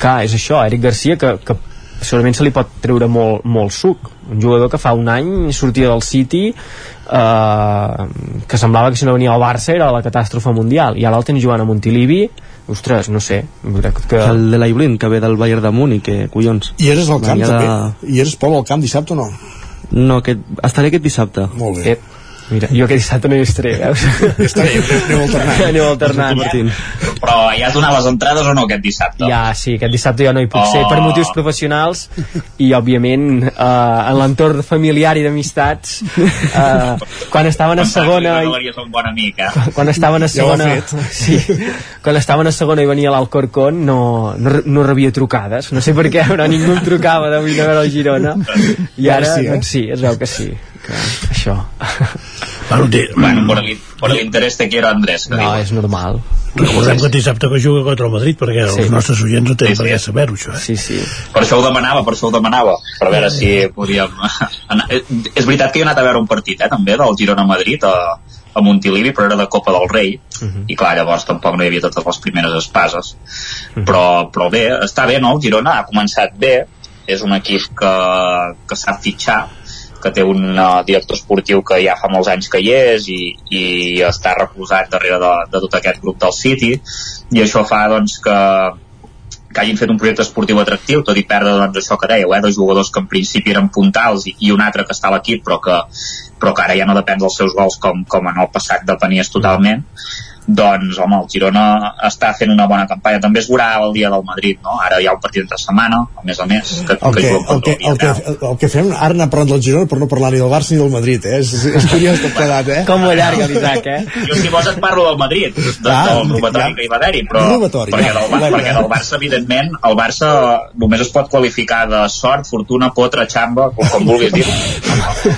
Clar, és això, Eric Garcia que, que segurament se li pot treure molt, molt suc. Un jugador que fa un any sortia del City eh, que semblava que si no venia al Barça era la catàstrofe mundial. I ara el tens jugant a Montilivi. Ostres, no sé crec que... el de l'Aiblin que ve del Bayern de Múnich que collons I eres al camp, de- també? I eres Pol al camp dissabte o no? no, aquest, estaré aquest dissabte. Molt bé. Eh, mira, jo aquest dissabte no hi estaré veus? Estaré, aneu alternant aneu alternant Però ja has donat les entrades o no aquest dissabte? Ja, sí, aquest dissabte jo no hi puc Oh. ser per motius professionals i, òbviament, eh, en l'entorn familiar i d'amistats, eh, quan estaven a segona... Un bon amic, eh? quan estaven a Ja segona fet. sí, quan estaven a segona i venia l'Alcorcón no, no, no rebia trucades no sé per què, però ningú em trucava de venir a veure el Girona i ara, Ara sí, eh? doncs sí, es veu que sí que això Bueno, té, Bueno, por el, por el interés te quiero Andrés. No, diu. és normal recordem que dissabte que juga contra el Madrid, perquè Sí. els nostres oients no tenen Sí, sí. per què saber-ho, això. Eh? Sí, sí. Per això ho demanava, per això ho demanava, per veure si podíem... anar. Eh, És veritat que he anat a veure un partit, eh, també, del Girona-Madrid a, a Montilivi, però era de Copa del Rei, i clar, llavors tampoc no hi havia totes les primeres espases. Però, però bé, està bé, no? El Girona ha començat bé, és un equip que, que sap fitxar, que té un uh, director esportiu que ja fa molts anys que hi és i, i està recolzat darrere de, de tot aquest grup del City. I això fa doncs que que hagin fet un projecte esportiu atractiu, tot i perdre doncs, això que dèieu, eh, de jugadors que en principi eren puntals i, i un altre que està a l'equip però, que, però que ara ja no depèn dels seus gols com, com en el passat depenies totalment doncs home, el Girona està fent una bona campanya també es veurà el dia del Madrid no? ara hi ha un partit entre setmana a més a més que, el que que, el, que, el, que, el que fem ara anar parlant del Girona per no parlar ni del Barça ni del Madrid eh? és, és curiós tot plegat eh? com ho allarga l'Isaac, eh? jo si vols et parlo del Madrid de, Ah, del robatori que hi va haver-hi però Robatori, perquè, ja. del, Bar- perquè del Barça evidentment el Barça només es pot qualificar de sort, fortuna, potra, xamba com, com vulguis dir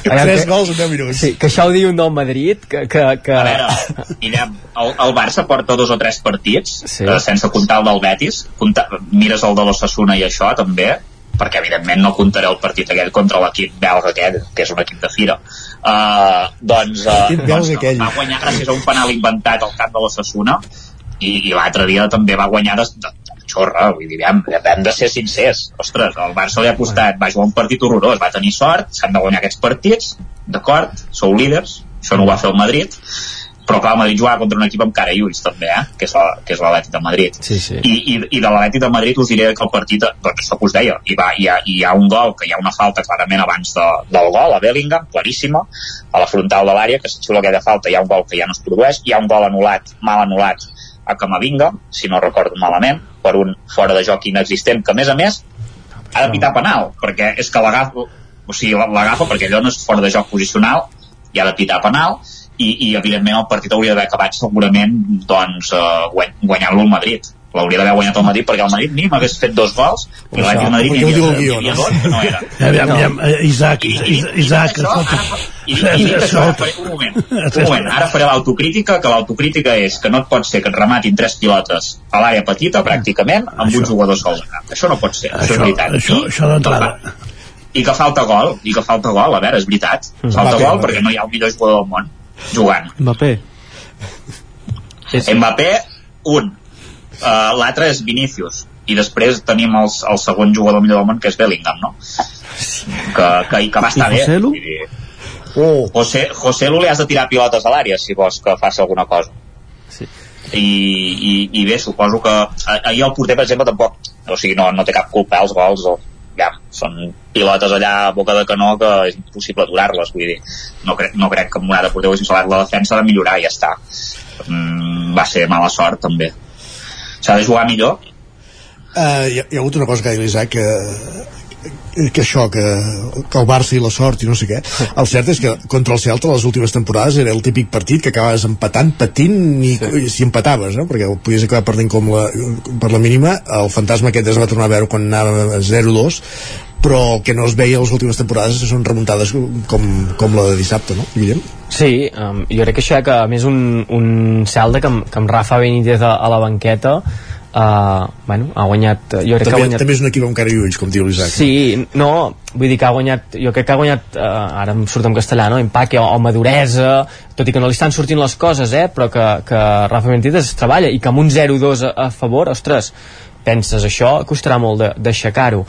Tres gols en 10 minuts. Sí, que això ho diu un del Madrid, que... que, que... a veure, Guillem, el, el Barça porta dos o tres partits Sí. eh, sense comptar el del Betis compta, mires el de l'Ossassuna i això també perquè evidentment no comptaré el partit aquell contra l'equip belga aquell, que és un equip de fira uh, doncs, uh, doncs aquell. va guanyar gràcies a un penal inventat al camp de l'Ossassuna i, i l'altre dia també va guanyar de, de, de xorra, vull dir, hem, hem de ser sincers ostres, el Barça li ha costat va jugar un partit horrorós, va tenir sort s'han de guanyar aquests partits, d'acord sou líders, això no ho va fer el Madrid però clar, el Madrid jugava contra un equip amb cara i ulls també, eh? que és la- que és l'Atlètic de Madrid sí, sí. I, i, i de l'Atlètic de Madrid us diré que el partit doncs això que us deia, hi, va, hi, ha, hi ha un gol que hi ha una falta clarament abans de, del gol a Bellingham, claríssima a la frontal de l'àrea, que si xiula aquella falta hi ha un gol que ja no es produeix, hi ha un gol anul·lat mal anul·lat a Camavinga si no recordo malament, per un fora de joc inexistent, que a més a més ha de pitar penal, perquè és que l'agafa o sigui, l'agafa perquè allò no és fora de joc posicional i ha de pitar penal i, i evidentment el partit hauria d'haver acabat segurament doncs, uh, guanyant-lo el Madrid. L'hauria d'haver guanyat el Madrid perquè el Madrid ni m'hagués fet dos gols i l'Atlètic de Madrid n'hi havia, guió, havia dos que no? era. Aviam, aviam, eh, Isaac, Isaac, Isaac, i, i dit això, ara faré, un moment, un moment, ara faré l'autocrítica, que l'autocrítica és que no et pot ser que et rematin tres pilotes a l'àrea petita, pràcticament, amb uns jugadors sols. Això no pot ser, això, és Això, veritat. això, I, això d'entrada. I que falta gol, i que falta gol, a veure, és veritat. Falta Mbappé, gol perquè no hi ha el millor jugador del món jugant. Mbappé. Mbappé, un. Uh, L'altre és Vinícius. I després tenim els, el segon jugador millor del món, que és Bellingham, no? Que, que, que va estar I bé. José Lu? Vull dir, José, José Lu li has de tirar pilotes a l'àrea si vols que faci alguna cosa sí. I, i, i bé, suposo que ah- ahir el porter per exemple tampoc o sigui, no, no té cap culpa els gols o, ja, són pilotes allà a boca de canó que és impossible aturar-les vull dir, no crec, no crec que amb una de haguessin salvat la defensa de millorar i ja està. Mm, va ser mala sort també. S'ha de jugar millor? Uh, hi, ha, hi ha hagut una cosa que ha dit l'Isaac que, que això, que, que el Barça i la sort i no sé què el cert és que contra el Celta les últimes temporades era el típic partit que acabaves empatant patint i, sí. si empataves no? perquè podies acabar perdent com la, per la mínima el fantasma aquest es va tornar a veure quan anava a 0-2 però el que no es veia les últimes temporades són remuntades com, com la de dissabte, no, Guillem? Sí, um, jo crec que això que a més un, un Celta que, amb- que amb Rafa Benítez a, a la banqueta uh, bueno, ha guanyat jo crec que ha També, guanyat també és un equip amb cara i ulls, com diu l'Isaac. Sí, no, vull dir que ha guanyat, jo crec que ha guanyat, eh, ara em surt en castellà, no? empaque o, o maduresa, tot i que no li estan sortint les coses, eh? però que, que Rafa Benítez es treballa i que amb un 0-2 a, a favor, ostres, penses això costarà molt de- d'aixecar-ho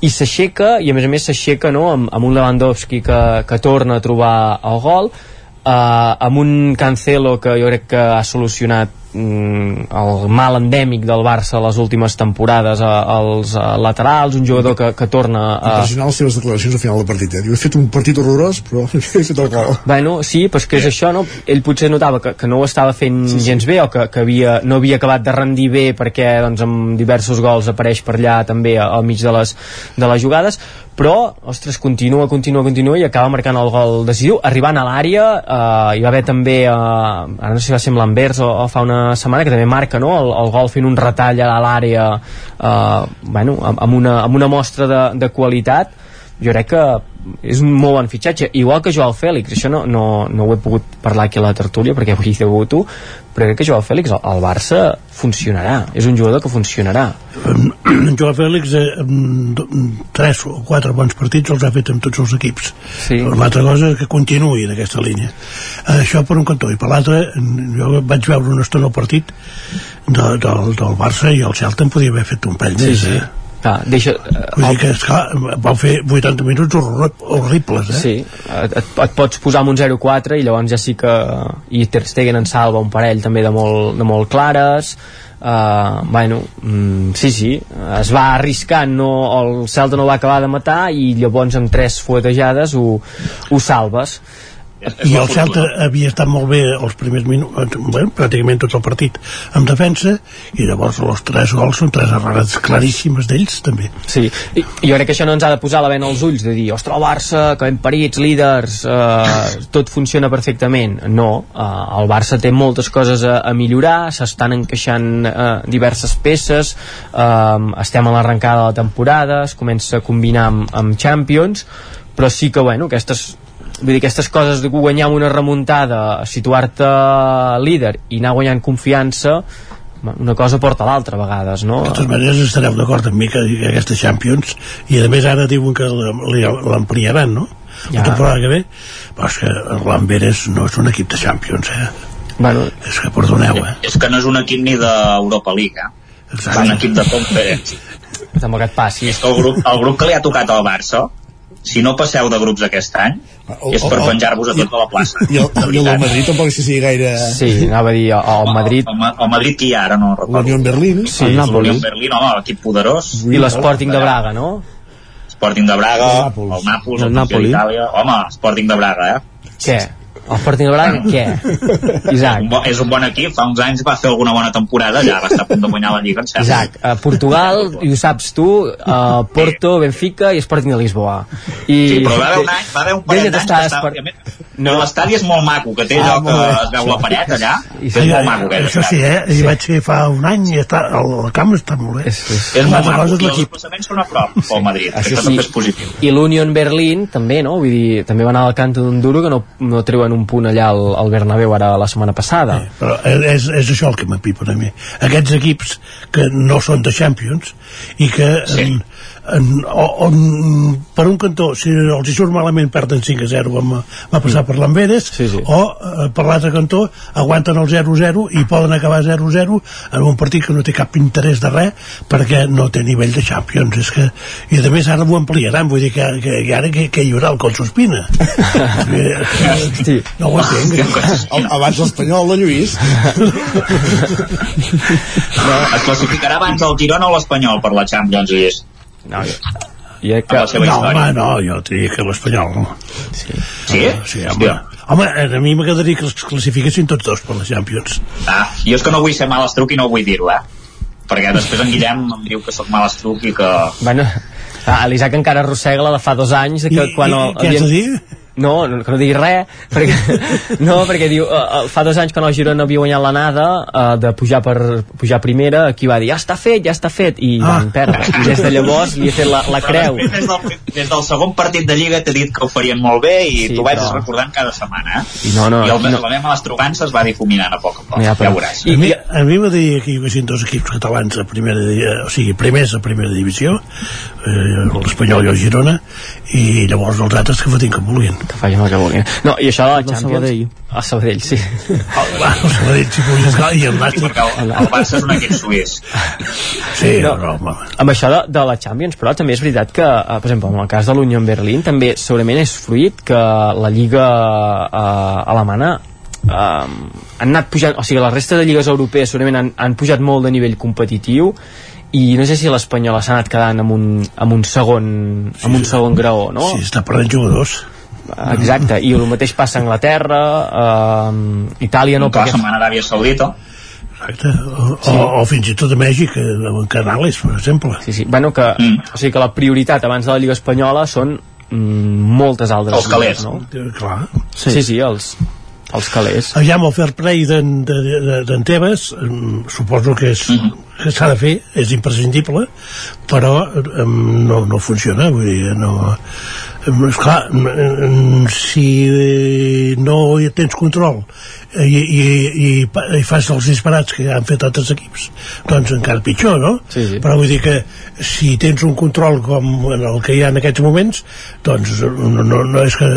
i s'aixeca, i a més a més s'aixeca no? amb, amb un Lewandowski que, que torna a trobar el gol uh, amb un Cancelo que jo crec que ha solucionat el mal endèmic del Barça les últimes temporades a, als a laterals, un jugador que, que torna a... Impressionant les seves declaracions al final del partit, eh? Diu, he fet un partit horrorós, però he fet el gol. Bueno, sí, però és que és això, no? Ell potser notava que, que no ho estava fent sí, sí. gens bé o que, que havia, no havia acabat de rendir bé perquè doncs, amb diversos gols apareix per allà també al mig de les, de les jugades, però, ostres, continua, continua, continua i acaba marcant el gol decisiu, arribant a l'àrea eh, hi va haver també eh, ara no sé si va ser amb l'Anvers o, o fa una setmana que també marca no? el, el gol fent un retall a l'àrea eh, bueno, amb, amb, una, amb una mostra de, de qualitat jo crec que és un molt bon fitxatge igual que Joao Fèlix, això no, no, no ho he pogut parlar aquí a la tertúlia perquè avui he hagut tu però crec que Joao Fèlix al, al Barça funcionarà, és un jugador que funcionarà Joao Fèlix eh, tres o quatre bons partits els ha fet amb tots els equips sí. l'altra cosa és que continuï en aquesta línia això per un cantó i per l'altre jo vaig veure una estona el partit de, del, del Barça i el Celta en podia haver fet un pell Sí, més sí. eh? Ah, deixa, Vull dir que, esclar, vau fer 80 minuts horribles, eh? Sí, et, et, pots posar amb un 0-4 i llavors ja sí que i Ter Stegen en salva un parell també de molt, de molt clares uh, bueno, mm, sí, sí es va arriscant, no, el Celta no va acabar de matar i llavors amb tres fuetejades ho, ho salves i el Celta havia estat molt bé els primers minuts, bueno, pràcticament tot el partit en defensa, i llavors els tres gols són tres errades claríssimes d'ells també. Sí, i jo crec que això no ens ha de posar la vena als ulls de dir, ostres, el Barça, que hem parits, líders, eh, tot funciona perfectament. No, eh, el Barça té moltes coses a, a millorar, s'estan encaixant eh, diverses peces, eh, estem a l'arrencada de la temporada, es comença a combinar amb, amb Champions, però sí que, bueno, aquestes vull dir, aquestes coses de guanyar amb una remuntada situar-te líder i anar guanyant confiança una cosa porta l'altra a vegades no? De totes maneres estareu d'acord amb mi que, que aquesta Champions, i a més ara diuen que la- li- l'ampliaran, no? la temporada que ve però és que l'Amberes no és un equip de Champions eh? bueno, és que perdoneu eh? És que no és un equip ni d'Europa League, eh? Exacte. És un equip de Conference. Tampoc et passi. És que el grup, el grup que li ha tocat al Barça, si no passeu de grups aquest any, és per penjar-vos a tot a la plaça. I el, i el Madrid tampoc si sigui gaire... Sí, anava a dir, el Madrid... El, el Madrid qui hi ha, ara no recordo. L'Unió Berlín. Sí, el Napoli. Unió Berlín, home, l'equip poderós. I l'Sporting de Braga, no? Sporting de Braga, El Nàpols. el Nàpols, El. Napoli. Itàlia. Home, Sporting de Braga, eh? Què? El Sporting de Braga, què? Isaac. Un bo, és un bon equip, fa uns anys va fer alguna bona temporada, ja va estar a punt de guanyar la Lliga, em sembla. Isaac, a Portugal, i ho saps tu, a Porto, Benfica i Sporting de Lisboa. I... Sí, però va haver un any, va haver un parell d'anys que estava... No. L'estadi és molt maco, que té Ah, allò que es veu la paret allà, I és molt maco aquest això sí, eh? Hi vaig ser fa un any i està, el, el camp està molt bé És, és, És Una molt maco, cosa i els desplaçaments són a prop pel Madrid, Això això sí. també és positiu. I l'Union Berlín també, no? Vull dir, també va anar al canto d'un duro que no, no treuen un punt allà al, al Bernabéu ara la setmana passada. però és, és això el que m'apipa a mi aquests equips que no són de Champions i que Sí. en, en, o, on, per un cantó si els hi surt malament perden 5 a 0 com va passar per l'Amberes Sí, sí. o eh, per l'altre cantó aguanten el 0-0 i poden acabar 0-0 en un partit que no té cap interès de res perquè no té nivell de Champions és que, i a més ara ho ampliaran vull dir que, que, que ara que, que hi haurà el Collsospina Hosti. no ho entenc El- Abans l'Espanyol de Lluís. Es classificarà abans el Girona o l'Espanyol per la Champions, Lluís? No, jo, la que... no, home, no, jo diria que l'Espanyol no. Sí. Sí? Sí, home. Home, a mi m'agradaria que els classifiquessin tots dos per la Champions. Ah, jo és que no vull ser malastruc i no vull dir-ho, eh? Perquè després en Guillem em diu que sóc malastruc i que... Bueno, ah, l'Isaac encara arrossega la de fa dos anys de que I, quan i, el, què has de dir? No, no, que no digui res, perquè, no, perquè diu, uh, fa dos anys quan el Girona havia guanyat l'anada uh, de pujar per pujar primera, aquí va dir, ja està fet, ja està fet, i Ah. van perdre. I des de llavors li he fet la, la creu. des del, des del segon partit de Lliga t'he dit que ho farien molt bé i Sí, t'ho vaig però- recordant cada setmana, eh? I no, no, I el, no. la meva malastrugança es va difuminant a poc a poc, Ja, ja, però- veuràs. A mi, a mi m'agradaria que hi haguessin dos equips catalans a primera, o sigui, primers a primera divisió, eh, l'Espanyol i el Girona, i llavors els altres que fotin com vulguin. Que facin el que vulguin. No, i això de la El Champions... Sabadell. A Sabadell, sí. El, el Sabadell, si puguis, clar, i el Sí, Nàstic. perquè el, el Barça és un equip suís. Sí, No. no, home. Amb això de, de la Champions, però també és veritat que, eh, per exemple, en el cas de l'Union Berlín, també segurament és fruit que la lliga eh, alemana eh, han anat pujant, o sigui, la resta de lligues europees segurament han, han pujat molt de nivell competitiu i no sé si l'Espanyola s'ha anat quedant amb un, amb un segon amb un segon graó, no? Sí, està perdent jugadors. Exacte, i el mateix passa a Anglaterra eh, Itàlia no, No, Clar, perquè se'n va anar a Aràbia Saudita. Exacte. O, sí. o, o fins i tot a Mèxic, eh, amb Canales, per exemple. Sí, sí. Bueno, que, Mm. o sigui que la prioritat abans de la Lliga Espanyola són mm, moltes altres Els calés. lligues, no? Eh, Clar. Sí, sí, sí els, els calés. Aviam, el fair play d'en de, de, d'en Tebas, suposo que és que s'ha de fer, és imprescindible, però no, no funciona, vull dir, no... Esclar, si eh, no hi tens control i, i, i, pa- i fas els disparats que han fet altres equips, doncs encara pitjor, no? Sí, sí. Però vull dir que si tens un control com el que hi ha en aquests moments, doncs no, no, no és que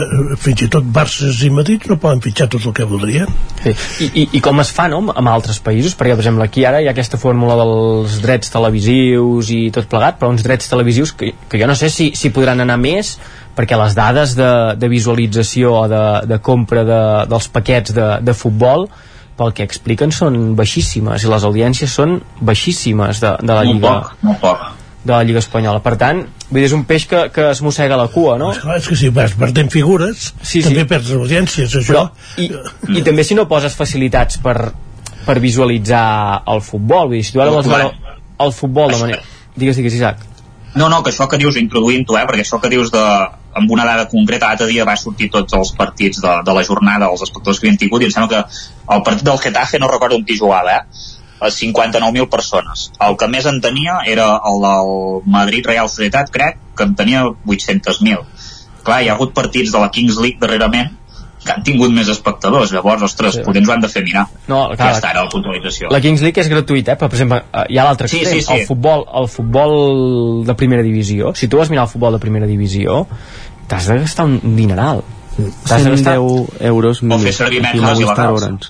fins i tot Barça i Madrid no poden fitxar tot el que voldrien. Sí. I, i, I com es fa, no?, amb altres països? Perquè, per exemple, aquí ara hi ha aquesta fórmula dels drets televisius i tot plegat, però uns drets televisius que, que jo no sé si, si podran anar més perquè les dades de, de visualització o de, de compra de, dels paquets de, de futbol pel que expliquen són baixíssimes i les audiències són baixíssimes de, de la Molt Lliga poc, molt poc. de la Lliga Espanyola. Per tant, vull dir, és un peix que, que es mossega la cua, no? Esclar, és que si vas perdent figures, Sí, sí. també perds audiències, això. Però, i, I també si no poses facilitats per, per visualitzar el futbol, vull dir, si tu ara vols veure el, el futbol de manera... Digues, digues, Isaac. No, no, que això que dius, introduint-ho, eh, perquè això que dius de, amb una dada concreta, l'altre dia va sortir tots els partits de, de la jornada, els espectadors que havien tingut, i em sembla que el partit del Getafe, no recordo amb qui jugava, eh, a 59.000 persones. El que més en tenia era el del Madrid Real Societat, crec, que en tenia 800.000. Clar, hi ha hagut partits de la Kings League darrerament que han tingut més espectadors, llavors, ostres, Sí. sí. potser ens ho han de fer mirar. No, Ja clar, està, ara la puntualització. la Kings League és gratuïta, eh? però per exemple eh, hi ha l'altre Sí, extrem, sí, sí. el futbol el futbol de primera divisió si tu vas mirar el futbol de primera divisió t'has de gastar un dineral t'has de 110 gastar euros mínim. fer servir mètodes Movistar il·legals. Orange.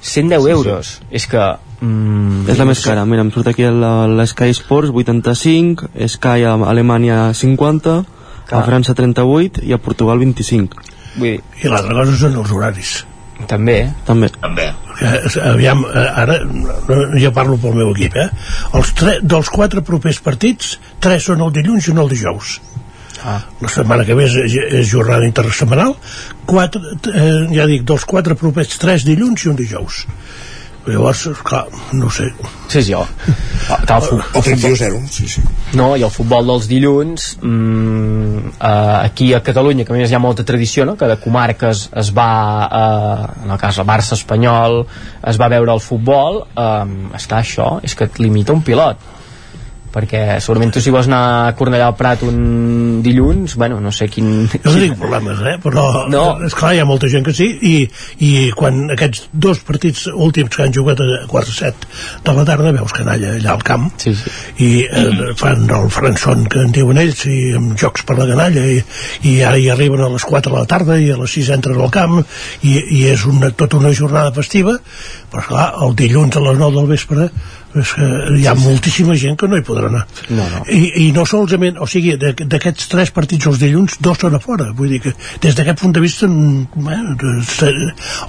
110 euros és que mm, És la més cara, mira, em surt aquí la, la Sky Sports 85, Sky a Alemanya 50, a França 38 i a Portugal 25. Vull dir, I l'altra cosa són els horaris. també També. També. Eh, aviam, eh, ara no, jo parlo pel meu equip eh? els tre, dels quatre propers partits tres són el dilluns i un el dijous ah. la setmana que ve és, és jornada intersetmanal quatre, eh, ja dic, dels quatre propers tres dilluns i un dijous llavors, clar, no ho sé sí, sí, oh. el, fu- o 31-0 sí, sí. no, i el futbol dels dilluns mm, eh, aquí a Catalunya que a més hi ha molta tradició no? que de comarques es va eh, en el cas el Barça espanyol es va veure el futbol eh, esclar això és que et limita un pilot perquè segurament tu si vols anar a Cornellà al Prat un dilluns bueno, no sé quin... jo no tinc problemes, eh? però No. és clar, hi ha molta gent que sí i, i quan aquests dos partits últims que han jugat a quarts de set de la tarda veus canalla allà al camp sí, sí. i eh, fan el franson que en diuen ells i amb jocs per la canalla i, i ara hi arriben a les 4 de la tarda i a les 6 entren al camp i, i és una, tota una jornada festiva però esclar, el dilluns a les 9 del vespre és que hi ha moltíssima gent que no hi podrà anar no, no. I, i no solament, o sigui, de- d'aquests tres partits els dilluns, dos són a fora vull dir que des d'aquest punt de vista bueno,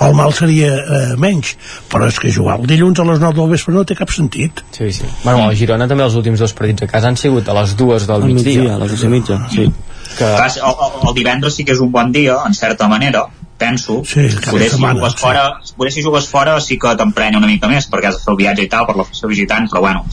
el mal seria eh, menys, però és que jugar el dilluns a les 9 del vespre no té cap sentit Sí, sí. Bueno, a Girona també els últims dos partits a casa han sigut a les dues del migdia. migdia, a les 12 i mitja, sí. Que... Clar, el, el, el divendres sí que és un bon dia, en certa manera, penso. Sí, poder, si setmana, jugues sí. fora, poder si jugues fora sí que t'emprenya una mica més perquè has de fer el viatge i tal per la festa visitant, però bueno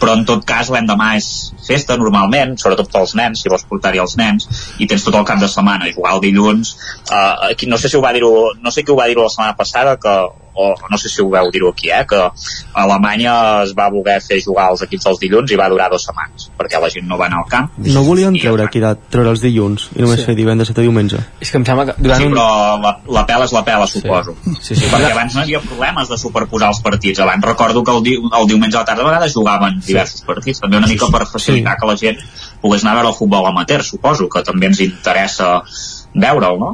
però en tot cas l'endemà és festa normalment, sobretot pels nens, si vols portar-hi els nens, i tens tot el cap de setmana i jugar el dilluns uh, aquí, no sé si ho va dir no sé qui ho va dir la setmana passada que, o no sé si ho veu dir-ho aquí, eh, que a Alemanya es va voler fer jugar els equips els dilluns i va durar dues setmanes, perquè la gent no va anar al camp No volien treure aquí de treure els dilluns i només Sí. fer divendres i diumenge. És que em sembla que durant sí, un... però la, la pela és la pela, suposo. Sí, sí. Perquè abans no hi havia problemes de superposar els partits. Abans recordo que el, di el diumenge a la tarda a vegades jugaven diversos partits. També una mica per facilitar que la gent pogués anar a veure el futbol amateur, suposo, que també ens interessa veure'l, no?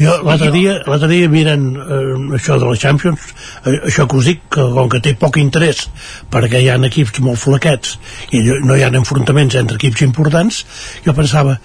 Jo l'altre dia, l'altre dia mirant eh, això de la Champions, eh, això que us dic, que com que té poc interès perquè hi ha equips molt flaquets i no- hi ha enfrontaments entre equips importants, jo pensava,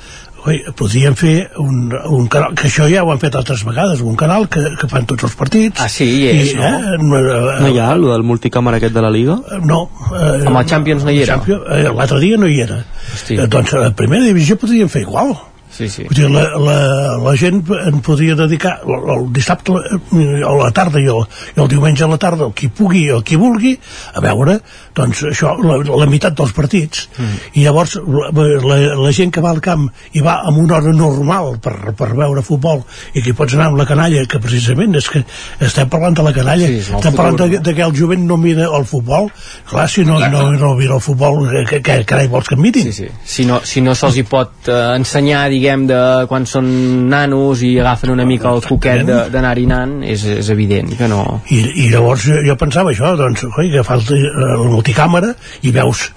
oi, podríem fer un, un canal, que això ja ho han fet altres vegades, un canal que, que fan tots els partits. Ah, sí, hi és, i, no? Eh, no, eh, No hi ha, el del multicàmera aquest de la Liga? no. Eh, Amb el Champions no hi era? Champions, eh, L'altre dia no hi era. Hosti. Eh, doncs a la primera divisió podríem fer igual. Sí, sí. Vull dir, la, la, la gent en podria dedicar el, el dissabte eh, a la tarda i el, i el diumenge a la tarda, el qui pugui o qui vulgui, a veure doncs això, la, la meitat dels partits mm. i llavors la, la, la gent que va al camp i va amb una hora normal per, per veure futbol i que pots anar amb la canalla que precisament és que estem parlant de la canalla Sí, estem futur, parlant de, de que el jovent no mira el futbol clar, si no, no, no mira el futbol que, que, carai vols que em mirin Sí, sí. Si no, si no se'ls hi pot eh, ensenyar, diguem, de quan són nanos i agafen una mica el coquet de- d'anar-hi anant, és, és evident que no... i, i llavors jo, jo pensava això doncs, oi, que fas eh, la multicàmera i veus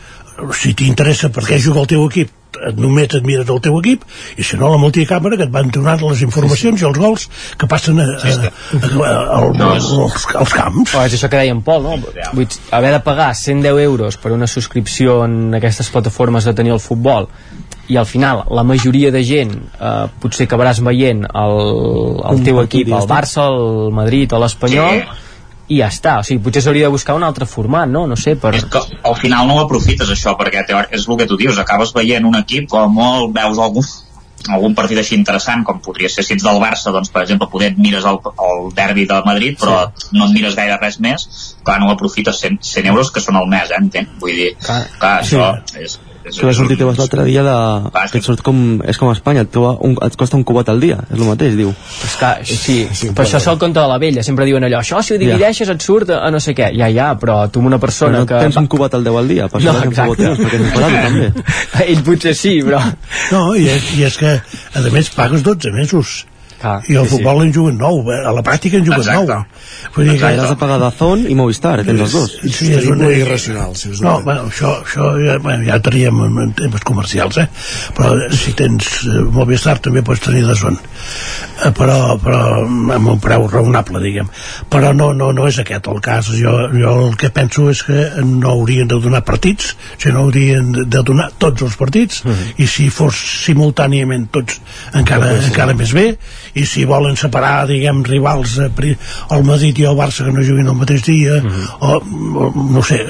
si t'interessa per què juga el teu equip et- només et mires el teu equip i si no la multicàmera que et van donant les informacions i els gols que passen a, a, a, a, al- als, als camps. Oh, és això que deia en Pol, no? Vull haver de pagar 110 euros per una subscripció en aquestes plataformes de tenir el futbol i al final la majoria de gent eh, potser acabaràs veient el, el teu equip, el. Barça, el Madrid o l'Espanyol i ja està, o sigui, potser s'hauria de buscar un altre format, no? No sé, per... És que al final no ho aprofites això, perquè és el que tu dius, acabes veient un equip com molt veus algun algun partit així interessant com podria ser si ets del Barça doncs per exemple poder et mires el, el derbi de Madrid però no et mires gaire res més clar no ho aprofites 100, 100 euros que són al mes eh, entenc? vull dir, clar, clar Sí. això és, és, Que va sortir teves l'altre dia de... Clar, que et surt com... És com a Espanya, et, troba un, et costa un cubot al dia, és el mateix, diu. És que, sí, sí per això és el conte de la vella, sempre diuen allò, això si ho divideixes et surt a no sé què, ja, ja, però tu amb una Però persona no et que... tens un cubot al 10 al dia, per això No, no, exacte. exacte. perquè tens parat, també. Ell potser sí, però... no, i és, i és que a més pagues 12 mesos Clar, i el sí, sí. futbol en juguen nou eh, a la pràctica en juguen Exacte. nou vull dir que Has de pagar Dazón i Movistar, tens els dos. Sí, és una... irracional, sens No, bueno, això, això ja, bueno, ja teníem en, temes comercials, eh? Però si tens eh, Movistar també pots tenir son. Eh, però, però amb un preu raonable, diguem. Però no, no, no és aquest el cas. Jo, jo el que penso és que no haurien de donar partits, sinó haurien de- donar tots els partits, i si fos simultàniament tots, encara, encara més bé, i si volen separar, diguem, rivals, eh, pri- el Madrid i el Barça que no juguin el mateix dia, o, o no sé,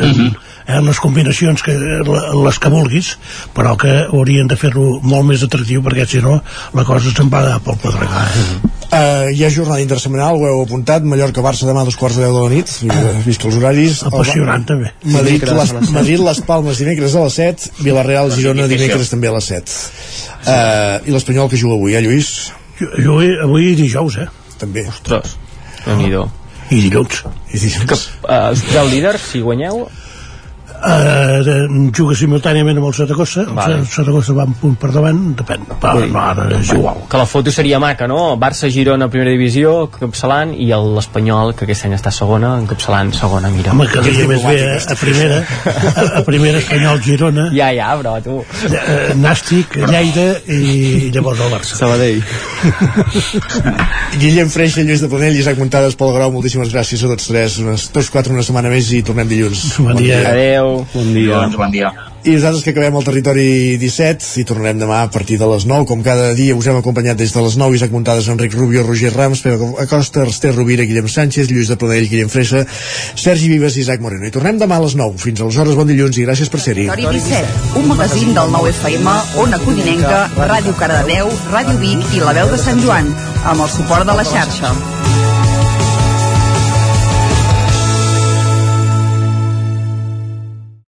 eh, les combinacions que, les que vulguis però que haurien de fer-lo molt més atractiu perquè si no la cosa se'n va pel pedregar Uh, hi ha jornada intersemanal, ho heu apuntat, Mallorca-Barça demà a dos quarts de deu de la nit, uh, vist els horaris. El apassionant també Madrid, les. Madrid, les Palmes dimecres a les 7, Villarreal-Girona dimecres també a les 7. Uh, I l'Espanyol que juga avui, eh, Lluís? Jo, jo avui, avui dijous eh? També. Ostres, déu nhi i dilluns I dilluns. que uh, us poseu líder si guanyeu uh, juga simultàniament amb el Saragossa Vale. el Saragossa va un punt per davant depèn, però no, ara és igual que la foto seria maca, no? Barça-Girona primera divisió, encapçalant i el- l'Espanyol, que aquest any està segona encapçalant segona, mira home, que diria més bé a, a primera a, a primera Espanyol Girona ja, ja, però tu eh, Nàstic, Lleida i llavors el Barça Sabadell. Guillem Freixa, Lluís de Planell i Isaac Muntades, Pol Grau, moltíssimes gràcies a tots tres. Unes, tots quatre, una setmana més i tornem dilluns. Bon dia. Adeu Bon dia. Doncs bon dia. I nosaltres que acabem el territori 17 i tornarem demà a partir de les 9 com cada dia us hem acompanyat des de les 9 Isaac Muntades, Enric Rubio, Roger Rams Pere Acosta, Esther Rovira, Guillem Sánchez Lluís de Planell, Guillem Fresa Sergi Vives i Isaac Moreno i tornem demà a les 9 fins aleshores bon dilluns i gràcies per ser-hi Territori 17, un magazín del 9 FM, Ona Codinenca, Ràdio Cardedeu, Ràdio Vic i La Veu de Sant Joan, amb el suport de la xarxa.